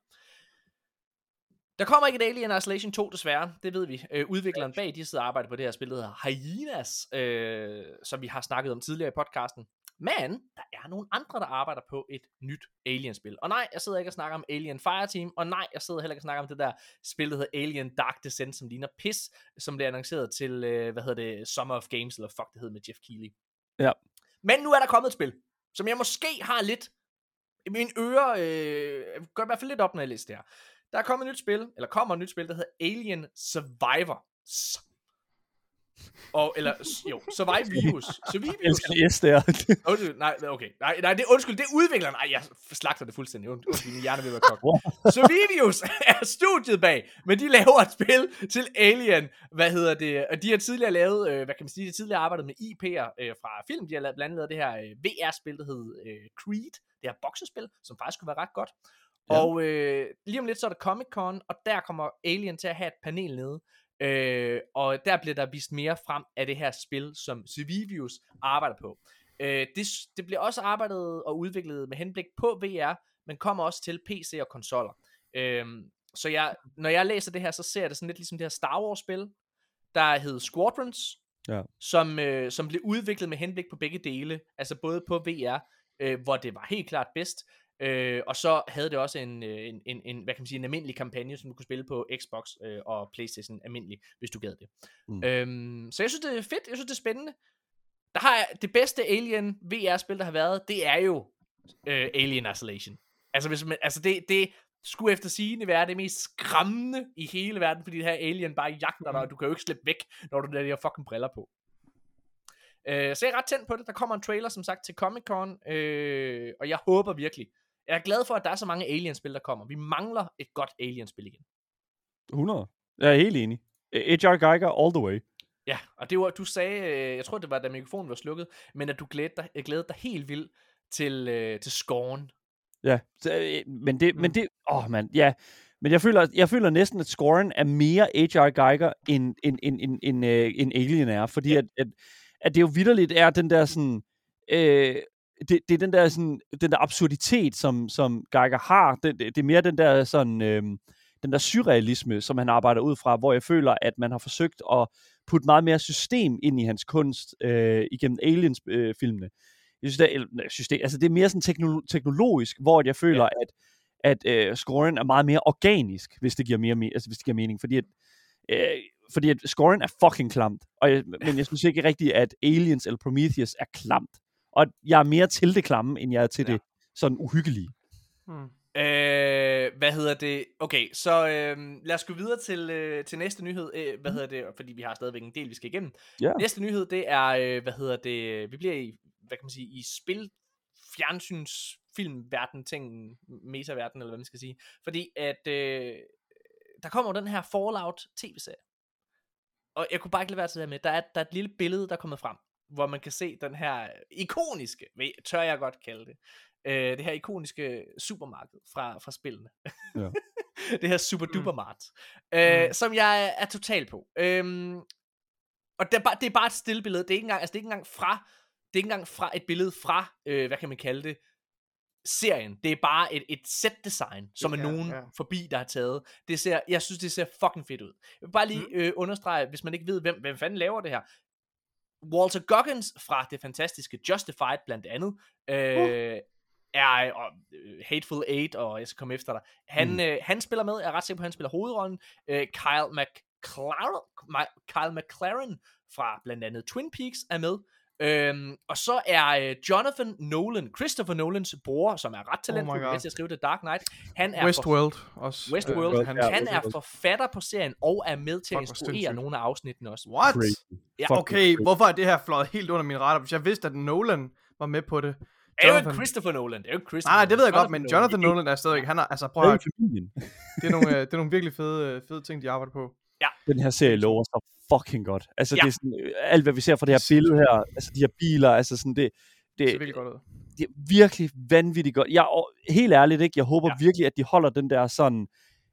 Der kommer ikke et Alien Isolation 2, desværre. Det ved vi. Øh, udvikleren bag, de sidder og arbejder på det her spil, der hedder Hyenas, øh, som vi har snakket om tidligere i podcasten. Men der er nogle andre, der arbejder på et nyt Alien-spil. Og nej, jeg sidder ikke og snakker om Alien Fireteam, og nej, jeg sidder heller ikke og snakker om det der spil, der hedder Alien Dark Descent, som ligner pis, som blev annonceret til, øh, hvad hedder det, Summer of Games, eller fuck det hed med Jeff Keighley. Ja. Men nu er der kommet et spil, som jeg måske har lidt i mine ører, øh, går i hvert fald lidt op, når jeg læser det her. Der er kommet et nyt spil, eller kommer et nyt spil, der hedder Alien Survivor. Og, eller, jo, Survivors. Jeg Survivors. elsker det yes der. Undskyld, nej, okay. Nej, nej, det, undskyld, det er udvikleren. Nej, jeg slagter det fuldstændig. Und- Undskyld, min hjerne vil være kogt. Survivius er studiet bag, men de laver et spil til Alien. Hvad hedder det? Og de har tidligere lavet, øh, hvad kan man sige, de har tidligere arbejdet med IP'er øh, fra film. De har lavet, blandt andet lavet det her øh, VR-spil, der hed øh, Creed. Det her boksespil, som faktisk kunne være ret godt. Ja. Og øh, lige om lidt, så er der Comic Con, og der kommer Alien til at have et panel nede. Øh, og der bliver der vist mere frem af det her spil, som Survivius arbejder på. Øh, det, det bliver også arbejdet og udviklet med henblik på VR, men kommer også til PC og konsoller. Øh, så jeg, når jeg læser det her, så ser jeg det sådan lidt ligesom det her Star Wars spil, der hed Squadrons, Ja. som, øh, som blev udviklet med henblik på begge dele, altså både på VR, øh, hvor det var helt klart bedst, øh, og så havde det også en, øh, en, en, en, hvad kan man sige, en almindelig kampagne, som du kunne spille på Xbox øh, og Playstation almindelig, hvis du gad det. Mm. Mm. Øhm, så jeg synes, det er fedt, jeg synes, det er spændende. Der har jeg, det bedste Alien VR-spil, der har været, det er jo øh, Alien Isolation. Altså, hvis man, altså det, det skulle efter sigende være det mest skræmmende i hele verden, fordi det her alien bare jagter dig, og du kan jo ikke slippe væk, når du har de her fucking briller på. Øh, så jeg er ret tændt på det. Der kommer en trailer, som sagt, til Comic Con, øh, og jeg håber virkelig. Jeg er glad for, at der er så mange Alien-spil, der kommer. Vi mangler et godt Alien-spil igen. 100. Jeg er helt enig. H.R. Geiger all the way. Ja, og det var, du sagde, øh, jeg tror det var, da mikrofonen var slukket, men at du glædede dig, øh, glædede dig helt vildt til, øh, til Scorn. Ja, men det, mm. men det, åh man, ja. Men jeg føler, jeg føler næsten, at scoren er mere H.R. Geiger, end, end, end, end, end, øh, end Alien er. Fordi Ja. at, at, at det jo vidderligt er den der sådan, øh, det, det er den der sådan, den der absurditet, som, som Geiger har. Det, det, det er mere den der sådan, øh, den der surrealisme, som han arbejder ud fra, hvor jeg føler, at man har forsøgt at putte meget mere system ind i hans kunst øh, igennem Aliens-filmene. Jeg synes, det er, system, altså det er mere sådan teknolo- teknologisk, hvor jeg føler, ja. at, at øh, scoren er meget mere organisk, hvis det giver, mere, me- altså, hvis det giver mening. Fordi at, øh, fordi at scoren er fucking klamt. Og jeg, men jeg synes ikke rigtigt, at Aliens eller Prometheus er klamt. Og jeg er mere til det klamme, end jeg er til Ja. det sådan uhyggelige. Hmm. Øh, hvad hedder det? Okay, så øh, lad os gå videre til, øh, til næste nyhed. Øh, hvad hedder det? Fordi vi har stadigvæk en del, vi skal igennem. Ja. Næste nyhed, det er, øh, hvad hedder det? Vi bliver i, hvad kan man sige, i spil, fjernsyns, filmverden, ting, metaverden, eller hvad man skal sige. Fordi at, øh, der kommer den her Fallout tv-serie. Og jeg kunne bare ikke lade være til det her med, der er, der er et lille billede, der er kommet frem. Hvor man kan se den her ikoniske, tør jeg godt kalde det, øh, det her ikoniske supermarked fra, fra spillene. Ja. det her super duper mart, øh, Mm. som jeg er, er total på. Øhm, og det er, bare, det er bare et stille billede. Det er ikke engang, altså det er ikke engang fra, det er ikke engang fra et billede fra, øh, hvad kan man kalde det, serien. Det er bare et, et set design, som er Ja, nogen ja. forbi, der har taget. Det ser, jeg synes, det ser fucking fedt ud. Jeg vil bare lige Mm. øh, understrege, hvis man ikke ved, hvem, hvem fanden laver det her. Walter Goggins fra det fantastiske Justified blandt andet, øh, er og, øh, Hateful Eight, og jeg skal komme efter dig. Han, Mm. øh, han spiller med, jeg er ret sikker på, at han spiller hovedrollen. Øh, Kyle, McLaren, Ma- Kyle McLaren fra blandt andet Twin Peaks er med. Øhm, og så er øh, Jonathan Nolan, Christopher Nolans bror, som er ret talentfuld, God. oh til at skrive The Dark Knight. Han er Westworld også. Westworld. Øh, han, ja, han er forfatter på serien, og er med til at instruere nogle af afsnittene også. What? Ja, Okay, hvorfor er det her fløjet helt under min radar? Hvis jeg vidste, at Nolan var med på det. Det er jo Jonathan- Christopher Nolan, det er jo ikke Christopher Nej, det ved jeg godt, men Jonathan Nolan er stadigvæk, han er, altså prøv at det er nogle, øh, det er nogle virkelig fede, øh, fede ting, de arbejder på. Den her serie lover så fucking godt. Altså, Ja. det er sådan, øh, alt hvad vi ser fra det her billede her, altså de her biler, altså sådan det, Det ser det, virkelig godt ud. det er virkelig vanvittigt godt. Jeg, og helt ærligt ikke, jeg håber Ja. ja. virkelig, at de holder den der sådan,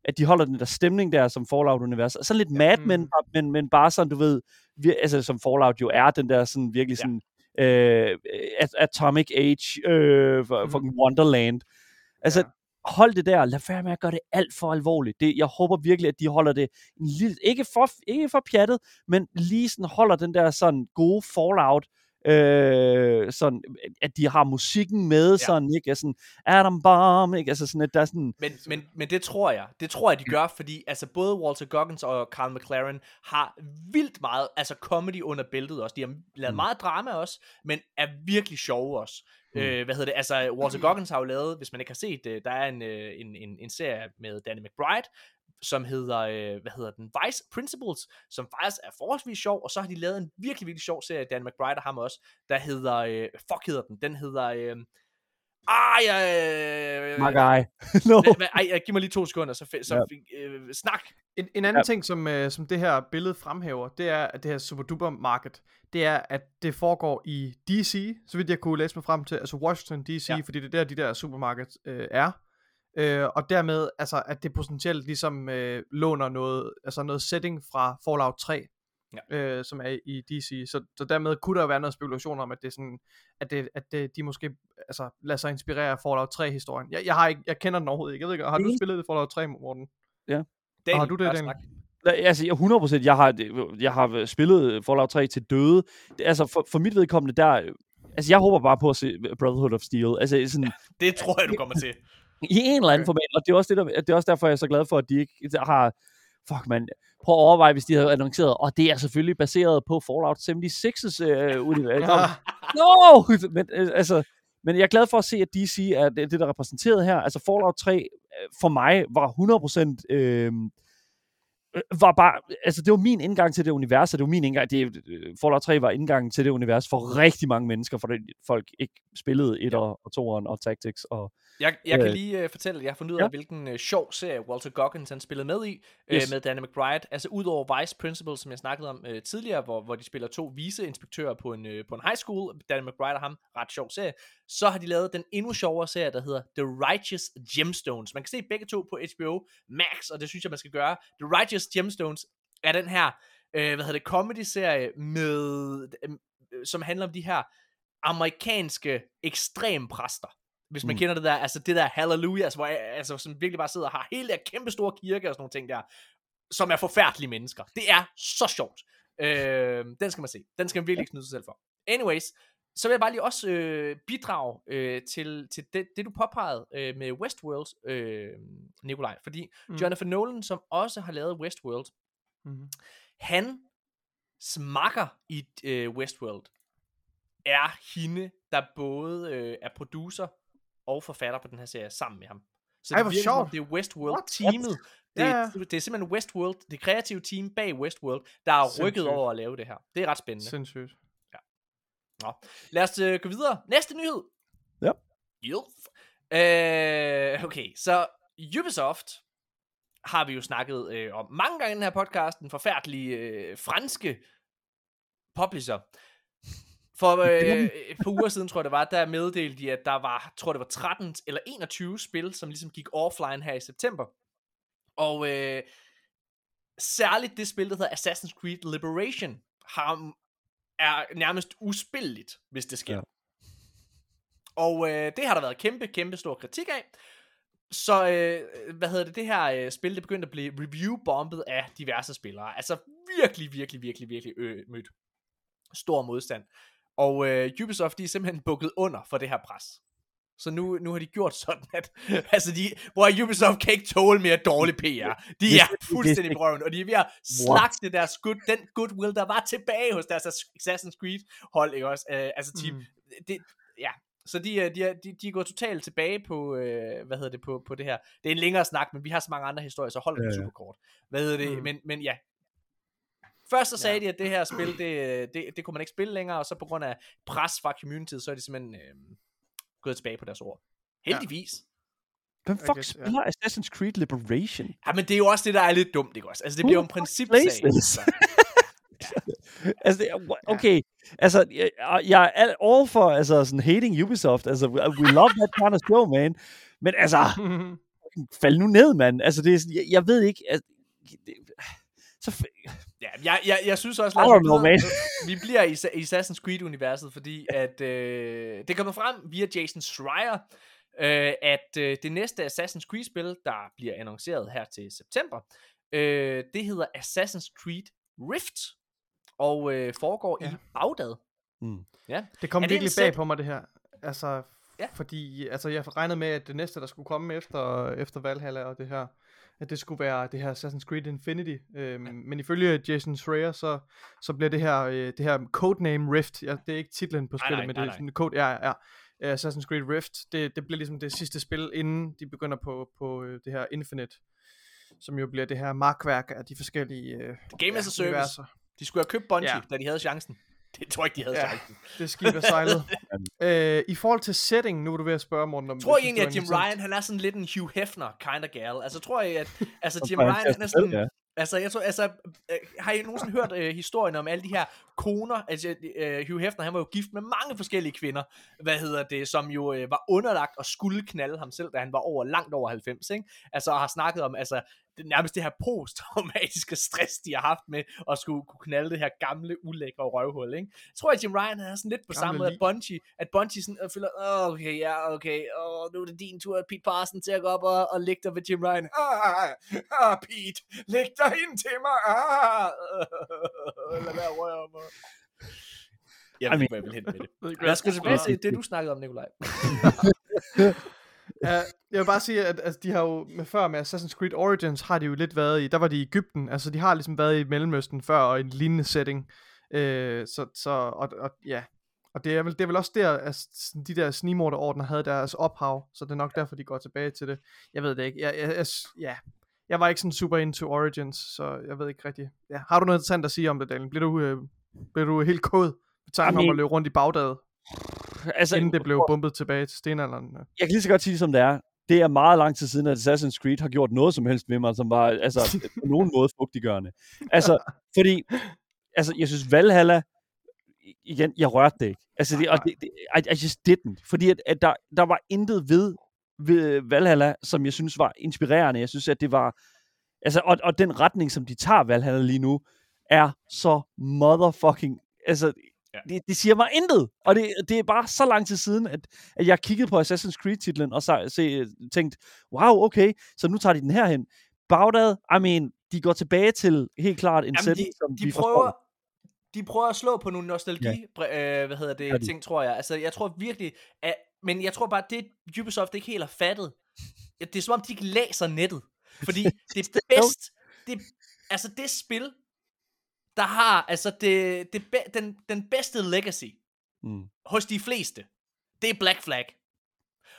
at de holder den der stemning der som Fallout-univers. Sådan lidt Mad Men, Mm. men, men bare sådan, du ved, vir, altså som Fallout jo er, den der sådan virkelig Ja. sådan, øh, at- Atomic Age, øh, Mhm. fucking Wonderland. Altså, Ja hold det der, lad være med at gøre det alt for alvorligt. Det, jeg håber virkelig, at de holder det en lille, ikke for, ikke for pjattet, men lige sådan holder den der sådan gode Fallout, øh, sådan, at de har musikken med, Ja. sådan, ikke? Altså, Adam Bomb, ikke? Altså sådan, at der er sådan, Men, men, men det tror jeg. Det tror jeg, de gør, fordi altså både Walter Goggins og Carl McLaren har vildt meget altså comedy under bæltet også. De har lavet Mm. meget drama også, men er virkelig sjove også. Mm. Mm. Øh, hvad hedder det? Altså, Walter Goggins har jo lavet, hvis man ikke har set det, der er en, øh, en, en, en serie med Danny McBride, som hedder, øh, hvad hedder den, Vice Principles, som faktisk er forholdsvis sjov, og så har de lavet en virkelig, virkelig sjov serie, Dan McBride og ham også, der hedder, øh, fuck hedder den, den hedder, øh, ah, jeg, øh, my guy. no. Ej, ej, giv mig lige to sekunder, så, så Ja. øh, snak. En, en anden ja. ting, som, øh, som det her billede fremhæver, det er, at det her superduper market, det er, at det foregår i DC, så vidt jeg kunne læse mig frem til, altså Washington DC, ja. Fordi det er der, de der supermarkeds øh, er. Øh, og dermed, altså, at det potentielt ligesom øh, låner noget, altså noget setting fra Fallout 3, Ja. øh, som er i DC. Så, så dermed kunne der jo være noget spekulation om, at det er sådan, at, det, at det, de måske altså, lader sig inspirere af Fallout 3-historien. Jeg, jeg, har ikke, jeg kender den overhovedet ikke. Jeg ved ikke, har du Det- spillet Fallout 3, Morten? Daniel, har du det, Daniel? Altså, jeg 100%, jeg har, jeg har spillet Fallout 3 til døde. Det, altså, for, for mit vedkommende, der... Altså, jeg håber bare på at se Brotherhood of Steel. Altså, sådan, Det tror jeg, du kommer til. I en eller anden Okay. format. Og det er, også det, der, det er også derfor, jeg er så glad for, at de ikke har... Fuck, man. Prøv at overveje, hvis de havde annonceret, og det er selvfølgelig baseret på Fallout 76's øh, univers. Ja. No! Men, øh, altså, men jeg er glad for at se, at DC er det, det der er repræsenteret her. Altså Fallout 3 øh, for mig var 100% øh, øh, var bare, altså det var min indgang til det univers, og det var min indgang, det, øh, Fallout 3 var indgangen til det univers for rigtig mange mennesker, fordi folk ikke spillede 1 og 2'eren og Tactics og Jeg, jeg kan Øh. lige uh, fortælle, at jeg har fundet ud Ja. af, hvilken uh, sjov serie Walter Goggins han spillede med i, yes. Yes. uh, med Danny McBride. Altså udover Vice Principals, som jeg snakkede om uh, tidligere, hvor, hvor de spiller to viceinspektører på en, uh, på en high school, Danny McBride og ham, ret sjov serie, så har de lavet den endnu sjovere serie, der hedder The Righteous Gemstones. Man kan se begge to på HBO Max, og det synes jeg, man skal gøre. The Righteous Gemstones er den her, uh, hvad hedder det, comedy-serie, med, uh, som handler om de her amerikanske ekstrempræster hvis man mm. Mm. kender det der, altså det der hallelujah, altså, hvor, altså, som virkelig bare sidder og har hele der kæmpe store kirke og sådan nogle ting der, som er forfærdelige mennesker. Det er så sjovt. Øh, den skal man se. Den skal man virkelig ikke snyde sig selv for. Anyways, så vil jeg bare lige også øh, bidrage øh, til, til det, det, du påpegede øh, med Westworld, øh, Nikolaj. Fordi Mm. mm. Jonathan Nolan, som også har lavet Westworld, Mhm. han smakker i øh, Westworld, er hende, der både øh, er producer og forfatter på den her serie sammen med ham. Så Ej, det virker sjovt. Det er Westworld What? teamet. Det, Ja, ja. det er simpelthen Westworld, det kreative team bag Westworld, der er rykket Sindssygt. over at lave det her. Det er ret spændende. Sindssygt. Nå. Lad os øh, gå videre. Næste nyhed. Ja. Yuf. Øh, okay, så Ubisoft har vi jo snakket øh, om mange gange i den her podcast. Den forfærdelige øh, franske publisher. For øh, et par uger siden, tror jeg det var, der meddelte de, at der var, tror det var 13 eller 21 spil, som ligesom gik offline her i september. Og øh, særligt det spil, der hedder Assassin's Creed Liberation, har, er nærmest uspilleligt, hvis det sker. Ja. Og øh, det har der været kæmpe, kæmpe stor kritik af. Så, øh, hvad hedder det, det her øh, spil, det begyndte at blive review-bombet af diverse spillere. Altså virkelig, virkelig, virkelig, virkelig øh, mødt stor modstand. Og øh, Ubisoft, de er simpelthen bukket under for det her pres. Så nu, nu har de gjort sådan, at altså de, hvor Ubisoft kan ikke tåle mere dårlig PR. De er fuldstændig på røven, og de er ved at slagte deres good, den goodwill, der var tilbage hos deres Assassin's Creed hold, ikke også? Uh, altså team. Mm. Det, ja, så de, er- de, de, de går totalt tilbage på, øh, hvad hedder det, på, på det her. Det er en længere snak, men vi har så mange andre historier, så hold det Ja, super kort. Hvad hedder det, mm. men, men ja. Først så sagde ja. de, at det her spil, det, det, det kunne man ikke spille længere, og så på grund af pres fra community, så er de simpelthen øh, gået tilbage på deres ord. Heldigvis. Hvem I fuck guess, ja. spiller Assassin's Creed Liberation? Ja, men det er jo også det, der er lidt dumt, ikke også? Altså, det Who bliver jo en principsag. this? Så. Altså, det, okay. Altså, jeg, jeg er all all for altså, sådan hating Ubisoft. Altså, we love that kind of show, man. Men altså, fald nu ned, mand. Altså, det er sådan, jeg, jeg ved ikke... Altså, det, så, f- Ja, jeg, jeg, jeg synes også, I lad os don't know, man. vi bliver i, i Assassin's Creed-universet, fordi at øh, det kommer frem via Jason Schreier, øh, at øh, det næste Assassin's Creed-spil, der bliver annonceret her til september, øh, det hedder Assassin's Creed Rift, og øh, foregår ja. I Bagdad. Mm. Ja. Det kom Er det virkelig en bag sæt- på mig, det her. Altså, ja. fordi altså, jeg regnede med, at det næste, der skulle komme efter, efter Valhalla og det her, at det skulle være det her Assassin's Creed Infinity. Øhm, ja. Men ifølge Jason Schreier, så, så bliver det her, øh, det her Codename Rift, ja, det er ikke titlen på spillet, nej, men det er sådan code, ja, ja, ja. Øh, Assassin's Creed Rift, det, det bliver ligesom det sidste spil, inden de begynder på, på øh, det her Infinite, som jo bliver det her markværk af de forskellige øh, Game as a service. universer. De skulle have købt Bungie, Ja. da de havde chancen. Det tror jeg ikke, de havde Ja. chancen. Det skib er sejlet. øh, I forhold til setting, nu er du ved at spørge, Morten, om Tror I egentlig, at Jim. Ryan, han er sådan lidt en Hugh Hefner kind of gal? Altså, tror I, at altså, Jim jeg, Ryan, han er sådan... ja. Altså, jeg tror, altså, øh, har I nogensinde hørt øh, historien om alle de her koner? Altså, øh, Hugh Hefner, han var jo gift med mange forskellige kvinder, hvad hedder det, som jo øh, var underlagt og skulle knalde ham selv, da han var over langt over 90, ikke? Altså, og har snakket om, altså, det, nærmest det her posttraumatiske stress, de har haft med at skulle kunne knalde det her gamle, ulækre røvhul, ikke? Jeg tror, at Jim Ryan er sådan lidt på Gamle samme måde, at. Bungie, at Bungie sådan, øh, føler, åh, okay, ja, okay, åh, nu er det din tur, Pete Parson, til at gå op og, og lægge dig ved Jim Ryan. Ah, ah, Pete, læg dig ind til mig. Ah, lad være at røre mig. Jeg ved ikke, hvor jeg vil hen med det. Lad os gå tilbage til det, du snakkede om, Nikolaj. Ja, jeg vil bare sige, at altså, de har jo med før med Assassin's Creed Origins, har de jo lidt været i, der var de i Ægypten, altså de har ligesom været i Mellemøsten før, og i en lignende setting, øh, så, så og, og, ja, og det er, vel, det er vel også der, at de der snimorderordner havde deres ophav, så det er nok derfor, de går tilbage til det. Jeg ved det ikke, jeg, jeg, jeg, ja, jeg var ikke sådan super into Origins, så jeg ved ikke rigtigt. Ja, har du noget interessant at sige om det, Daniel? Bliver du, øh, bliver du helt kod? Ved tanken om at løbe rundt i Bagdad, Altså, inden det blev bumpet tilbage til stenalderen? jeg kan lige så godt sige som det er. Det er meget lang tid siden, at Assassin's Creed har gjort noget som helst ved mig, som var altså, på nogen måde fugtiggørende. Altså, fordi, altså, jeg synes Valhalla, igen, jeg rørte det ikke. Altså, det, og det, det, I, I just didn't. Fordi at, at der, der var intet ved, ved Valhalla, som jeg synes var inspirerende. Jeg synes, at det var, altså, og, og den retning, som de tager Valhalla lige nu, er så motherfucking, altså, Ja. det, det siger mig intet. Og det, det er bare så lang tid siden, at, at jeg kiggede på Assassin's Creed-titlen og så, se, tænkte, wow, okay, så nu tager de den her hen. Bagdad, I mean, de går tilbage til helt klart en Jamen, setting, de, som de vi prøver, forstår. de prøver at slå på nogle nostalgi, ja. øh, hvad hedder det, Ja, de- ting, tror jeg. Altså, jeg tror virkelig, at, men jeg tror bare, det Ubisoft ikke helt har fattet, at det er som om, de ikke læser nettet. Fordi det er bedst, det, altså det spil, der har, altså det, det, be, den, den bedste legacy Mm. hos de fleste, det er Black Flag.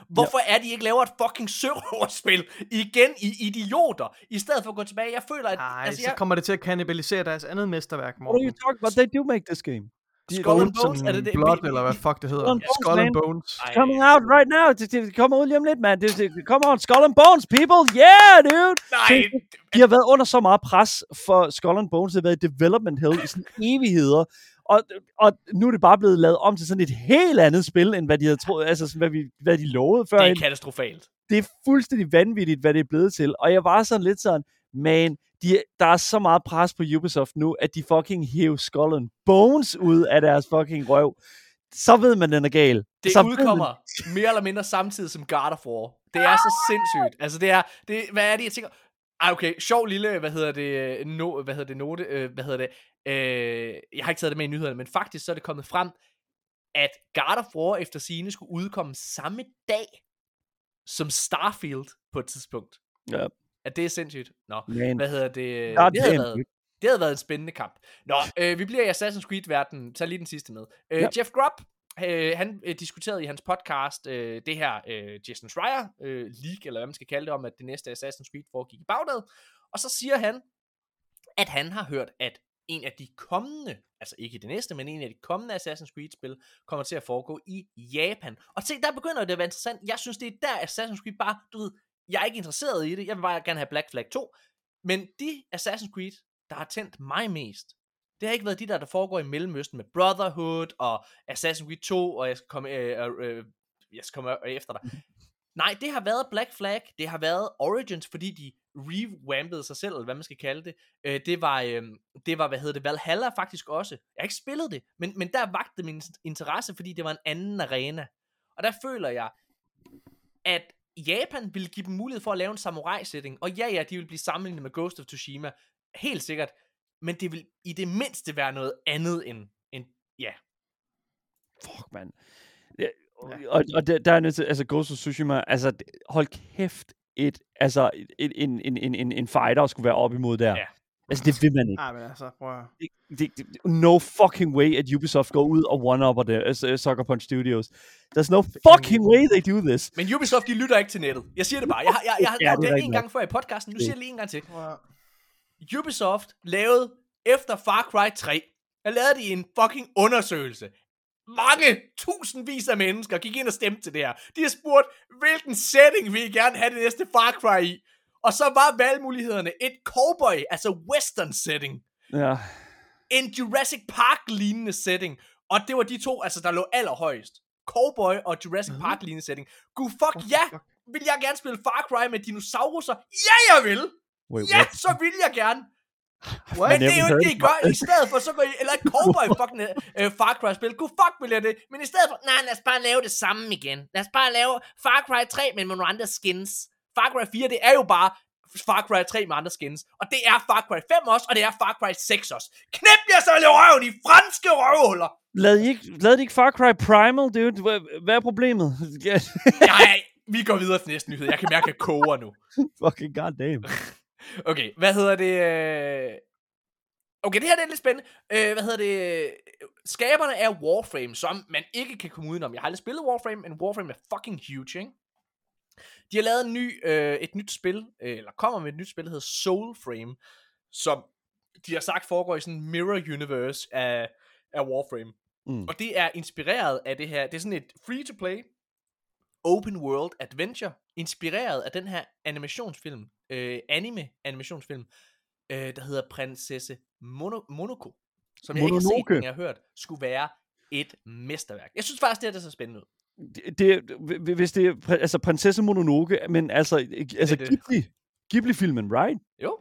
Hvorfor er de ikke laver et fucking sørøverspil igen i idioter, i stedet for at gå tilbage? Jeg føler, at... Nej, altså, så jeg, kommer det til at kannibalisere deres andet mesterværk, What are you Morten. talking about? They do make this game. De, Skull and Bones er det det? Blood, vi- eller hvad fuck det hedder. Skull and Bones, Skull and. Bones. Coming out right now. Det, det kommer ud lige om lidt, man. Det, det, come on, Skull and Bones, people. Yeah, dude. Nej, Tænk, De har været under så meget pres for Skull and Bones. Det har været i development hell i sådan evigheder. Og, og nu er det bare blevet lavet om til sådan et helt andet spil, end hvad de havde troet, altså sådan, hvad, vi, hvad de lovede før. Det er katastrofalt. det er fuldstændig vanvittigt, hvad det er blevet til. Og jeg var sådan lidt sådan, man, de, der er så meget pres på Ubisoft nu, at de fucking hæver Skull and Bones ud af deres fucking røv. Så ved man, den er gal. Det så udkommer mere eller mindre samtidig som God of War. Det er så sindssygt. Altså, det er, det, hvad er det, jeg tænker? Ej, okay, sjov lille, hvad hedder det, no, hvad hedder det, note, øh, hvad hedder det, øh, jeg har ikke taget det med i nyhederne, men faktisk så er det kommet frem, at God of War efter sine skulle udkomme samme dag som Starfield på et tidspunkt. Ja. At det er sindssygt. Nå, Man. hvad hedder det? God det, havde damn, været, det havde været en spændende kamp. Nå, øh, vi bliver i Assassin's Creed-verdenen. Tag lige den sidste med. Øh, Ja. Jeff Grubb, øh, han øh, diskuterede i hans podcast øh, det her øh, Jason Schreier øh, leak, eller hvad man skal kalde det, om at det næste Assassin's Creed foregik i Bagdad. Og så siger han, at han har hørt, at en af de kommende, altså ikke det næste, men en af de kommende Assassin's Creed-spil, kommer til at foregå i Japan. Og se, der begynder det at være interessant. Jeg synes, det er der Assassin's Creed bare, du ved, jeg er ikke interesseret i det. Jeg vil bare gerne have Black Flag 2. Men de Assassin's Creed, der har tændt mig mest, det har ikke været de der, der foregår i Mellemøsten med Brotherhood og Assassin's Creed 2, og jeg skal komme, øh, øh, øh, jeg skal komme efter dig. Nej, det har været Black Flag, det har været Origins, fordi de revampede sig selv, eller hvad man skal kalde det. Øh, det var, øh, det var, hvad hedder det, Valhalla faktisk også. Jeg har ikke spillet det, men, men der vagte min interesse, fordi det var en anden arena. Og der føler jeg, at Japan ville give dem mulighed for at lave en samurai-setting. Og ja, ja, de vil blive sammenlignet med Ghost of Tsushima. Helt sikkert. Men det vil i det mindste være noget andet end, end ja. Fuck, mand. Ja, og, og, der, der er nødt til, altså Ghost of Tsushima, altså hold kæft, et, altså et, en, en, en, en, en fighter skulle være op imod der. Ja. Altså det vil man ikke. Nej, men altså, prøv at... Det, det, det, no fucking way, at Ubisoft går ud og one-upper det, uh, Sucker Punch Studios. There's no fucking way they do this. Men Ubisoft, de lytter ikke til nettet. Jeg siger det bare. Jeg, har- jeg, jeg har Ja, lavet det det en gang før i podcasten. Nu siger jeg lige en gang til. Ubisoft lavede efter Far Cry 3, der lavede de en fucking undersøgelse. Mange tusindvis af mennesker gik ind og stemte til det her. De har spurgt, hvilken setting vil I gerne have det næste Far Cry i? Og så var valgmulighederne et cowboy, altså western setting, Ja. en Jurassic Park lignende setting, og det var de to, altså der lå allerhøjst. Cowboy og Jurassic Park lignende setting. Gud fuck, ja! fuck? Vil jeg gerne spille Far Cry med dinosaurer? Ja, jeg vil! Wait, Ja, what? så vil jeg gerne! What? Men det er jo ikke det, I gør. I stedet for, så går I, eller et cowboy fucking uh, Far Cry spil. Gud fuck vil jeg det. Men i stedet for, nej, lad os bare lave det samme igen. Lad os bare lave Far Cry 3, men med nogle andre skins. Far Cry 4, det er jo bare Far Cry 3 med andre skins. Og det er Far Cry 5 også, og det er Far Cry 6 også. Knæp jer så i røven, I franske røvhuller! Lavede I ikke, lavede de ikke Far Cry Primal, dude? Hvad, hvad er problemet? Nej, vi går videre til næste nyhed. Jeg kan mærke, at jeg koger nu. fucking goddamn. Okay, hvad hedder det? øh, Okay, det her det er lidt spændende. Øh, hvad hedder det? Skaberne af Warframe, som man ikke kan komme udenom. Jeg har aldrig spillet Warframe, men Warframe er fucking huge, ikke? De har lavet en ny, øh, et nyt spil, øh, eller kommer med et nyt spil, der hedder Soulframe, som de har sagt foregår i sådan en mirror universe af, af Warframe. Mm. Og det er inspireret af det her, det er sådan et free-to-play, open world adventure, inspireret af den her animationsfilm, øh, anime animationsfilm, øh, der hedder Prinsesse Mono- Monoco, som jeg ikke har set, Mononoke. men jeg har hørt, skulle være et mesterværk. Jeg synes faktisk, det her det ser spændende ud. Det, det, hv- hvis det er altså Prinsesse Mononoke, men altså, altså det. Ghibli, Ghibli-filmen, right? Jo,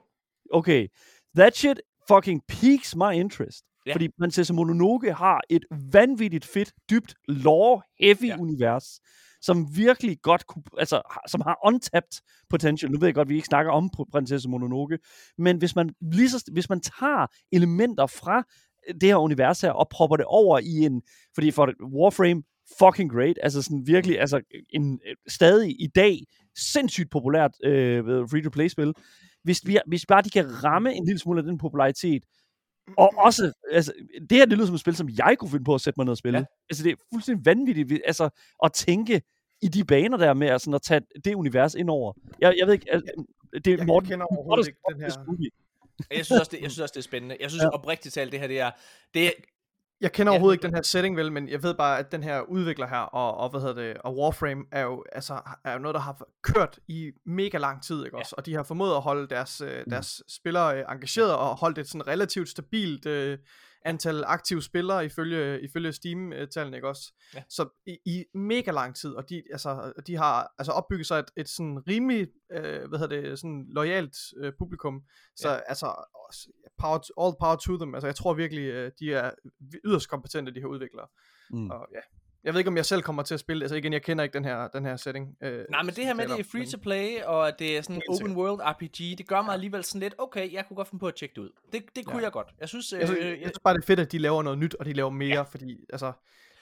Okay, that shit fucking piques my interest. Ja. Fordi Prinsesse Mononoke har et vanvittigt fedt, dybt, lore-heavy Ja. univers, som virkelig godt kunne, altså, som har untapped potential. Nu ved jeg godt, at vi ikke snakker om pr- Prinsesse Mononoke, men hvis man, lige så, hvis man tager elementer fra det her univers her, og propper det over i en, fordi for Warframe, fucking great, altså sådan virkelig, altså en, stadig i dag, sindssygt populært øh, free-to-play-spil, hvis, vi, hvis bare de kan ramme en lille smule af den popularitet, og også, altså, det her, det lyder som et spil, som jeg kunne finde på at sætte mig ned og spille. Ja. Altså, det er fuldstændig vanvittigt, vi- altså, at tænke i de baner der med, altså, at tage det univers ind over. Jeg, jeg ved ikke, altså, det er Jeg Morten, kender overhovedet måtte ikke den her- jeg synes også, det, jeg synes også, det er spændende. Jeg synes Ja. oprigtigt talt, det her, det er, det er Jeg kender Ja. overhovedet ikke den her setting vel, men jeg ved bare, at den her udvikler her, og, og hvad hedder det, og Warframe er jo, altså, er jo noget, der har kørt i mega lang tid, ikke Ja. også? Og de har formået at holde deres, øh, deres spillere øh, engageret, og holdt et sådan relativt stabilt, øh, antal aktive spillere ifølge, ifølge Steam-tallene, ikke også? Ja. Så i, i mega lang tid, og de, altså, de har altså opbygget sig et, et sådan rimelig, øh, hvad hedder det, sådan loyalt øh, publikum. Så Ja. altså, power to, all power to them. Altså, jeg tror virkelig, øh, de er yderst kompetente, de her udviklere. Mm. Og ja, jeg ved ikke, om jeg selv kommer til at spille. Altså igen, jeg kender ikke den her, den her setting. Øh, Nej, men det her med, som det er free to play, og at det er sådan en open world RPG, det gør mig alligevel sådan lidt, okay, jeg kunne godt finde på at tjekke det ud. Det, det kunne Ja. jeg godt. Jeg synes, Jeg, synes, øh, jeg synes bare, det er fedt, at de laver noget nyt, og de laver mere, Ja. fordi altså,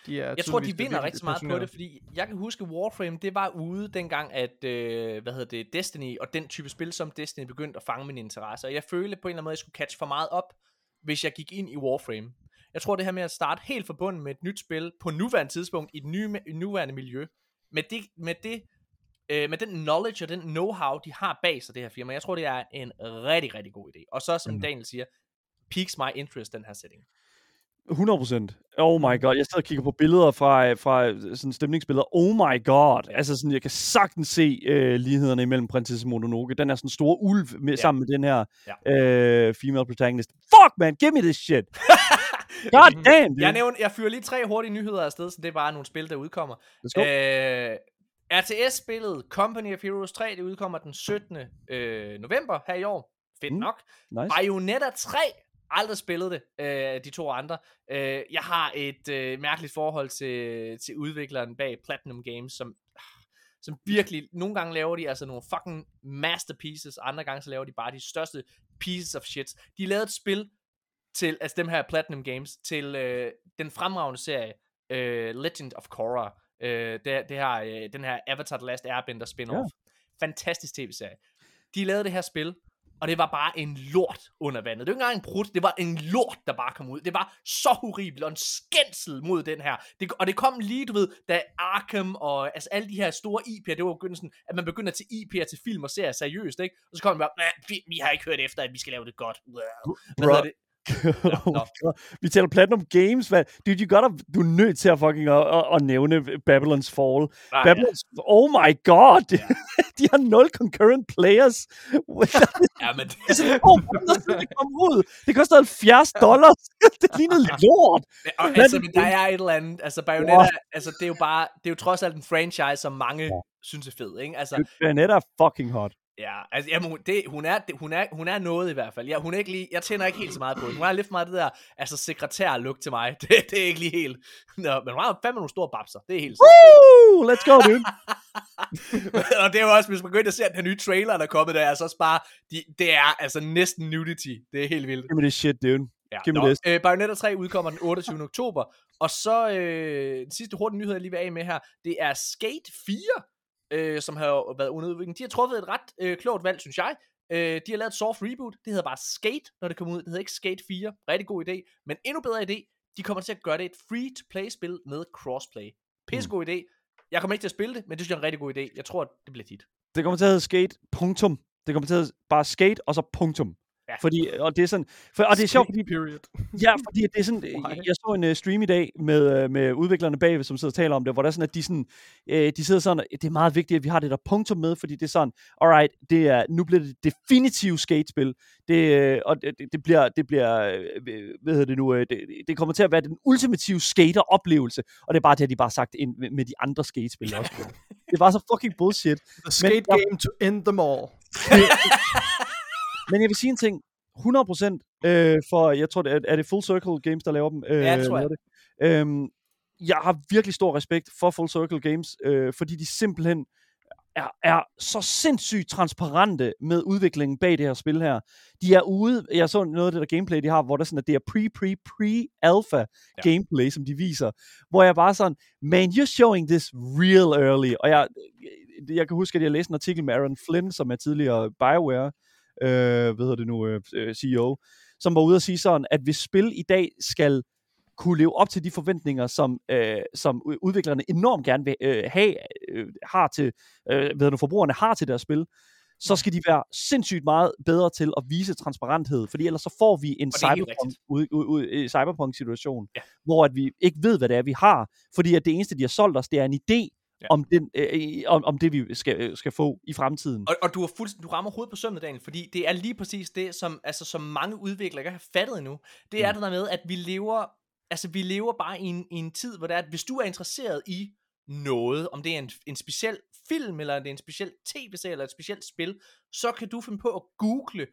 de er jeg tror, de vinder rigtig meget på det, fordi jeg kan huske, Warframe, det var ude dengang, at, øh, hvad hedder det, Destiny, og den type spil som Destiny begyndte at fange min interesse, og jeg følte på en eller anden måde, at jeg skulle catch for meget op, hvis jeg gik ind i Warframe. Jeg tror, det her med at starte helt forbundet med et nyt spil, på nuværende tidspunkt, i et nye, i nuværende miljø, med det, med det øh, med den knowledge og den know-how, de har bag sig, det her firma, jeg tror, det er en rigtig, rigtig god idé. Og så, som Mhm. Daniel siger, piques my interest, den her setting. 100%. Oh my god, jeg sidder og kigger på billeder fra, fra øh, sådan stemningsbilleder. Oh my god. Altså sådan, jeg kan sagtens se øh, lighederne imellem Prinsesse Mononoke. Den er sådan en stor ulv med, Ja. sammen med den her Ja. øh, female protagonist. Fuck man, give me this shit. God damn, dude. Jeg, nævner, jeg fyrer lige tre hurtige nyheder afsted, så det er bare nogle spil, der udkommer. Øh, RTS-spillet Company of Heroes 3, det udkommer den 17. Øh, november her i år. Fedt Mm. nok. Nice. Bayonetta 3, aldrig spillet det, øh, de to andre. Øh, jeg har et øh, mærkeligt forhold til, til udvikleren bag Platinum Games, som, som virkelig, nogle gange laver de altså nogle fucking masterpieces, andre gange så laver de bare de største pieces of shit. De lavede et spil til, altså dem her Platinum Games, til øh, den fremragende serie, øh, Legend of Korra. Øh, det, det her, øh, den her Avatar The Last Airbender spin-off. Ja. Fantastisk tv-serie. De lavede det her spil, og det var bare en lort under vandet. Det var ikke engang en brud, det var en lort, der bare kom ud. Det var så horribelt, og en skændsel mod den her. Det, og det kom lige, du ved, da Arkham og altså alle de her store IP'er, det var begyndelsen, at man begynder at tage IP'er til film og serier seriøst, ikke? Og så kom man bare, "Nah, vi, vi har ikke hørt efter, at vi skal lave det godt. Bro. det? God. Vi taler Platinum Games. Hvad? Dude, you gotta, du er nødt til at fucking at, at, at nævne Babylon's Fall. Ah, Babylon's, oh my god. de har nul concurrent players. Ja, men Det er sådan, oh, det kom ud. Det kostede 70 dollars. det lignede lort. Og, Hvad altså, men der er et eller andet, altså Bayonetta, altså det er jo bare, det er jo trods alt en franchise, som mange synes er fed, ikke? Altså, Bayonetta er fucking hot. Ja, altså, jamen, hun- det, hun, er, det, hun, er, hun er noget i hvert fald. Ja, hun er ikke lige, jeg tænder ikke helt så meget på det. Hun har lidt for meget det der, altså sekretær-look til mig. Det, det er ikke lige helt, Nå, men hun har fandme nogle store babser, det er helt. Woo! Let's go, dude. og det er jo også, hvis man går ind og ser den nye trailer, der er kommet der, altså også bare, de, det er altså næsten nudity. Det er helt vildt. Give me this shit, dude. Ja, Giv mig nå, this. øh, Bayonetta 3 udkommer den 28. oktober, og så øh, den sidste hurtige nyhed, jeg lige vil af med her, det er Skate 4, øh, som har været under udvikling. De har truffet et ret øh, klogt valg, synes jeg. Øh, de har lavet et soft reboot, det hedder bare Skate, når det kommer ud. Det hedder ikke Skate 4, rigtig god idé, men endnu bedre idé, de kommer til at gøre det et free-to-play-spil med crossplay. Pissegod Hmm. idé. Jeg kommer ikke til at spille det, men det synes jeg er en rigtig god idé. Jeg tror, det bliver hit. Det kommer til at hedde skate, punktum. Det kommer til at hedde bare skate, og så punktum. Ja. Fordi, og det er sådan, for, og det er sjovt, fordi, Period. ja, fordi det er sådan, jeg så en uh, stream i dag med, uh, med udviklerne bagved, som sidder og taler om det, hvor der er sådan, at de, sådan, uh, de sidder sådan, det er meget vigtigt, at vi har det der punktum med, fordi det er sådan, alright, det er, nu bliver det definitivt skatespil, det, øh, og det, det bliver, det bliver, hvad hedder det nu, øh, det, det kommer til at være den ultimative skater-oplevelse, og det er bare det, har de bare sagt ind med, med de andre skatespil også. det bare så fucking bullshit. The skate jeg- game to end them all. Men jeg vil sige en ting. 100% øh, for, jeg tror, det er, er det Full Circle Games, der laver dem? Øh, Ja, det tror jeg. Det. Øhm, jeg har virkelig stor respekt for Full Circle Games, øh, fordi de simpelthen er, er så sindssygt transparente med udviklingen bag det her spil her. De er ude, jeg så noget af det der gameplay, de har, hvor der sådan, at det er pre-pre-pre-alpha ja. gameplay, som de viser, hvor jeg bare sådan, man, you're showing this real early, og jeg, jeg kan huske, at jeg læste en artikel med Aaron Flynn, som er tidligere BioWare, øh, hvad hedder det nu, øh, øh, CEO, som var ude at sige sådan, at hvis spil i dag skal kunne leve op til de forventninger, som, øh, som udviklerne enormt gerne vil øh, have, øh, har til, øh, hvad det, forbrugerne har til deres spil, så skal de være sindssygt meget bedre til at vise transparenthed, fordi ellers så får vi en Og er cyberpunk, ud, ud, ud, øh, cyberpunk situation, Ja. hvor at vi ikke ved, hvad det er, vi har, fordi at det eneste, de har solgt os, det er en idé, ja. om, den, øh, om, om det, vi skal, øh, skal få i fremtiden. Og, og du, har fuldstændig, du rammer hovedet på sømmet, Daniel, fordi det er lige præcis det, som, altså, som mange udviklere ikke har fattet endnu. Det er mm. det der med, at vi lever, altså, vi lever bare i en, i en tid, hvor det er, at hvis du er interesseret i noget, om det er en, en speciel film, eller det er en speciel tv-serie, eller et specielt spil, så kan du finde på at google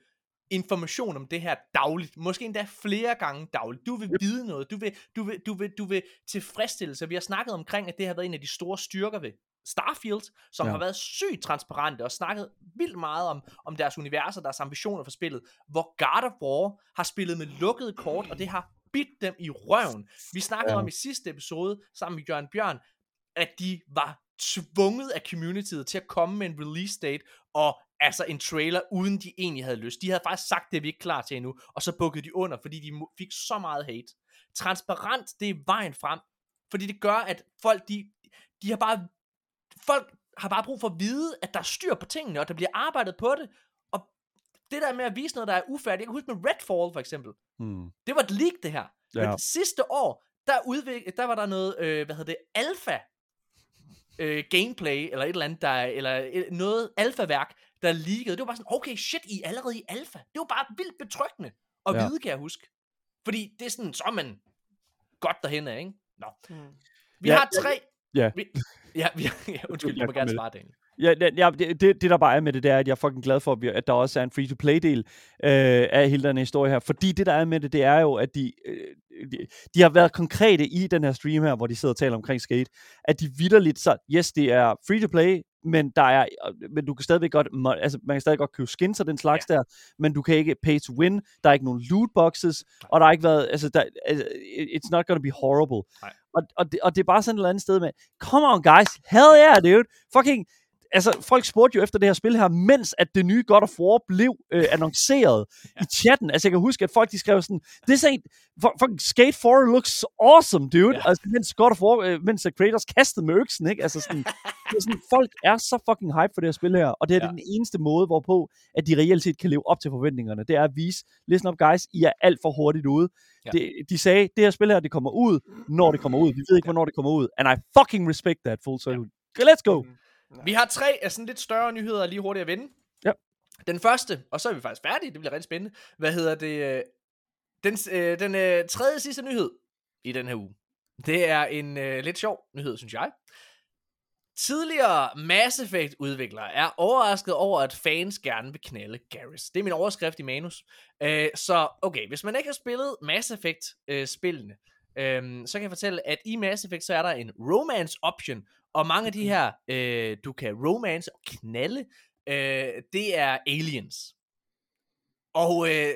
information om det her dagligt, måske endda flere gange dagligt. Du vil vide noget, du vil, du vil, du vil, du vil tilfredsstillelse. Vi har snakket omkring, at det har været en af de store styrker ved Starfield, som ja. har været sygt transparente og snakket vildt meget om, om deres universer, deres ambitioner for spillet, hvor God of War har spillet med lukkede kort, og det har bidt dem i røven. Vi snakkede ja. om i sidste episode, sammen med Jørgen Bjørn, at de var tvunget af communityet til at komme med en release date, og altså en trailer, uden de egentlig havde lyst. De havde faktisk sagt, det er vi ikke klar til endnu, og så bukkede de under, fordi de fik så meget hate. Transparent, det er vejen frem, fordi det gør, at folk, de, de har bare, folk har bare brug for at vide, at der er styr på tingene, og der bliver arbejdet på det, og det der med at vise noget, der er ufærdigt, jeg kan huske med Redfall for eksempel, hmm. det var et leak det her, ja. men sidste år, der, udvik- der var der noget, øh, hvad hedder det, alfa øh, gameplay, eller et eller andet, der, eller noget alfa-værk, der leakede. Det var bare sådan, okay, shit, I er allerede i alfa. Det var bare vildt betryggende at ja. vide, kan jeg huske. Fordi det er sådan, så er man godt derhen af, ikke? Nå. Mm. Vi ja, har tre... Ja. Vi, ja, vi, ja, undskyld, du må gerne svare, Daniel. Ja, ja det, det, det der bare er med det, det er, at jeg er fucking glad for, at der også er en free-to-play-del øh, af hele den historie her. Fordi det, der er med det, det er jo, at de, øh, de, de har været konkrete i den her stream her, hvor de sidder og taler omkring skate, at de vidderligt så, yes, det er free-to-play, men der er, men du kan stadigvæk godt, altså man kan stadig godt købe skins og den slags ja. der, men du kan ikke pay to win, der er ikke nogen loot boxes, og der er ikke været, altså, der, altså, it's not gonna be horrible. Og, og, det, og det er bare sådan et eller andet sted med, come on guys, hell yeah dude, fucking, altså, folk spurgte jo efter det her spil her, mens at det nye God of War blev øh, annonceret ja. i chatten. Altså, jeg kan huske, at folk de skrev sådan, this ain't, fucking Skate 4 looks awesome, dude. Ja. Altså, mens God of War, øh, mens Kratos kastede med øksen, ikke? Altså, sådan, det er sådan, folk er så fucking hype for det her spil her, og det er ja. den eneste måde, hvorpå, at de reelt set kan leve op til forventningerne. Det er at vise, listen up guys, I er alt for hurtigt ude. Ja. Det, de sagde, det her spil her, det kommer ud, når det kommer ud. Vi ved ikke, hvornår det kommer ud. And I fucking respect that, full circle. Ja. Let's go! Mm. Vi har tre af sådan lidt større nyheder lige hurtigt at vende. Ja. Den første, og så er vi faktisk færdige, det bliver rigtig spændende. Hvad hedder det? Øh, den, øh, den øh, tredje sidste nyhed i den her uge. Det er en øh, lidt sjov nyhed, synes jeg. Tidligere Mass Effect udviklere er overrasket over, at fans gerne vil knalde Garrus. Det er min overskrift i manus. Øh, så okay, hvis man ikke har spillet Mass Effect øh, spillene, øh, så kan jeg fortælle, at i Mass Effect, så er der en romance option, og mange af de her, øh, du kan romance og knalde, øh, det er aliens. Og øh,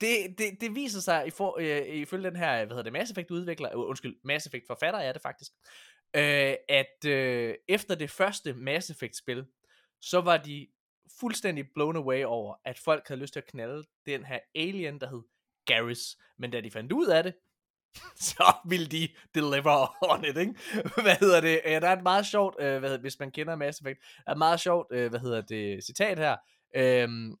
det, det, det viser sig i for, øh, ifølge den her, hvad hedder det, Mass Effect udvikler, uh, undskyld, Mass Effect forfatter er det faktisk, øh, at øh, efter det første Mass Effect spil, så var de fuldstændig blown away over, at folk havde lyst til at knalde den her alien, der hed Garrus. Men da de fandt ud af det, så vil de deliver on it, ikke? Hvad hedder det? Ja, der er et meget sjovt, øh, hvad hedder, hvis man kender Mass Effect, der er et meget sjovt, øh, hvad hedder det, citat her. Um,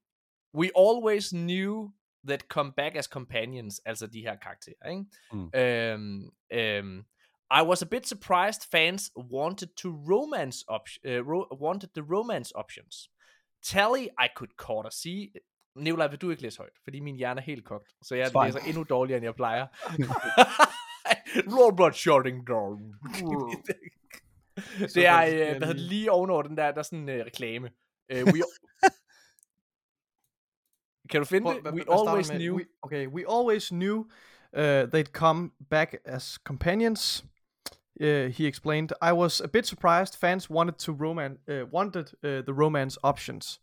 We always knew that come back as companions, altså de her karakterer, ikke? Mm. Um, um, I was a bit surprised fans wanted to romance op- uh, ro- wanted the romance options. Tally I could quarter see Nikolaj, vil du ikke læse højt? Fordi min hjerne er helt kogt. Så jeg Fine. læser endnu dårligere, end jeg plejer. Robot shutting down. det er, øh, hvad hedder lige ovenover den der, der er sådan en uh, reklame. Uh, we kan du finde det? We always knew. We, okay, we always knew uh, they'd come back as companions. Uh, he explained, I was a bit surprised fans wanted to roman uh, wanted uh, the romance options.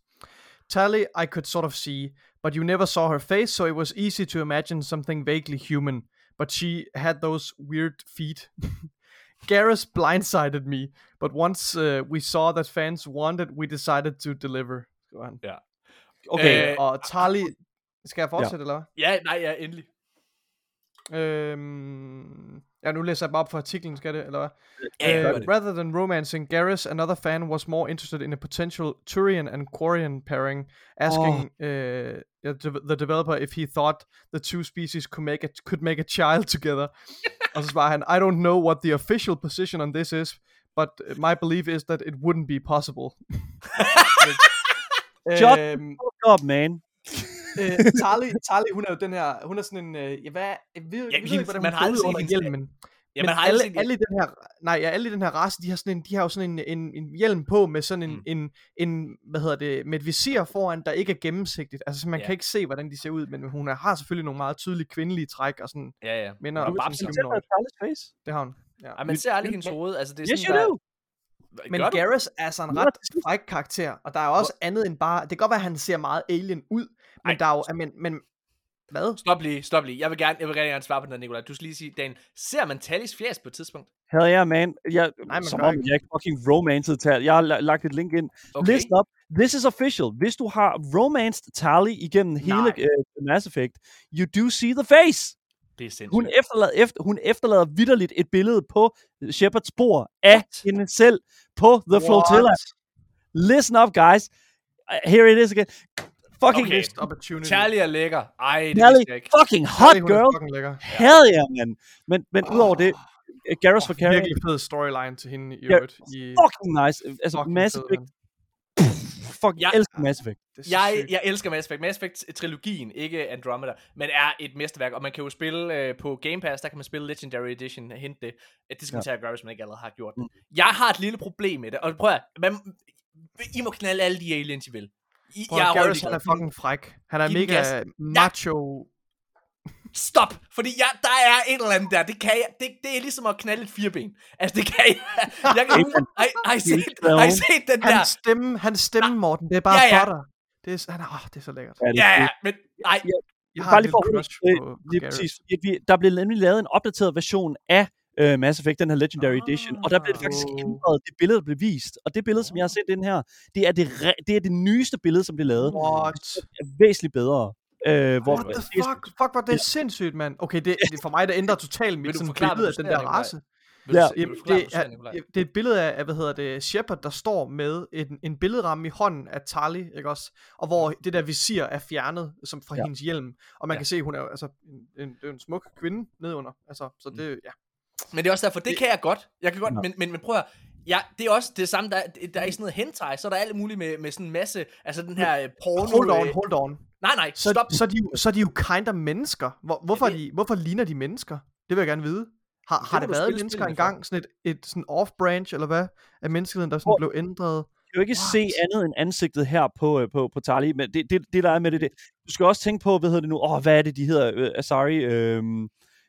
Tally, I could sort of see, but you never saw her face, so it was easy to imagine something vaguely human. But she had those weird feet. Garrus blindsided me, but once uh, we saw that fans wanted, we decided to deliver. Go on. Ja. Okay, øh, og Tali... Skal jeg fortsætte, ja. eller Ja, nej, ja, endelig. Øhm, ja, nu læser jeg bare op for artiklen, skal det, eller hvad? Ja, uh, rather than romancing Garrus, another fan was more interested in a potential Turian and Quarian pairing, asking oh. uh, the developer if he thought the two species could make a, could make a child together. og så svarer han, I don't know what the official position on this is, but my belief is that it wouldn't be possible. Shut Fuck up, man. Øh, Tali, Tali, hun er jo den her, hun er sådan en, øh, ja, hvad, jeg ved, jeg ved ikke, hvordan man har ser aldrig ud set under hendes- hjelmen. Ja, men man har alle, set alle, i den her, nej, ja, alle i den her race, de har sådan en, de har jo sådan en, en, en hjelm på med sådan en, Mm. en, en, hvad hedder det, med et visir foran, der ikke er gennemsigtigt. Altså, så man Ja. kan ikke se, hvordan de ser ud, men hun er, har selvfølgelig nogle meget tydelige kvindelige træk, og sådan Ja, ja. minder om er sådan babsen. en Tæt på 17-årig. Charlies face. Det har hun. Ja. Ej, man ser aldrig hendes hoved. Altså, det er Yes, sådan, you der... Men Gør? Garrus er altså en ret fræk karakter, og der er også andet end bare, det kan godt være, at han ser meget alien ud, men Ej. der er jo, men, men hvad? Stop lige, stop lige. Jeg vil gerne, jeg vil gerne, gerne svare på den her, Nicolaj. Du skal lige sige, Dan, ser man Tallis fjæs på et tidspunkt? Hell yeah, man. Jeg, man som om ikke. jeg ikke fucking romanced tal. Jeg har la- lagt et link ind. Okay. Listen up. This is official. Hvis du har romanced Tally igennem hele Nej. uh, Mass Effect, you do see the face. Det er sindssygt. Hun efterlader, efter, hun efterlader vidderligt et billede på Shepards spor af What? hende selv på The Flotilla. Listen up, guys. Uh, here it is again. Fucking Okay. Missed opportunity. Charlie er lækker. Ej, det Charlie, jeg ikke. fucking hot Charlie, er girl. fucking lækker. Hell yeah, man. Men, men udover det, uh, Garrus for Oh, Carrie, virkelig fed storyline til hende i øvrigt. I, fucking nice. Altså, fucking Mass Effect, fuck, jeg Jeg- elsker Mass Effect. Jeg, sygt. jeg elsker Mass Effect. Mass Effect-trilogien, ikke Andromeda, men er et mesterværk, og man kan jo spille øh, på Game Pass, der kan man spille Legendary Edition, hente det. Det skal man Ja. tage at gøre, hvis man ikke allerede har gjort det. Mm. Jeg har et lille problem med det, og prøv at, man, I må knalde alle de aliens, I vil. I, Prøv, jeg er Garrus, han er fucking fræk. Han er Giv mega gas. macho. Stop! Fordi jeg, der er et eller andet der, det kan jeg, det, det er ligesom at knalde et fireben. Altså, det kan jeg. Jeg kan har, I- har, I set, har I set den der? Hans stemme, hans stemme, Morten, det er bare Ja, ja. for dig. Det er, han er, oh, det er så lækkert. Ja, Ja, ja, men ej, Jeg Bare et lige for crush øh, på- på lige præcis. Vi, der blev nemlig lavet en opdateret version af uh, Mass Effect, den her Legendary Ah, Edition, og der blev det faktisk oh. ændret, det billede, der blev vist. Og det billede, som jeg har set den her, det er det, re- det, er det nyeste billede, som blev lavet. What? Det er væsentligt bedre. Øh, hvor, What the fuck? Fuck, hvor det er sindssygt, mand. Okay, det, det er for mig, der ændrer totalt mit du sådan billede af den der race. vil du, Ja. vil du Jamen, det, er, det er et billede af, hvad hedder det, Shepard, der står med en, en billedramme i hånden af Tali, ikke også? Og hvor det der visir er fjernet som fra Ja. hendes hjelm. Og man Ja. kan se, hun er jo altså en, en, er en smuk kvinde nedunder. Altså, så det, ja. Men det er også derfor, det kan jeg godt. Jeg kan godt, Ja. men, men, men prøv at, ja, det er også det samme, der, der er i sådan noget hentai, så er der alt muligt med, med sådan en masse, altså den her øh, porno... Hold on, øh, hold on. Nej, nej, Så, stop. så, er de, jo- så er de jo kind of mennesker. Hvor, hvorfor, det- er de, hvorfor ligner de mennesker? Det vil jeg gerne vide. Har, Det har det været mennesker engang, sådan et, et sådan off-branch, eller hvad, af menneskeheden, der sådan Hvor- blev ændret? kan jo ikke What? se andet end ansigtet her på, øh, på, på Tali, men det, det, det der er med det, det, du skal også tænke på, hvad hedder det nu, åh, oh, hvad er det, de hedder, øh, Asari, øh, øh,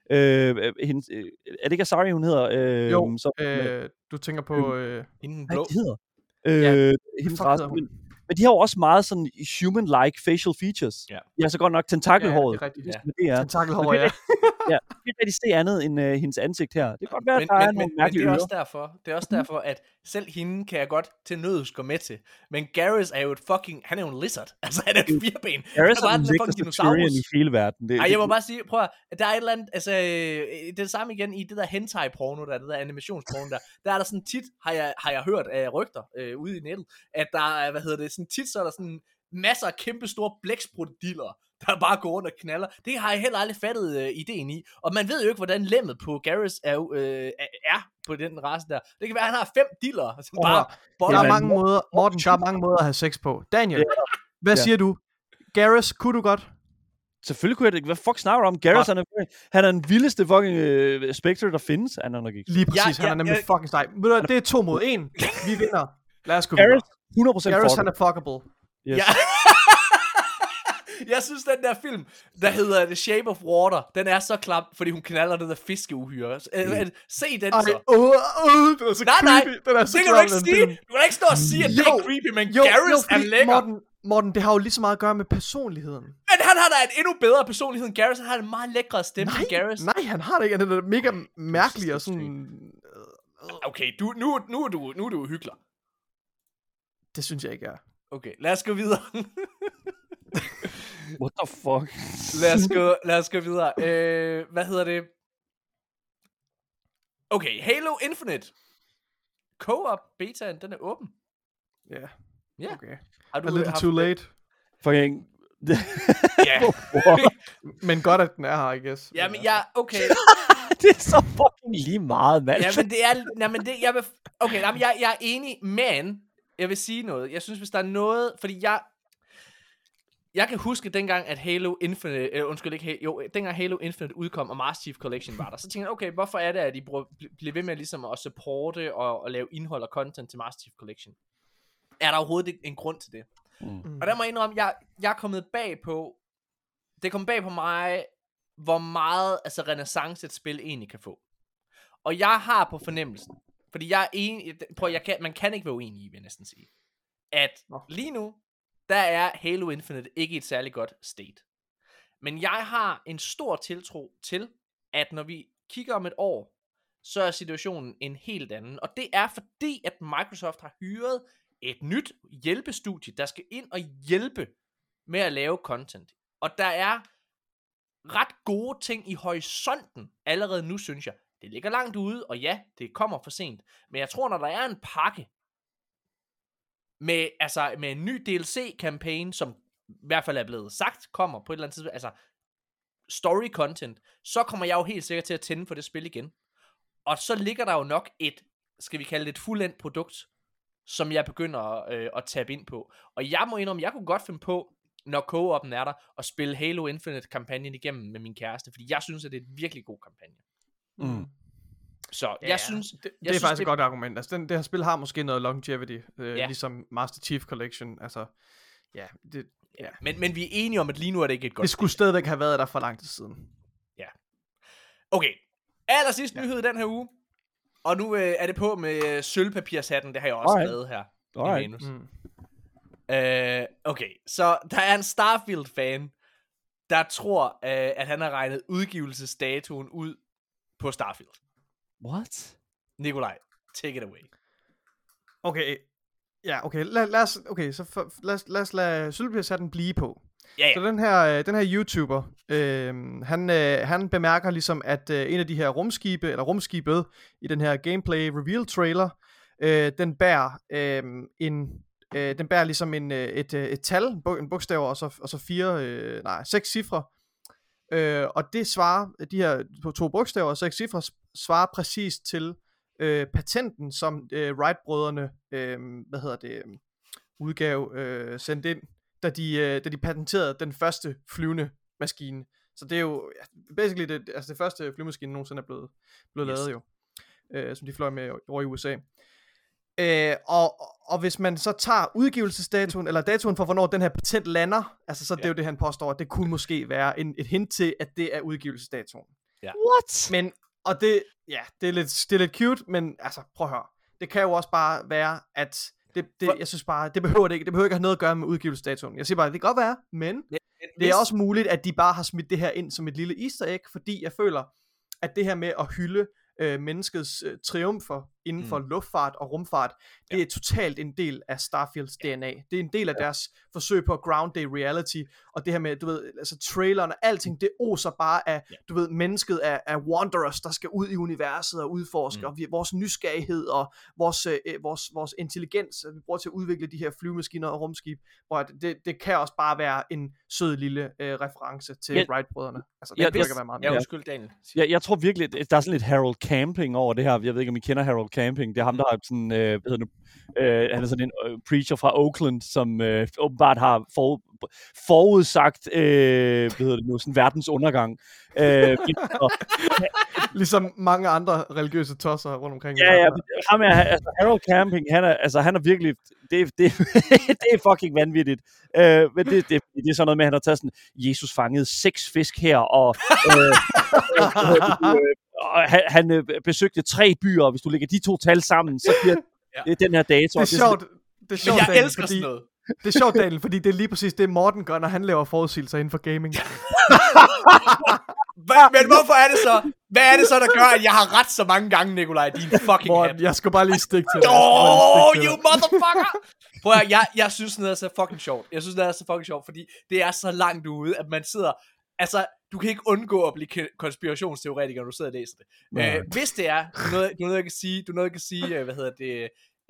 øh, hendes, øh, er det ikke Asari, hun hedder? Øh, Jo, som, Øh, du tænker på... Øh, Inden hvad blå. de hedder? Ja, Øh, hendes fuck race, hedder hun? Men, de har jo også meget sådan human-like facial features. Ja. De har så godt nok tentakelhåret. Ja, det er rigtigt. er, det er. Tentakelhår, ja. ja, det kan ikke se andet end øh, hendes ansigt her. Det kan godt være, Men, at der er men, nogle men, men det er også derfor, det er også derfor, at selv hende kan jeg godt til nøds gå med til. Men Garrus er jo et fuking, han er jo en lizard. Altså, han er et fireben. Harris Han er bare den den lækreste fucking dinosaurus. i hele verden. Det, Ej, jeg må bare sige, prøv at, der er et eller andet, altså, øh, det er det samme igen i det der hentai-porno, der, det der animationsporno der, der er der sådan tit, har jeg, har jeg hørt af rygter øh, ude i nettet, at der er, hvad hedder det, sådan tit, så er der sådan masser af kæmpe store blæksprutdiller, der bare går rundt og knaller. Det har jeg heller aldrig fattet øh, ideen i. Og man ved jo ikke, hvordan lemmet på Garrus er, øh, er på den race der. Det kan være, at han har fem diller, som at bare boller. Der er mange måder, Morten, der er mange måder at have sex på. Daniel, hvad Ja. siger du? Garrus, kunne du godt? Selvfølgelig kunne jeg det. Hvad fuck snakker du om? Garrus, han er, han er den vildeste fucking øh, Spectre, der findes. Han er nok ikke. Lige præcis, Ja, han ja, er nemlig ja. fucking sej. Ved du hvad, det er to mod en. Vi vinder. Lad os gå Garrus, videre. 100% Garrus, han er fuckable. Yes. Ja. jeg synes, den der film, der hedder The Shape of Water, den er så klam, fordi hun knaller det der fiskeuhyre. Øh, Se den Ej, så. åh, åh, det er så Nej, nej, creepy. Den er så Det kan du ikke den sige. film. Du kan da ikke stå og sige, at det er Jo, creepy, men Jo, Garrus jo, er lækker. Morten, Morten, det har jo lige så meget at gøre med personligheden. Men han har da en endnu bedre personlighed end Garrus. Han har en meget lækre stemme Nej, end Garrus. nej, han har det ikke. Han er da mega mærkelig og sådan... Okay, du, nu, nu, er du, nu er du hyggelig. Det synes jeg ikke er. Okay, lad os gå videre. What the fuck? lad, os gå, lad os gå videre. Øh, hvad hedder det? Okay, Halo Infinite. Co-op betaen, den er åben. Ja, Ja. okay. Har A little too det? late. Fucking... Ja. Men godt, at den er her, I guess. Jamen, ja, okay. det er så fucking lige meget, mand. Ja, men det er... Nej, men det, jeg vil, okay, nej, men jeg, jeg er enig, men jeg vil sige noget. Jeg synes, hvis der er noget... Fordi jeg... Jeg kan huske dengang, at Halo Infinite... Øh, undskyld, ikke Halo... Jo, dengang Halo Infinite udkom, og Master Chief Collection var der, så tænkte jeg, okay, hvorfor er det, at de bruger, bl- bliver ved med ligesom at supporte og, og lave indhold og content til Master Chief Collection? Er der overhovedet en grund til det? Mm. Og der må jeg indrømme, jeg, jeg er kommet bag på, det kommet bag på mig, hvor meget altså renaissance et spil egentlig kan få. Og jeg har på fornemmelsen, fordi jeg er enig, prøv, jeg kan, man kan ikke være uenig i, vil jeg næsten sige, at lige nu, der er Halo Infinite ikke et særligt godt state. Men jeg har en stor tiltro til, at når vi kigger om et år, så er situationen en helt anden. Og det er fordi, at Microsoft har hyret et nyt hjælpestudie, der skal ind og hjælpe med at lave content. Og der er ret gode ting i horisonten allerede nu, synes jeg. Det ligger langt ude, og ja, det kommer for sent. Men jeg tror, når der er en pakke med, altså, med en ny DLC-kampagne, som i hvert fald er blevet sagt, kommer på et eller andet tidspunkt, altså story content, så kommer jeg jo helt sikkert til at tænde for det spil igen. Og så ligger der jo nok et, skal vi kalde det et fuldendt produkt, som jeg begynder øh, at tabe ind på. Og jeg må indrømme, jeg kunne godt finde på, når co-op'en er der, at spille Halo Infinite-kampagnen igennem med min kæreste, fordi jeg synes, at det er en virkelig god kampagne. Mm. Så jeg synes, det, det jeg er synes, faktisk det- et godt argument. Altså, den, det her spil har måske noget longevity, øh, Ja. ja. ligesom Master Chief Collection. Altså, ja, det, ja. men, men vi er enige om, at lige nu er det ikke et godt det skulle stadigvæk have været der for lang tid siden. Okay, aller sidste ja. nyhed i den her uge. Og nu øh, er det på med øh, sølvpapirshatten, det har jeg også Alright. skrevet her. i Alright. manus. Mm. Øh, okay, så der er en Starfield-fan, der tror, øh, at han har regnet udgivelsesdatoen ud på Starfield. What? Nikolaj, take it away. Okay, ja, okay. Lad, lad os, okay, så for, lad, lad os lade sølvpapirshatten blive på. Ja, ja. Så den her, øh, den her YouTuber, øh, han, øh, han bemærker ligesom, at øh, en af de her rumskibe, eller rumskibet i den her gameplay reveal trailer, øh, den bærer øh, en, øh, den bærer ligesom en, øh, et, øh, et tal, en bogstav, og så, og så fire, øh, nej, seks cifre. Øh, og det svarer, de her to- bogstaver og seks cifre, svarer præcis til øh, patenten, som øh, Wright-brødrene, øh, hvad hedder det, øh, udgav, øh, sendt ind, da de, øh, da de patenterede den første flyvende maskine. Så det er jo basically det, altså det første flyvemaskine nogensinde er blevet, blevet yes. lavet jo, øh, som de fløj med over i USA. Øh, og, og hvis man så tager udgivelsesdatoen, eller datoen for, hvornår den her patent lander, altså så ja. det er jo det, han påstår, at det kunne måske være en, et hint til, at det er udgivelsesdatoen. What? Men, og det, ja, det er, lidt, det er lidt cute, men altså, prøv at høre. Det kan jo også bare være, at det, det, For- jeg synes bare, det behøver det ikke. Det behøver ikke have noget at gøre med udgivelsesdatoen. Jeg siger bare, det kan godt være, men det er også muligt, at de bare har smidt det her ind som et lille easter egg, fordi jeg føler, at det her med at hylde øh, menneskets øh, triumfer inden for Mm. luftfart og rumfart, det er totalt en del af Starfields DNA. Det er en del af deres forsøg på at ground i reality, og det her med, du ved, altså traileren og alting, det oser bare af, Ja. du ved, mennesket af, af wanderers, der skal ud i universet og udforske, Mm. og vi, vores nysgerrighed og vores, øh, vores, vores intelligens, øh, vi bruger til at udvikle de her flyvemaskiner og rumskib, hvor det, det kan også bare være en sød lille øh, reference til Ja. Wright-brødrene. Altså, det Ja, ja, at være meget Ja, mere. undskyld, Daniel. Jeg, jeg tror virkelig, at der er sådan lidt Harold Camping over det her. Jeg ved ikke, om I kender Harold Camping. Det er ham, der er sådan, øh, hvad hedder nu? øh, han er sådan en øh, preacher fra Oakland, som øh, åbenbart har for, forudsagt, øh, hvad hedder det nu, sådan verdens undergang. Øh, og, Ligesom mange andre religiøse tosser rundt omkring. ja, ja, ham er, altså Harold Camping, han er, altså, han er virkelig, det, det, det er fucking vanvittigt. Øh, men det, det, det er sådan noget med, at han har taget sådan, Jesus fangede seks fisk her, og, øh, øh, og han, han øh, besøgte tre byer, og hvis du lægger de to tal sammen, så bliver Ja. det den her dato. Det er sjovt. Det er sjovt, jeg Daniel, elsker fordi, sådan noget. Det er sjovt, Daniel, fordi det er lige præcis det, Morten gør, når han laver forudsigelser inden for gaming. Men hvorfor er det så? Hvad er det så, der gør, at jeg har ret så mange gange, Nikolaj? Din fucking Morten, hat. jeg skulle bare lige stikke til dig. Oh, you motherfucker! Prøv at, jeg, jeg synes, det er så fucking sjovt. Jeg synes, det er så fucking sjovt, fordi det er så langt ude, at man sidder... Altså, du kan ikke undgå at blive ke- konspirationsteoretiker, når du sidder og læser det. Nej. Øh, hvis det er, du er noget, du noget, jeg kan sige, du noget, jeg kan sige, øh, hvad hedder det,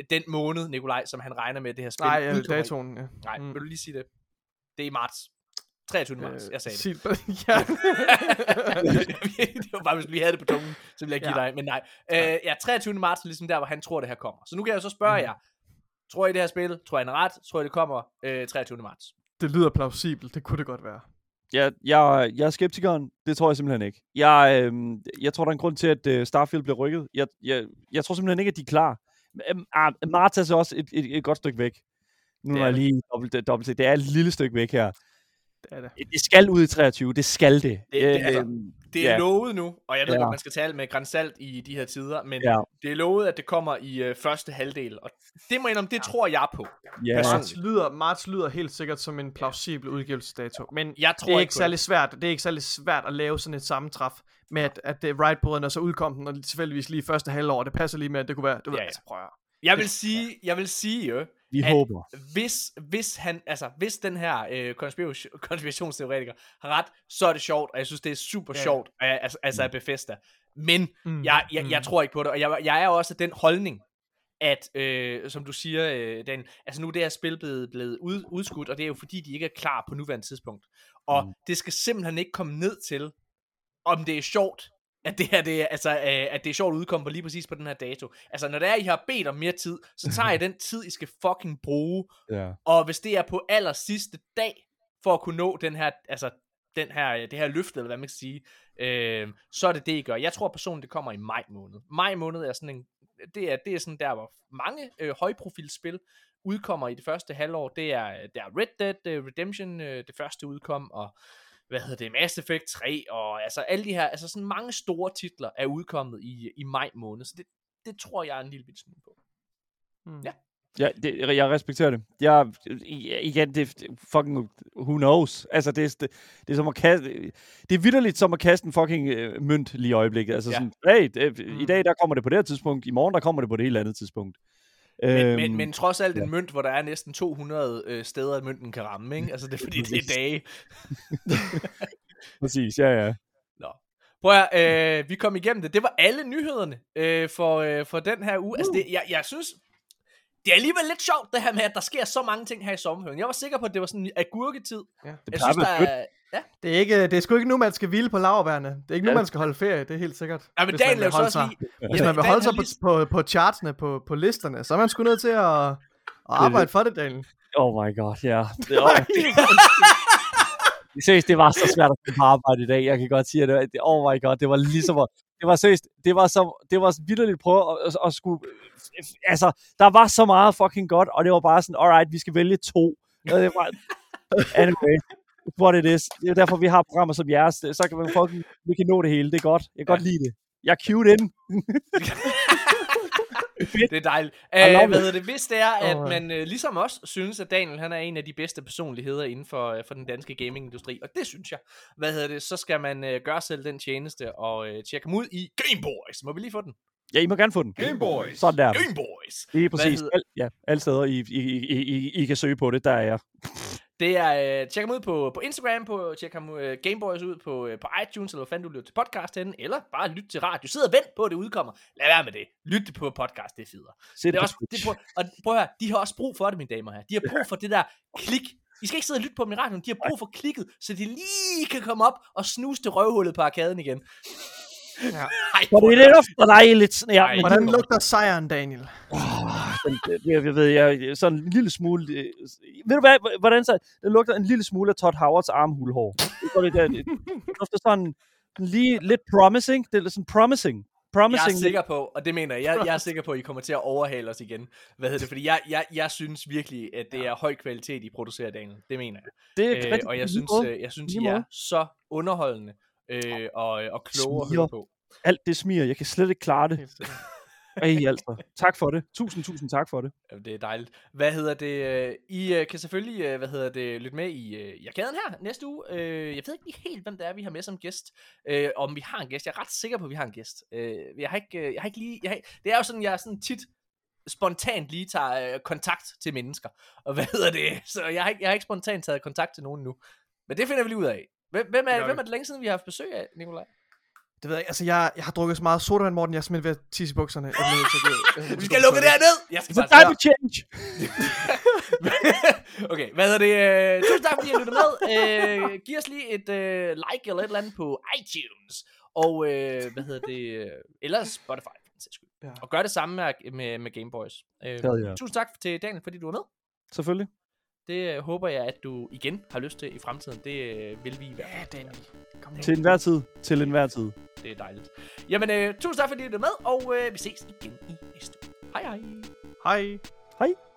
den måned, Nikolaj, som han regner med, det her spil Nej, øh, udkommer i. datoen, ja. Nej, Mm. vil du lige sige det? Det er i marts. 23. marts, jeg sagde det. Sig, ja. det var bare, hvis vi havde det på tungen, så ville jeg give Ja. ja. dig. Men nej. Øh, ja, 23. marts er ligesom der, hvor han tror, det her kommer. Så nu kan jeg så spørge Mhm. jer. Tror I det her spil? Tror I, han er ret? Tror I, det kommer øh, 23. marts? det lyder plausibelt. Det kunne det godt være. Jeg, jeg, jeg er skeptikeren. Det tror jeg simpelthen ikke. Jeg, øh, jeg tror, der er en grund til, at øh, Starfield bliver rykket. Jeg, jeg, jeg tror simpelthen ikke, at de er klar. Øhm, ah, Marts er så også et, et, et godt stykke væk. Nu er er jeg lige dobbelt, dobbelt set. Det er et lille stykke væk her. Det er det. Det skal ud i 23. Det skal det. Det- det- altså, Øhm, Det er Ja. lovet nu, og jeg ved Ja. godt, man skal tale med grænsalt i de her tider, men Ja. det er lovet, at det kommer i øh, første halvdel, og det må jeg det tror jeg på. ja. Person- Marts lyder, marts lyder helt sikkert som en plausibel udgivelsesdato, men Jeg tror det er ikke ikke særlig svært. Det er ikke særlig svært at lave sådan et sammentræf med at, at det Wright-brødrene og så udkom den, og tilfældigvis lige første halvår. Det passer lige med, at det kunne være, du ved, Ja, ja. altså prøv at. Jeg vil sige, jeg vil sige jo, Vi at håber. hvis, hvis han, altså, hvis den her øh, konspiration, konspirationsteoretiker har ret, så er det sjovt, og jeg synes, det er super Ja, sjovt, af, altså, altså af Bethesda. Men Mm, jeg, jeg, jeg mm. tror ikke på det, og jeg, jeg er også af den holdning, at, øh, som du siger, øh, Dan, altså nu er det her spil blevet, blevet ud, udskudt, og det er jo fordi, de ikke er klar på nuværende tidspunkt. Og Mm. mm. det skal simpelthen ikke komme ned til, om det er sjovt, at det her, det er, altså, øh, at det er sjovt at udkomme på lige præcis på den her dato. Altså, når det er, I har bedt om mere tid, så tager I den tid, I skal fucking bruge, Ja. og hvis det er på aller sidste dag, for at kunne nå den her, altså, den her, det her løfte, eller hvad man kan sige, øh, så er det det, I gør. Jeg tror personligt, det kommer i maj måned. Maj måned er sådan en, det er, det er sådan der, hvor mange øh, højprofilspil udkommer i det første halvår. Det er, der er Red Dead Redemption, øh, det første udkom, og hvad hedder det, Mass Effect 3, og altså alle de her, altså sådan mange store titler er udkommet i, i maj måned, så det, det tror jeg er en lille bit smule på. Mm. Ja. Ja, det, jeg respekterer det. Jeg, igen, det fucking, who knows? Altså, det, er- det, det er som at kaste, det er vidderligt som at kaste en fucking øh, mønt lige i øjeblikket. Altså Ja. sådan, hey, det, i Mm. dag der kommer det på det her tidspunkt, i morgen der kommer det på det helt andet tidspunkt. Men, Øhm, men, men trods alt ja. en mønt, hvor der er næsten 200 øh, steder, at mønten kan ramme, ikke? Altså det er fordi, det er dage. Præcis, ja, ja. Prøv at, øh, vi kom igennem det. Det var alle nyhederne øh, for, øh, for den her uge. Altså det, jeg, jeg synes, det er alligevel lidt sjovt det her med, at der sker så mange ting her i sommerhøen. Jeg var sikker på, at det var sådan en agurketid. Ja. Det Jeg synes, der er... Ja. Det er, ikke, det er sgu ikke nu, man skal hvile på laverbærene. Det er ikke nu, Ja. man skal holde ferie, det er helt sikkert. Ja, men Hvis man Daniel vil er holde også sig- lige... Hvis man vil holde sig på, på, på chartsene, på, på listerne, så er man sgu nødt til at, at arbejde for det, Daniel. Oh my god, ja. Det, oh, seriøst, det var så svært at få på arbejde i dag. Jeg kan godt sige, at det, det, oh my god, det var ligesom at, det var seriøst, det var så, det var vidderligt prøve at, at, at skulle, altså, der var så meget fucking godt, og det var bare sådan, alright, vi skal vælge to. Det var, anyway, what it is. Det er derfor, vi har programmer som jeres, så kan man fucking, vi kan nå det hele, det er godt. Jeg kan godt lide det. Jeg er cute ind. Det er dejligt. Æh, love hvad hedder det? Hvis det er, at man øh, ligesom os synes, at Daniel han er en af de bedste personligheder inden for, øh, for den danske gamingindustri, og det synes jeg, hvad hedder det, så skal man øh, gøre selv den tjeneste og øh, tjekke ham ud i Gameboys. Må vi lige få den? Ja, I må gerne få den. Game Boys. Sådan der. Gameboys! Det er præcis. hedder- Al, ja, alle steder, I, I, I, I, I kan søge på det, der er jeg. Det er, øh, tjek ham ud på, på Instagram, på, tjek ham øh, Gameboys ud på, øh, på iTunes, eller hvad fanden du lytter til podcast henne, eller bare lyt til radio. Sid og vent på, at det udkommer. Lad være med det. Lyt det på podcast, det er federe. Se Det er også, det, prøv, og prøv at høre, de har også brug for det, mine damer her. De har brug for det der klik. I skal ikke sidde og lytte på dem i radioen. De har brug for klikket, så de lige kan komme op og snuse til røvhullet på arkaden igen. Ja. Ej, For det er lidt ofte dejligt. Ja, Ej, Hvordan lugter sejren, Daniel? Men, øh, jeg, jeg ved, jeg, sådan en lille smule... Øh, ved du hvad, hvordan så? Det lugter en lille smule af Todd Howards armhulhår. Det, går det, det, det lugter sådan lige lidt promising. Det er lidt sådan promising. Jeg Promising. er sikker på, og det mener jeg, jeg, jeg er sikker på, at I kommer til at overhale os igen. Hvad hedder det? Fordi jeg, jeg, jeg synes virkelig, at det er høj kvalitet, I producerer, Daniel. Det mener jeg. det er Øh, og jeg synes, øh, jeg synes I er så underholdende øh, og, og kloge at høre på. Alt det smiger. Jeg kan slet ikke klare det. Ej, altså. Tak for det. Tusind, tusind tak for det. Jamen, Det er dejligt. Hvad hedder det? øh, I øh, kan selvfølgelig, øh, hvad hedder det, lytte med i, i arkaden her næste uge. Jeg ved ikke lige helt, hvem det er, vi har med som gæst. Om vi har en gæst. Jeg er ret sikker på, at vi har en gæst. Jeg har ikke, jeg har ikke lige... Jeg har, det er jo sådan, jeg er sådan tit spontant lige tager kontakt til mennesker. Og hvad hedder det? Så jeg har, ikke, jeg har ikke spontant taget kontakt til nogen nu. Men det finder vi lige ud af. Hvem, hvem, er, hvem er det længe siden, vi har haft besøg af, Nikolaj? Det ved jeg. Altså, jeg, jeg har drukket så meget sodavand, Morten. Jeg er simpelthen ved at tisse i bukserne. Jeg bliver nødt til at jeg Vi skal lukke det her ned! Jeg skal faktisk... time change! okay, hvad hedder det? Øh, tusind tak, fordi I lyttede med. Øh, giv os lige et øh, like eller et eller andet på iTunes. Og øh, hvad hedder det? øh, Eller Spotify, for den sags skyld. Ja. Og gør det samme med, med, med Gameboys. Øh, Hell yeah. Tusind tak til Daniel, fordi du var med. Selvfølgelig. Det øh, håber jeg, at du igen har lyst til i fremtiden. Det øh, vil vi i hvert fald. Ja, Daniel. Kom nu. Til enhver tid. Til enhver tid. Det er dejligt. Jamen, øh, tusind tak, fordi I lyttede med, og øh, vi ses igen i næste uge. Hej hej. Hej. Hej.